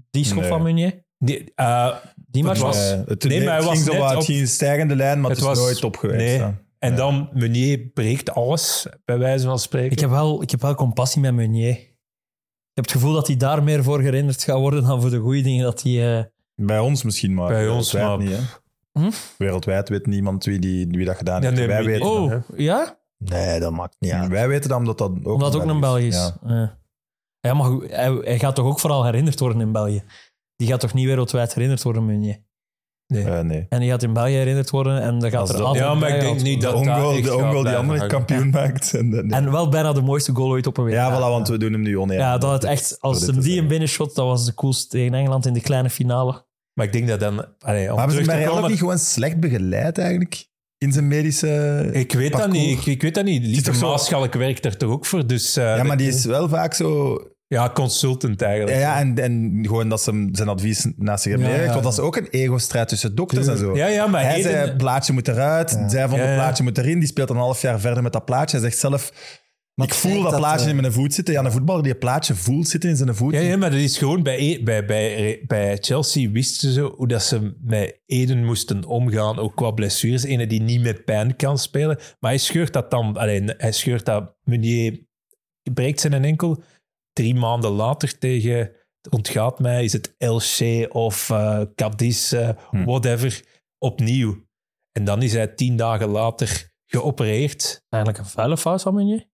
die schop Nee. van Meunier? Nee, eh, Die match Het was... het, Nee, maar hij het was ging zo net wat, het op- ging een stijgende lijn, maar het, Het is was- nooit op geweest. nee. En Ja. dan Meunier breekt alles, bij wijze van spreken. Ik heb, wel, ik heb wel compassie met Meunier. Ik heb het gevoel dat hij daar meer voor herinnerd gaat worden dan voor de goede dingen dat hij... eh, Bij ons misschien, maar Bij ons, wereldwijd maar- niet. Hè. Wereldwijd weet niemand wie, die, wie dat gedaan Ja, heeft. nee, wij, weten, Oh, hè? ja? Nee, dat maakt niet uit. wij weten dat omdat dat ook, Omdat het ook een België is. Ja. Ja. Ja, maar goed, hij, hij gaat toch ook vooral herinnerd worden in België? Die gaat toch niet wereldwijd herinnerd worden, Meunier? Eh, nee. En die gaat in België herinnerd worden en dan gaat er dat- altijd Ja, maar ik denk niet De dat dat ongoal, de gaat ongoal die andere kampioen maakt. En, de- En wel bijna de mooiste goal ooit op een WK. ja, voilà, want we doen hem nu oneerlijk. Ja, dat het echt, als hem die een binnenshot, dat was de coolste tegen Engeland in de kleine finale. Maar ik denk dat dan... Allee, om Maar hebben ze te komen- niet gewoon slecht begeleid eigenlijk? In zijn medische... Ik weet dat parcours? niet. Ik, ik weet dat niet. Lieve toch zo- Maaschalk werkt er toch ook voor. Dus, eh, Ja, maar die is wel vaak zo... Ja, consultant Ja, eigenlijk. ja en, en gewoon dat ze hem zijn advies naast zich hebben Ja, neergelegd. ja. Want dat is ook een ego-strijd tussen dokters en zo. ja, ja, maar Hij Eden- zei, plaatje moet eruit. Zij vond, Ja, het ja. plaatje moet erin. Die speelt een half jaar verder met dat plaatje. Hij zegt zelf, Maar ik voel dat dat, plaatje eh, in mijn voet zitten. Ja, een voetballer die een plaatje voelt zitten in zijn voet. Ja, ja, maar dat is gewoon bij, E- bij, bij, bij Chelsea wisten ze hoe dat ze met Eden moesten omgaan, ook qua blessures. Ene die niet met pijn kan spelen. Maar hij scheurt dat dan, alleen, hij scheurt dat Meunier breekt zijn enkel. Drie maanden later tegen, het ontgaat mij, is het LC of eh Cadiz, eh, Hm. whatever, opnieuw. En dan is hij tien dagen later geopereerd. Eigenlijk een vuile fout van Meunier.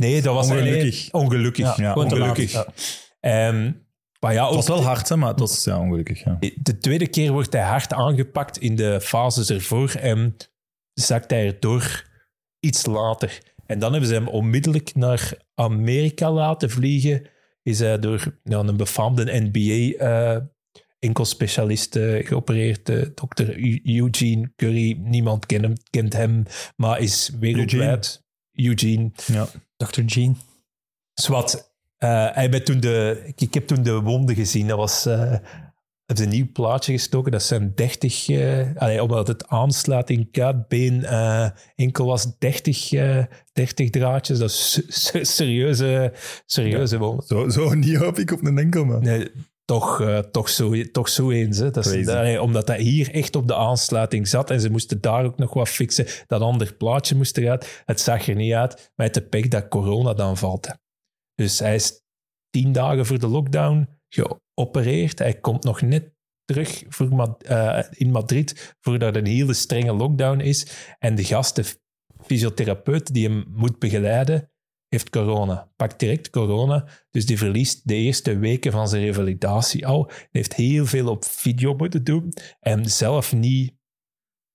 Nee, dat was Ongelukkig. ongelukkig. Ja, laat. ongelukkig. Ja. Maar ja, Het ook was wel hard, hè, maar het was ja, ongelukkig. Ja. de tweede keer wordt hij hard aangepakt in de fases ervoor en zakt hij erdoor iets later. En dan hebben ze hem onmiddellijk naar Amerika laten vliegen. Is hij door ja, een befaamde NBA-enkelspecialist eh, geopereerd. eh, Dr. Eu- Eugene Curry. Niemand kent hem, kent hem maar is wereldwijd. Eugene. Ja. Dr. Jean. Zwat. eh hij toen de, ik, ik heb toen de wonden gezien. Dat was eh hebben ze een nieuw plaatje gestoken. Dat zijn 30, eh, allee, omdat het aanslaat in kuit, been, eh, enkel was 30, eh 30 draadjes. Dat is se- se- serieuze, serieuze wonden. Zo, zo niet hoop ik op een enkel, man. Nee, toch, eh, toch, zo, toch zo eens. Hè. Dat is, allee, omdat dat hier echt op de aansluiting zat en ze moesten daar ook nog wat fixen. Dat ander plaatje moest eruit. Het zag er niet uit, het de pech dat corona dan valt. hè. Dus hij is tien dagen voor de lockdown geopereerd. Hij komt nog net terug voor Ma- eh, in Madrid voordat een hele strenge lockdown is. En de gast, de fysiotherapeut die hem moet begeleiden, heeft corona. Pakt direct corona. Dus die verliest de eerste weken van zijn revalidatie al. Hij heeft heel veel op video moeten doen. En zelf niet...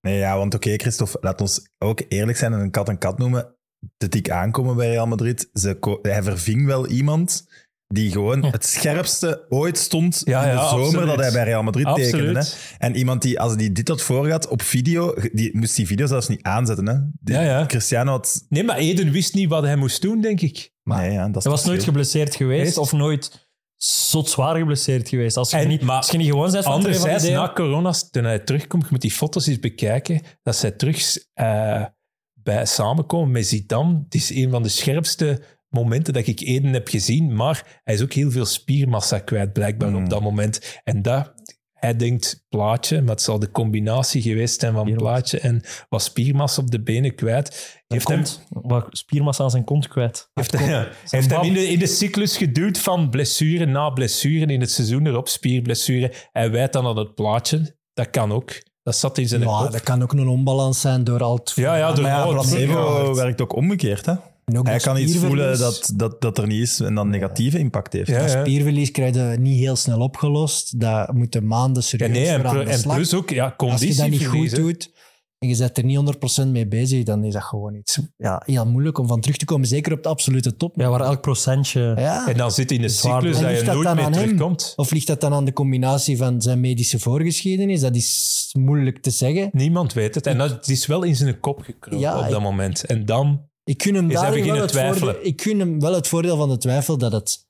Nee, ja, want oké, Christophe, laat ons ook eerlijk zijn en een kat een kat noemen. De dik aankomen bij Real Madrid. Ze hij verving wel iemand die gewoon het scherpste ooit stond Ja, in de ja, zomer absoluut. dat hij bij Real Madrid tekende. Hè? Absoluut. En iemand die, als die dit had voorgehad op video, die moest die video zelfs niet aanzetten. Hè? Die- Ja, ja. Cristiano had... Nee, maar Eden wist niet wat hij moest doen, denk ik. nee, ja, dat is Hij was nooit geblesseerd geweest of nooit zot zwaar geblesseerd geweest. Als je, En- niet, maar als je niet gewoon bent van Anderzijds, na corona, toen hij terugkomt, je moet die foto's eens bekijken, dat zij terug eh, bij samenkomen met Zidane. Het is een van de scherpste momenten dat ik Eden heb gezien, maar hij is ook heel veel spiermassa kwijt, blijkbaar, Mm. op dat moment. En dat, hij denkt plaatje, maar het zal de combinatie geweest zijn van Spiermassa. plaatje en wat spiermassa op de benen kwijt. Heeft hem, wat spiermassa aan zijn kont kwijt. heeft, ja, heeft hem in de, in de cyclus geduwd van blessure na blessure in het seizoen erop, spierblessure. Hij wijt dan aan het plaatje. Dat kan ook. Dat zat in zijn Ja, kop. dat kan ook een onbalans zijn door al het... Ja, ja, door ja, het placebo Ja. werkt ook omgekeerd. Hè? Hij kan iets voelen dat, dat, dat er niet is en dan negatieve impact heeft. Ja, Dat ja. spierverlies krijg je niet heel snel opgelost. Dat moeten maanden Ja, serieus nee, en, voor aan pl- de en slag. plus ook ja, Als je dat niet goed hè. doet en je bent er niet 100% mee bezig, dan is dat gewoon iets ja, heel moeilijk om van terug te komen. Zeker op de absolute top. Ja, waar elk procentje... Ja. En dan zit in de cyclus dat je dat nooit meer terugkomt. Of ligt dat dan aan de combinatie van zijn medische voorgeschiedenis? Dat is moeilijk te zeggen. Niemand weet het. En dat het is wel in zijn kop gekropen Ja, op ik- dat moment. En dan... Ik gun hem, daarin wel beginnen het twijfelen? voordeel, ik gun hem wel het voordeel van de twijfel dat het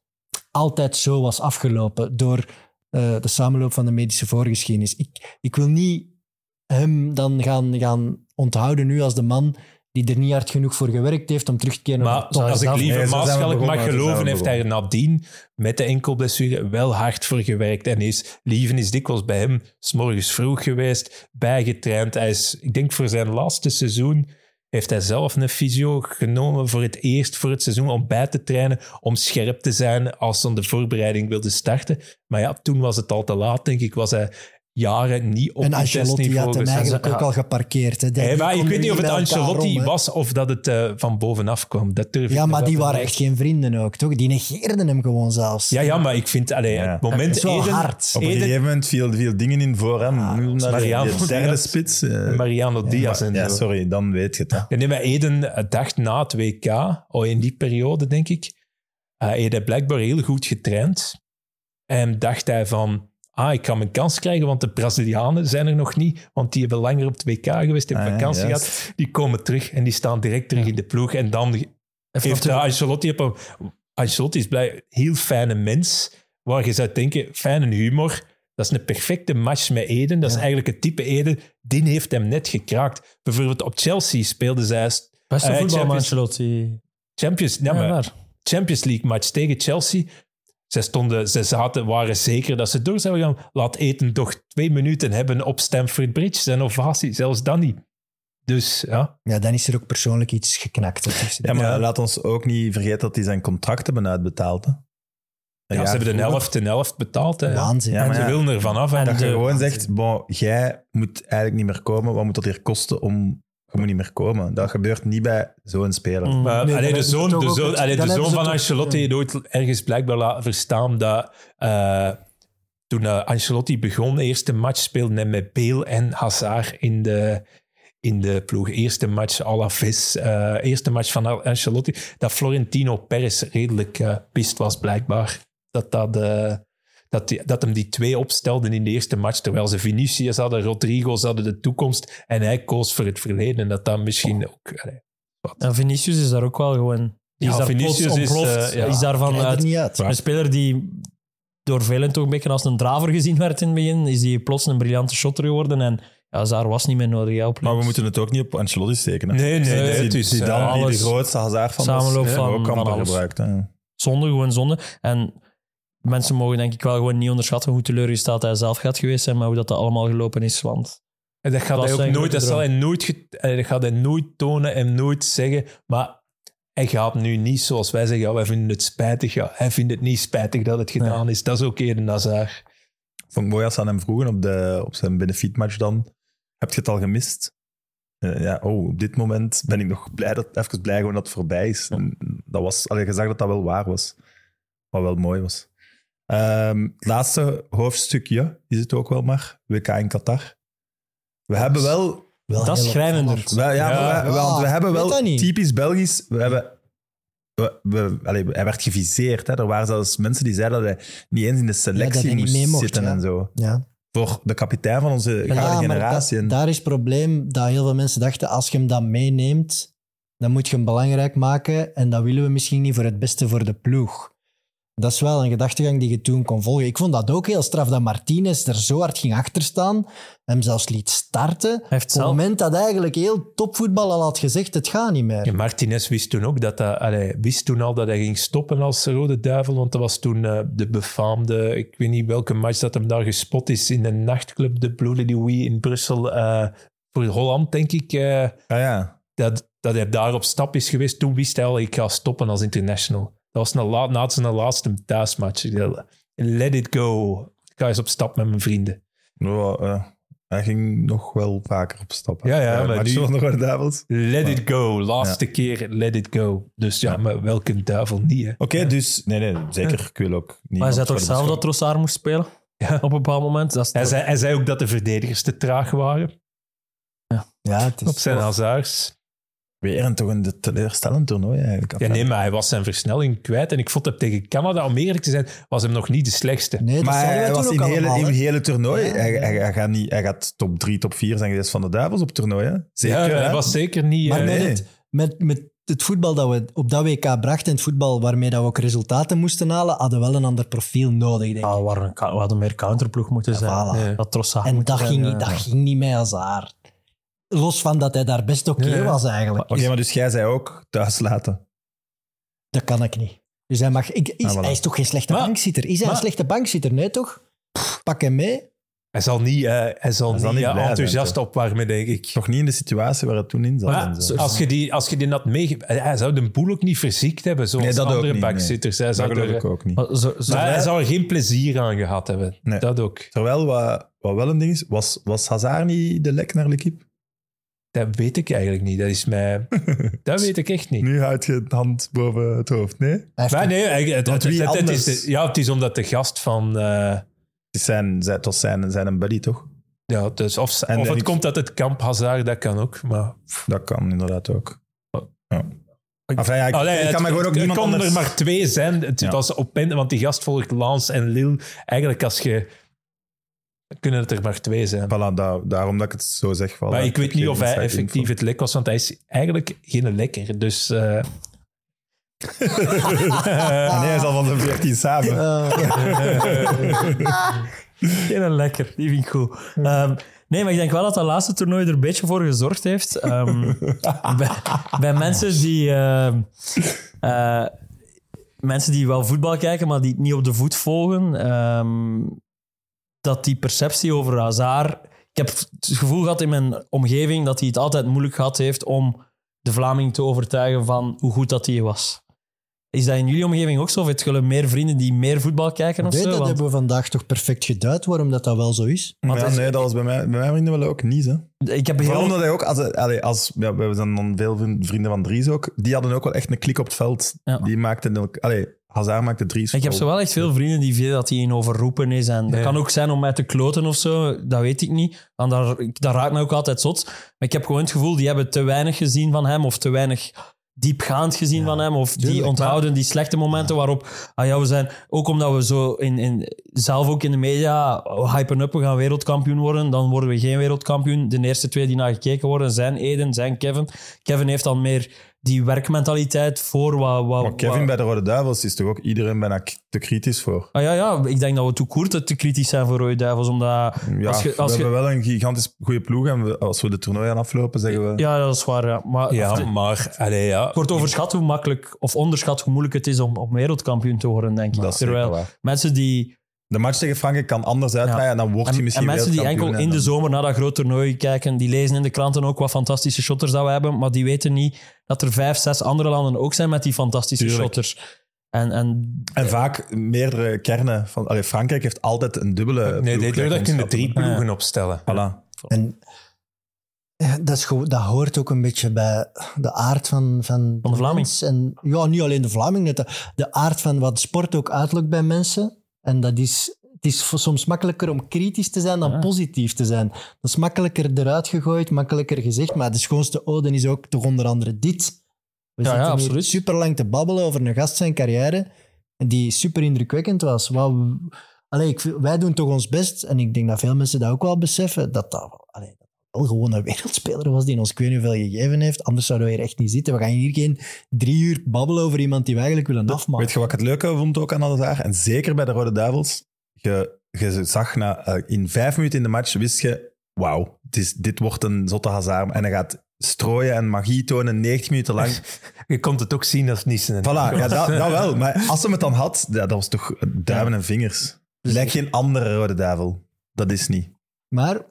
altijd zo was afgelopen door eh, de samenloop van de medische voorgeschiedenis. Ik, ik wil niet hem dan gaan, gaan onthouden nu als de man die er niet hard genoeg voor gewerkt heeft om terug te keren naar Maar als ik liever Nee, Maaschalk mag geloven, heeft hij er nadien met de enkelblessure wel hard voor gewerkt. En is, Lieven is dikwijls bij hem s morgens vroeg geweest, bijgetraind. Hij is, ik denk voor zijn laatste seizoen heeft hij zelf een fysio genomen voor het eerst voor het seizoen om bij te trainen, om scherp te zijn als ze de voorbereiding wilde starten. Maar ja, toen was het al te laat, denk ik. Was hij jaren niet op En Ancelotti had hem eigenlijk ook al geparkeerd. Hè. Hey, maar ik weet niet of het Ancelotti was of dat het eh, van bovenaf kwam. Dat durf Ja, maar die waren echt geen vrienden ook, toch? Die negeerden hem gewoon zelfs. Ja, ja, maar ik vind, allee, Ja. het moment Dat is wel Eden, hard. Op een gegeven moment viel, viel dingen in voor hem. Ah, Mariano de derde Diaz. spits. eh, Mariano Diaz en ja, sorry, dan weet je het. hè. Nee, maar Eden eh, dacht na het WK, oh, in die periode denk ik, uh, hij had blijkbaar heel goed getraind. En dacht hij van, ah, ik kan mijn kans krijgen, want de Brazilianen zijn er nog niet, want die hebben langer op het WK geweest, hebben Ah, vakantie gehad. Die komen terug en die staan direct terug in de ploeg. En dan heeft uh, Ancelotti, op een, Ancelotti is blij, heel fijne mens, waar je zou denken, fijne humor. Dat is een perfecte match met Eden. Dat is eigenlijk het type Eden. Die heeft hem net gekraakt. Bijvoorbeeld op Chelsea speelden zij Beste voetbalman, Champions- Ancelotti. Champions, ja, Ja, maar waar. Champions League match tegen Chelsea. Ze, stonden, ze zaten, waren zeker dat ze door zouden gaan. Laat Eten toch twee minuten hebben op Stamford Bridge. Zijn ovatie, zelfs dan niet. Dus ja, Ja, dan is er ook persoonlijk iets geknakt. Ja, maar Ja. laat ons ook niet vergeten dat die zijn contract hebben uitbetaald. Hè. Ja ze hebben de helft en helft betaald. Hè. Waanzin. Ja, en ze ja. willen er vanaf. En Dat je gewoon zegt, bon, jij moet eigenlijk niet meer komen. Wat moet dat hier kosten om... Je moet niet meer komen. Dat gebeurt niet bij zo'n speler. Mm. Maar Nee, allee, dan de zoon, de zoon, het- allee, dan de zoon van Ancelotti heeft ooit ergens blijkbaar laten verstaan dat eh, toen eh, Ancelotti begon, eerste match speelde hij met Bale en Hazard in de, in de ploeg. Eerste match à la vis. eh, eerste match van Ancelotti. Dat Florentino Perez redelijk eh pist was blijkbaar. Dat, dat, eh, dat, die- dat hem die twee opstelden in de eerste match, terwijl ze Vinicius hadden, Rodrigo hadden de toekomst en hij koos voor het verleden. En dat dat misschien ook... allee, En Vinicius is daar ook wel gewoon... Die Ja, is daar is, ja. is daarvan uit, niet uit. een speler die door velen toch een beetje als een draver gezien werd in het begin, is die plots een briljante shotter geworden. En ja, Zaar was niet meer nodig. Maar we moeten het ook niet op Ancelotti steken. Hè. Nee, nee, nee. Het is, die eh, dan die de grootste Hazard van Samenloop was, van- ook van amper alles. gebruikt. Hè. Zonde, gewoon zonde. En mensen mogen denk ik wel gewoon niet onderschatten hoe teleurgesteld hij zelf gaat geweest zijn, maar hoe dat, dat allemaal gelopen is. Want En dat gaat Dat hij ook nooit, dat zal hij nooit, dat gaat hij nooit tonen en nooit zeggen. Maar hij gaat nu niet zoals wij zeggen, ja, wij vinden het spijtig. Ja, hij vindt het niet spijtig dat het gedaan is. Dat is ook eerder Nazar. Vond ik mooi als ze aan hem vroegen op, de, op zijn benefietmatch dan. Heb je het al gemist? Eh, ja, oh, op dit moment ben ik nog blij dat, even blij gewoon dat het voorbij is. En Dat was, allee, je zag dat dat wel waar was. Wat wel mooi was. Ehm, het laatste hoofdstukje is het ook wel maar. WK in Qatar. We hebben wel... Wel Dat is schrijnender. we- ja, Ja. maar we- Ja, want we hebben wel typisch Belgisch... We hebben... We, we- allee, hij werd geviseerd. Hè. Er waren zelfs mensen die zeiden dat hij niet eens in de selectie moest mocht, zitten ja. en zo. Ja. Voor de kapitein van onze Ja, generatie. dat- daar is het probleem dat heel veel mensen dachten, als je hem dan meeneemt, dan moet je hem belangrijk maken en dat willen we misschien niet voor het beste voor de ploeg. Dat is wel een gedachtegang die je toen kon volgen. Ik vond dat ook heel straf dat Martinez er zo hard ging achterstaan, hem zelfs liet starten. hij heeft Op het zelf... moment dat eigenlijk heel topvoetbal al had gezegd, het gaat niet meer. Ja, Martinez wist toen ook dat hij, allee, wist toen al dat hij ging stoppen als Rode Duivel. Want dat was toen eh, de befaamde, ik weet niet welke match dat hem daar gespot is in een nachtclub, de Blue Louis in Brussel. eh, voor Holland, denk ik. eh, Ah, ja. dat, dat hij daar op stap is geweest. Toen wist hij al, ik ga stoppen als international. Dat was na, la, na zijn laatste thuismatch. Let it go. Ik ga eens op stap met mijn vrienden. Nou, eh, hij ging nog wel vaker op stappen. Ja, ja, maar matchen nu- de Rode Duivels. Let it go. Laatste keer, let it go. Dus ja, maar welke duivel niet, hè? Oké, dus... Nee, nee, zeker. Ik wil ook niet... Maar hij zei toch zelf dat Trossard moest spelen? Ja. Op een bepaald moment. Dat is Hij zei, hij zei ook dat de verdedigers te traag waren Ja, het is op zijn hazards. Weer een toch een teleurstellend toernooi eigenlijk. Ja, nee, maar hij was zijn versnelling kwijt. En ik vond hem tegen Canada, om eerlijk te zijn, was hem nog niet de slechtste. Nee, dat Maar hij was in ook hele, hè. hele toernooi. Ja, hij, ja. Hij, hij gaat niet, hij gaat top 3, top 4 zijn geweest van de Duivels op toernooi. Hè? Zeker. ja, hè? hij was zeker niet... Maar eh, met, nee. het, met, met het voetbal dat we op dat WK brachten en het voetbal waarmee dat we ook resultaten moesten halen, hadden we wel een ander profiel nodig, denk ik. Ja, we, waren hadden meer counterploeg moeten zijn. voilà. Ja. Dat Trossard en dat zijn, ging, ja. niet, dat ging niet mee als haar. Los van dat hij daar best oké Ja. was eigenlijk. Oké, maar dus jij zei ook thuis laten. Dat kan ik niet. Dus hij, mag, ik, is, Ah, voilà. hij is toch geen slechte Maar- bankzitter? Is hij maar- een slechte bankzitter? Nee, toch? Pak hem mee. Hij zal niet, eh, hij zal Hij zal niet, zijn, enthousiast toch? opwarmen, denk ik. Nog niet in de situatie waar het toen in zat. Maar en zo. als je die, als je die had meege... Hij zou de boel ook niet verziekt hebben, zoals Nee, dat andere niet, nee. backzitters. Hij, dat geloof er- ik ook niet. Maar zo, zo- maar hij zou er geen plezier aan gehad hebben. Nee. Dat ook. Terwijl wat, wat wel een ding is, was, was Hazard niet de lek naar L'Equipe? Dat weet ik eigenlijk niet. Dat is mij... dat weet ik echt niet. Nu houd je het hand boven het hoofd, nee? Maar nee, het, Want het- wie het- het is de- ja, het is omdat de gast van... eh, Het is zijn, was zijn, zijn een buddy, toch? ja, dus of En- of en het ik- komt uit het kamp Hazard, dat kan ook. Maar Dat kan inderdaad ook. Ja. Enfin, ja, ik, Allee, ik kan het- me gewoon ook het niemand kon anders... er maar twee zijn. Het Ja. was op want die gast volgt Lans en Lille. Eigenlijk als je... Kunnen het er maar twee zijn. Voilà, da- daarom dat ik het zo zeg. Voilà, maar ik weet niet of hij effectief info. het lek was, want hij is eigenlijk geen lekker. Dus eh, Ah, nee, hij is al van de 14 samen. Geen lekker, die vind ik goed. Ehm, nee, maar ik denk wel dat dat laatste toernooi er een beetje voor gezorgd heeft. Ehm, bij, bij mensen die... ehm, eh, mensen die wel voetbal kijken, maar die het niet op de voet volgen. ehm, dat die perceptie over Hazard... Ik heb het gevoel gehad in mijn omgeving dat hij het altijd moeilijk gehad heeft om de Vlaming te overtuigen van hoe goed dat hij was. Is dat in jullie omgeving ook zo? Of jullie meer vrienden die meer voetbal kijken of Nee, zo? dat Want- hebben we vandaag toch perfect geduid, waarom dat, dat wel zo is. want Ja, het is- nee, dat was bij, mij, bij mijn vrienden wel ook niet. Hè. Ik heb Vooral heel... omdat hij ook, als, allee, als, ja, we zijn dan veel vrienden van Dries ook, die hadden ook wel echt een klik op het veld. Ja. Die maakten ook, allee, Hazard maakte Dries. Ik heb zo wel echt veel vrienden die vinden dat hij een overroepen is. En dat Ja. kan ook zijn om mij te kloten of zo. Dat weet ik niet. Dan daar, ik- dat raakt me ook altijd zot. Maar ik heb gewoon het gevoel, die hebben te weinig gezien van hem. Of te weinig diepgaand gezien van hem. Of die onthouden die slechte momenten waarop... Ah ja, we zijn... Ook omdat we zo in, in, zelf ook in de media hypen up, we gaan wereldkampioen worden. Dan worden we geen wereldkampioen. De eerste twee die naar gekeken worden zijn Eden, zijn Kevin. Kevin heeft dan meer die werkmentaliteit voor wat... wat Maar Kevin wat- bij de Rode Duivels is toch ook iedereen bijna te kritisch voor. Ah ja, ja, ik denk dat we toe koert te kritisch zijn voor Rode Duivels. Omdat Ja, als als we hebben wel een gigantisch goede ploeg en we- als we de toernooi aan aflopen, zeggen we... ja, dat is waar. Ja. Maar ja, maar... Ja. wordt overschat hoe makkelijk, of onderschat hoe moeilijk het is om, om wereldkampioen te worden, denk ik. Dat Terwijl mensen die, De match tegen Frankrijk kan anders uitdraaien en dan word je en, misschien en mensen die enkel in de zomer naar dat groot toernooi kijken, die lezen in de kranten ook wat fantastische shotters dat we hebben, maar die weten niet dat er vijf, zes andere landen ook zijn met die fantastische Tuurlijk. shotters. En, en En vaak meerdere kernen. Van, allee, Frankrijk heeft altijd een dubbele Nee, ploeg, daar gelijk kunnen drie ploegen opstellen. Voilà. En dat, is gewoon, dat hoort ook een beetje bij de aard van, van, Van de Vlaming. En, ja, niet alleen de Vlaming, net de, de aard van wat sport ook uitlokt bij mensen. En dat is, het is soms makkelijker om kritisch te zijn dan Ja. positief te zijn. Dat is makkelijker eruit gegooid, makkelijker gezegd. Maar de schoonste ode is ook toch onder andere dit. We Ja, ja, zitten hier super lang te babbelen over een gast zijn carrière. Die super indrukwekkend was. Wauw. Allee, ik, wij doen toch ons best. En ik denk dat veel mensen dat ook wel beseffen. Dat dat, allee, dat wel gewoon een wereldspeler was die ons ik weet niet hoeveel gegeven heeft. Anders zouden we hier echt niet zitten. We gaan hier geen drie uur babbelen over iemand die we eigenlijk willen afmaken. Weet je wat ik het leuke vond ook aan Hazard? En zeker bij de Rode Duivels. Je, je zag na, eh, in vijf minuten in de match, wist je, wauw, dit wordt een zotte Hazard. En hij gaat strooien en magie tonen 90 minuten lang. Je kon het ook zien als het niet. Voilà, ja, dat, dat wel. Maar als hij het dan had, dat was toch duimen en vingers. Lijkt geen andere Rode Duivel. Dat is niet. Maar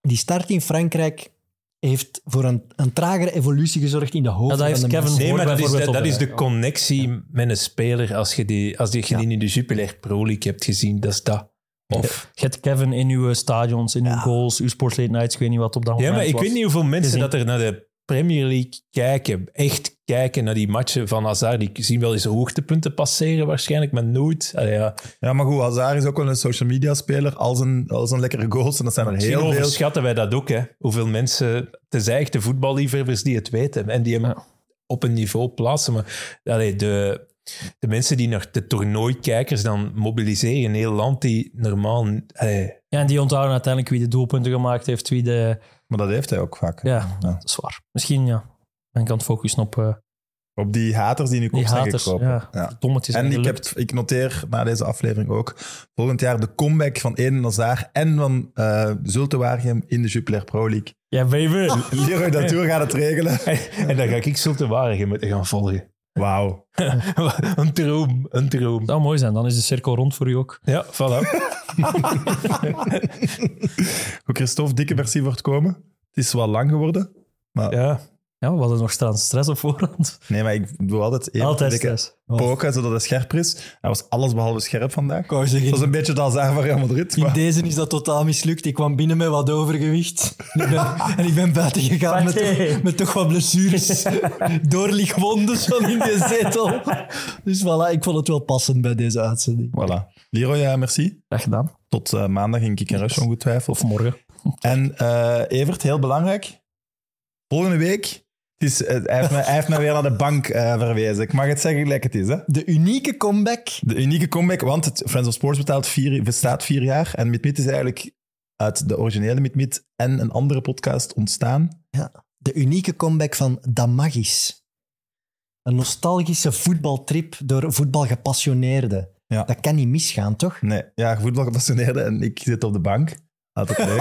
die start in Frankrijk heeft voor een, een tragere evolutie gezorgd in de hoofden Ja, dat heeft van de Kevin. Nee, maar dat is, bijvoorbeeld dat op is de- connectie met een speler als je die, als die, je die in de Jupiler Pro League hebt gezien. Dat is dat. Of, je hebt Kevin in uw stadions, in uw goals, uw Sports Late Nights, ik weet niet wat op dat ja, moment maar ik was. weet niet hoeveel mensen gezien. dat er naar de Premier League kijken. Echt kijken naar die matchen van Hazard. Die zien wel eens hoogtepunten passeren waarschijnlijk, maar nooit. Allee, ja. Ja, maar goed, Hazard is ook wel een social media speler. Als een, als een lekkere goals. En dat zijn er Misschien heel veel. overschatten wij dat ook. Hè. Hoeveel mensen, tenzij echt de voetballiefhebbers die het weten en die hem Ja. op een niveau plaatsen. Maar allee, de, de mensen die naar de toernooikijkers dan mobiliseren in heel land, die normaal... allee, Ja, en die onthouden uiteindelijk wie de doelpunten gemaakt heeft, wie de... Maar dat heeft hij ook vaak. Ja, Ja. dat is waar. Misschien, ja. Ben ik aan het focussen op eh, Op die haters die nu zijn haters. gekropen. Ja, Ja. dommetjes. En ik, heb, ik noteer na deze aflevering ook volgend jaar de comeback van Eden Hazard en van eh Zulte Waregem in de Jupiler Pro League. Ja, baby. Leroy Datour gaat het regelen. en dan ga ik Zulte Waregem moeten gaan volgen. Wauw. een droom, een droom. Dat zou mooi zijn. Dan is de cirkel rond voor u ook. Ja, voilà. Goed, Christophe, dikke merci voor het komen. Het is wel lang geworden. Ja, Ja, we hadden nog staan stress op voorhand. Nee, maar ik doe altijd even Altijd stress. poken, zodat het scherper is. Hij was alles behalve scherp vandaag. Ik wou zeggen, Dat is een beetje de Hazard van Real Madrid. in Maar... deze is dat totaal mislukt. Ik kwam binnen met wat overgewicht. En ik ben, en ik ben buiten gegaan met, Hey. met toch wat blessures. Doorlichtwonden zo in de zetel. Dus voilà, ik vond het wel passend bij deze uitzending. Voilà. Leroy, ja, merci. Echt gedaan. Tot eh, maandag in Kick en Rush, ongetwijfeld. Of morgen. En eh, Evert, heel belangrijk. Volgende week. Het is, eh, hij, heeft mij, hij heeft mij weer naar de bank eh, verwezen. Ik mag het zeggen gelijk het is. Hè? De unieke comeback. De unieke comeback, want het Friends of Sports betaalt vier, bestaat vier jaar. En Mit Mit is eigenlijk uit de originele Mit Mit en een andere podcast ontstaan. De unieke comeback van Damagis. Een nostalgische voetbaltrip door voetbalgepassioneerden. Ja. Dat kan niet misgaan, toch? Nee, ja, voetbalgepassioneerde en ik zit op de bank. Altijd leuk.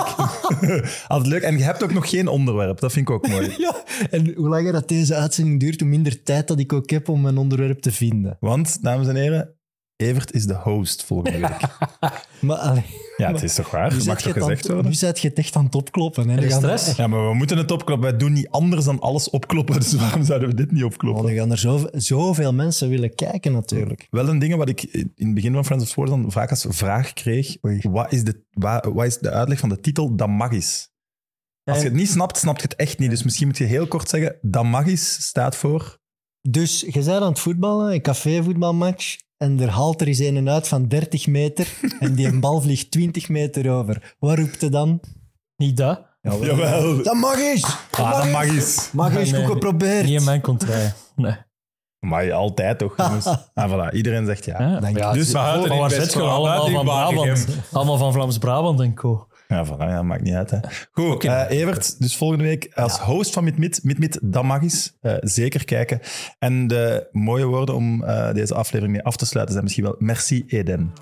Altijd leuk. En je hebt ook nog geen onderwerp. Dat vind ik ook mooi. Ja, en hoe langer dat deze uitzending duurt, hoe minder tijd dat ik ook heb om een onderwerp te vinden. Want, dames en heren, Evert is de host volgende week. Maar allee, Ja, het is toch waar? nu Mag zet toch gezegd worden? Nu zet je het echt aan het opkloppen. Hè. Er gaan- stress. Ja, maar we moeten het opkloppen. Wij doen niet anders dan alles opkloppen. Dus waarom zouden we dit niet Oh, opkloppen? dan gaan er zo, zoveel mensen willen kijken, natuurlijk. Wel een ding wat ik in het begin van Friends of Sport dan vaak als vraag kreeg. Oei. Wat is, de, wat, wat is de uitleg van de titel Damagis? Als je het niet snapt, snap je het echt niet. Dus misschien moet je heel kort zeggen, Damagis staat voor... Dus je bent aan het voetballen, een cafévoetbalmatch, en er haalt er eens een uit van 30 meter en die een bal vliegt 20 meter over. Wat roept hij dan? Niet dat. Jawel. Dat mag eens! Ah, Damagis. Mag eens, Nee, goed geprobeerd. Niet in mijn. Nee. Maar je altijd toch, jongens. Ah, voilà. Iedereen zegt ja. Ja, Dank ja, je. Dus- maar waar zit je allemaal van Brabant? Allemaal van Vlaams-Brabant en co. Ja, voilà, ja, maakt niet uit. Hè. Goed, eh, Evert, dus volgende week als host van Mit Mit, Mit Mit, dat mag eens. Eh, zeker kijken. En de mooie woorden om eh, deze aflevering mee af te sluiten zijn misschien wel merci Eden.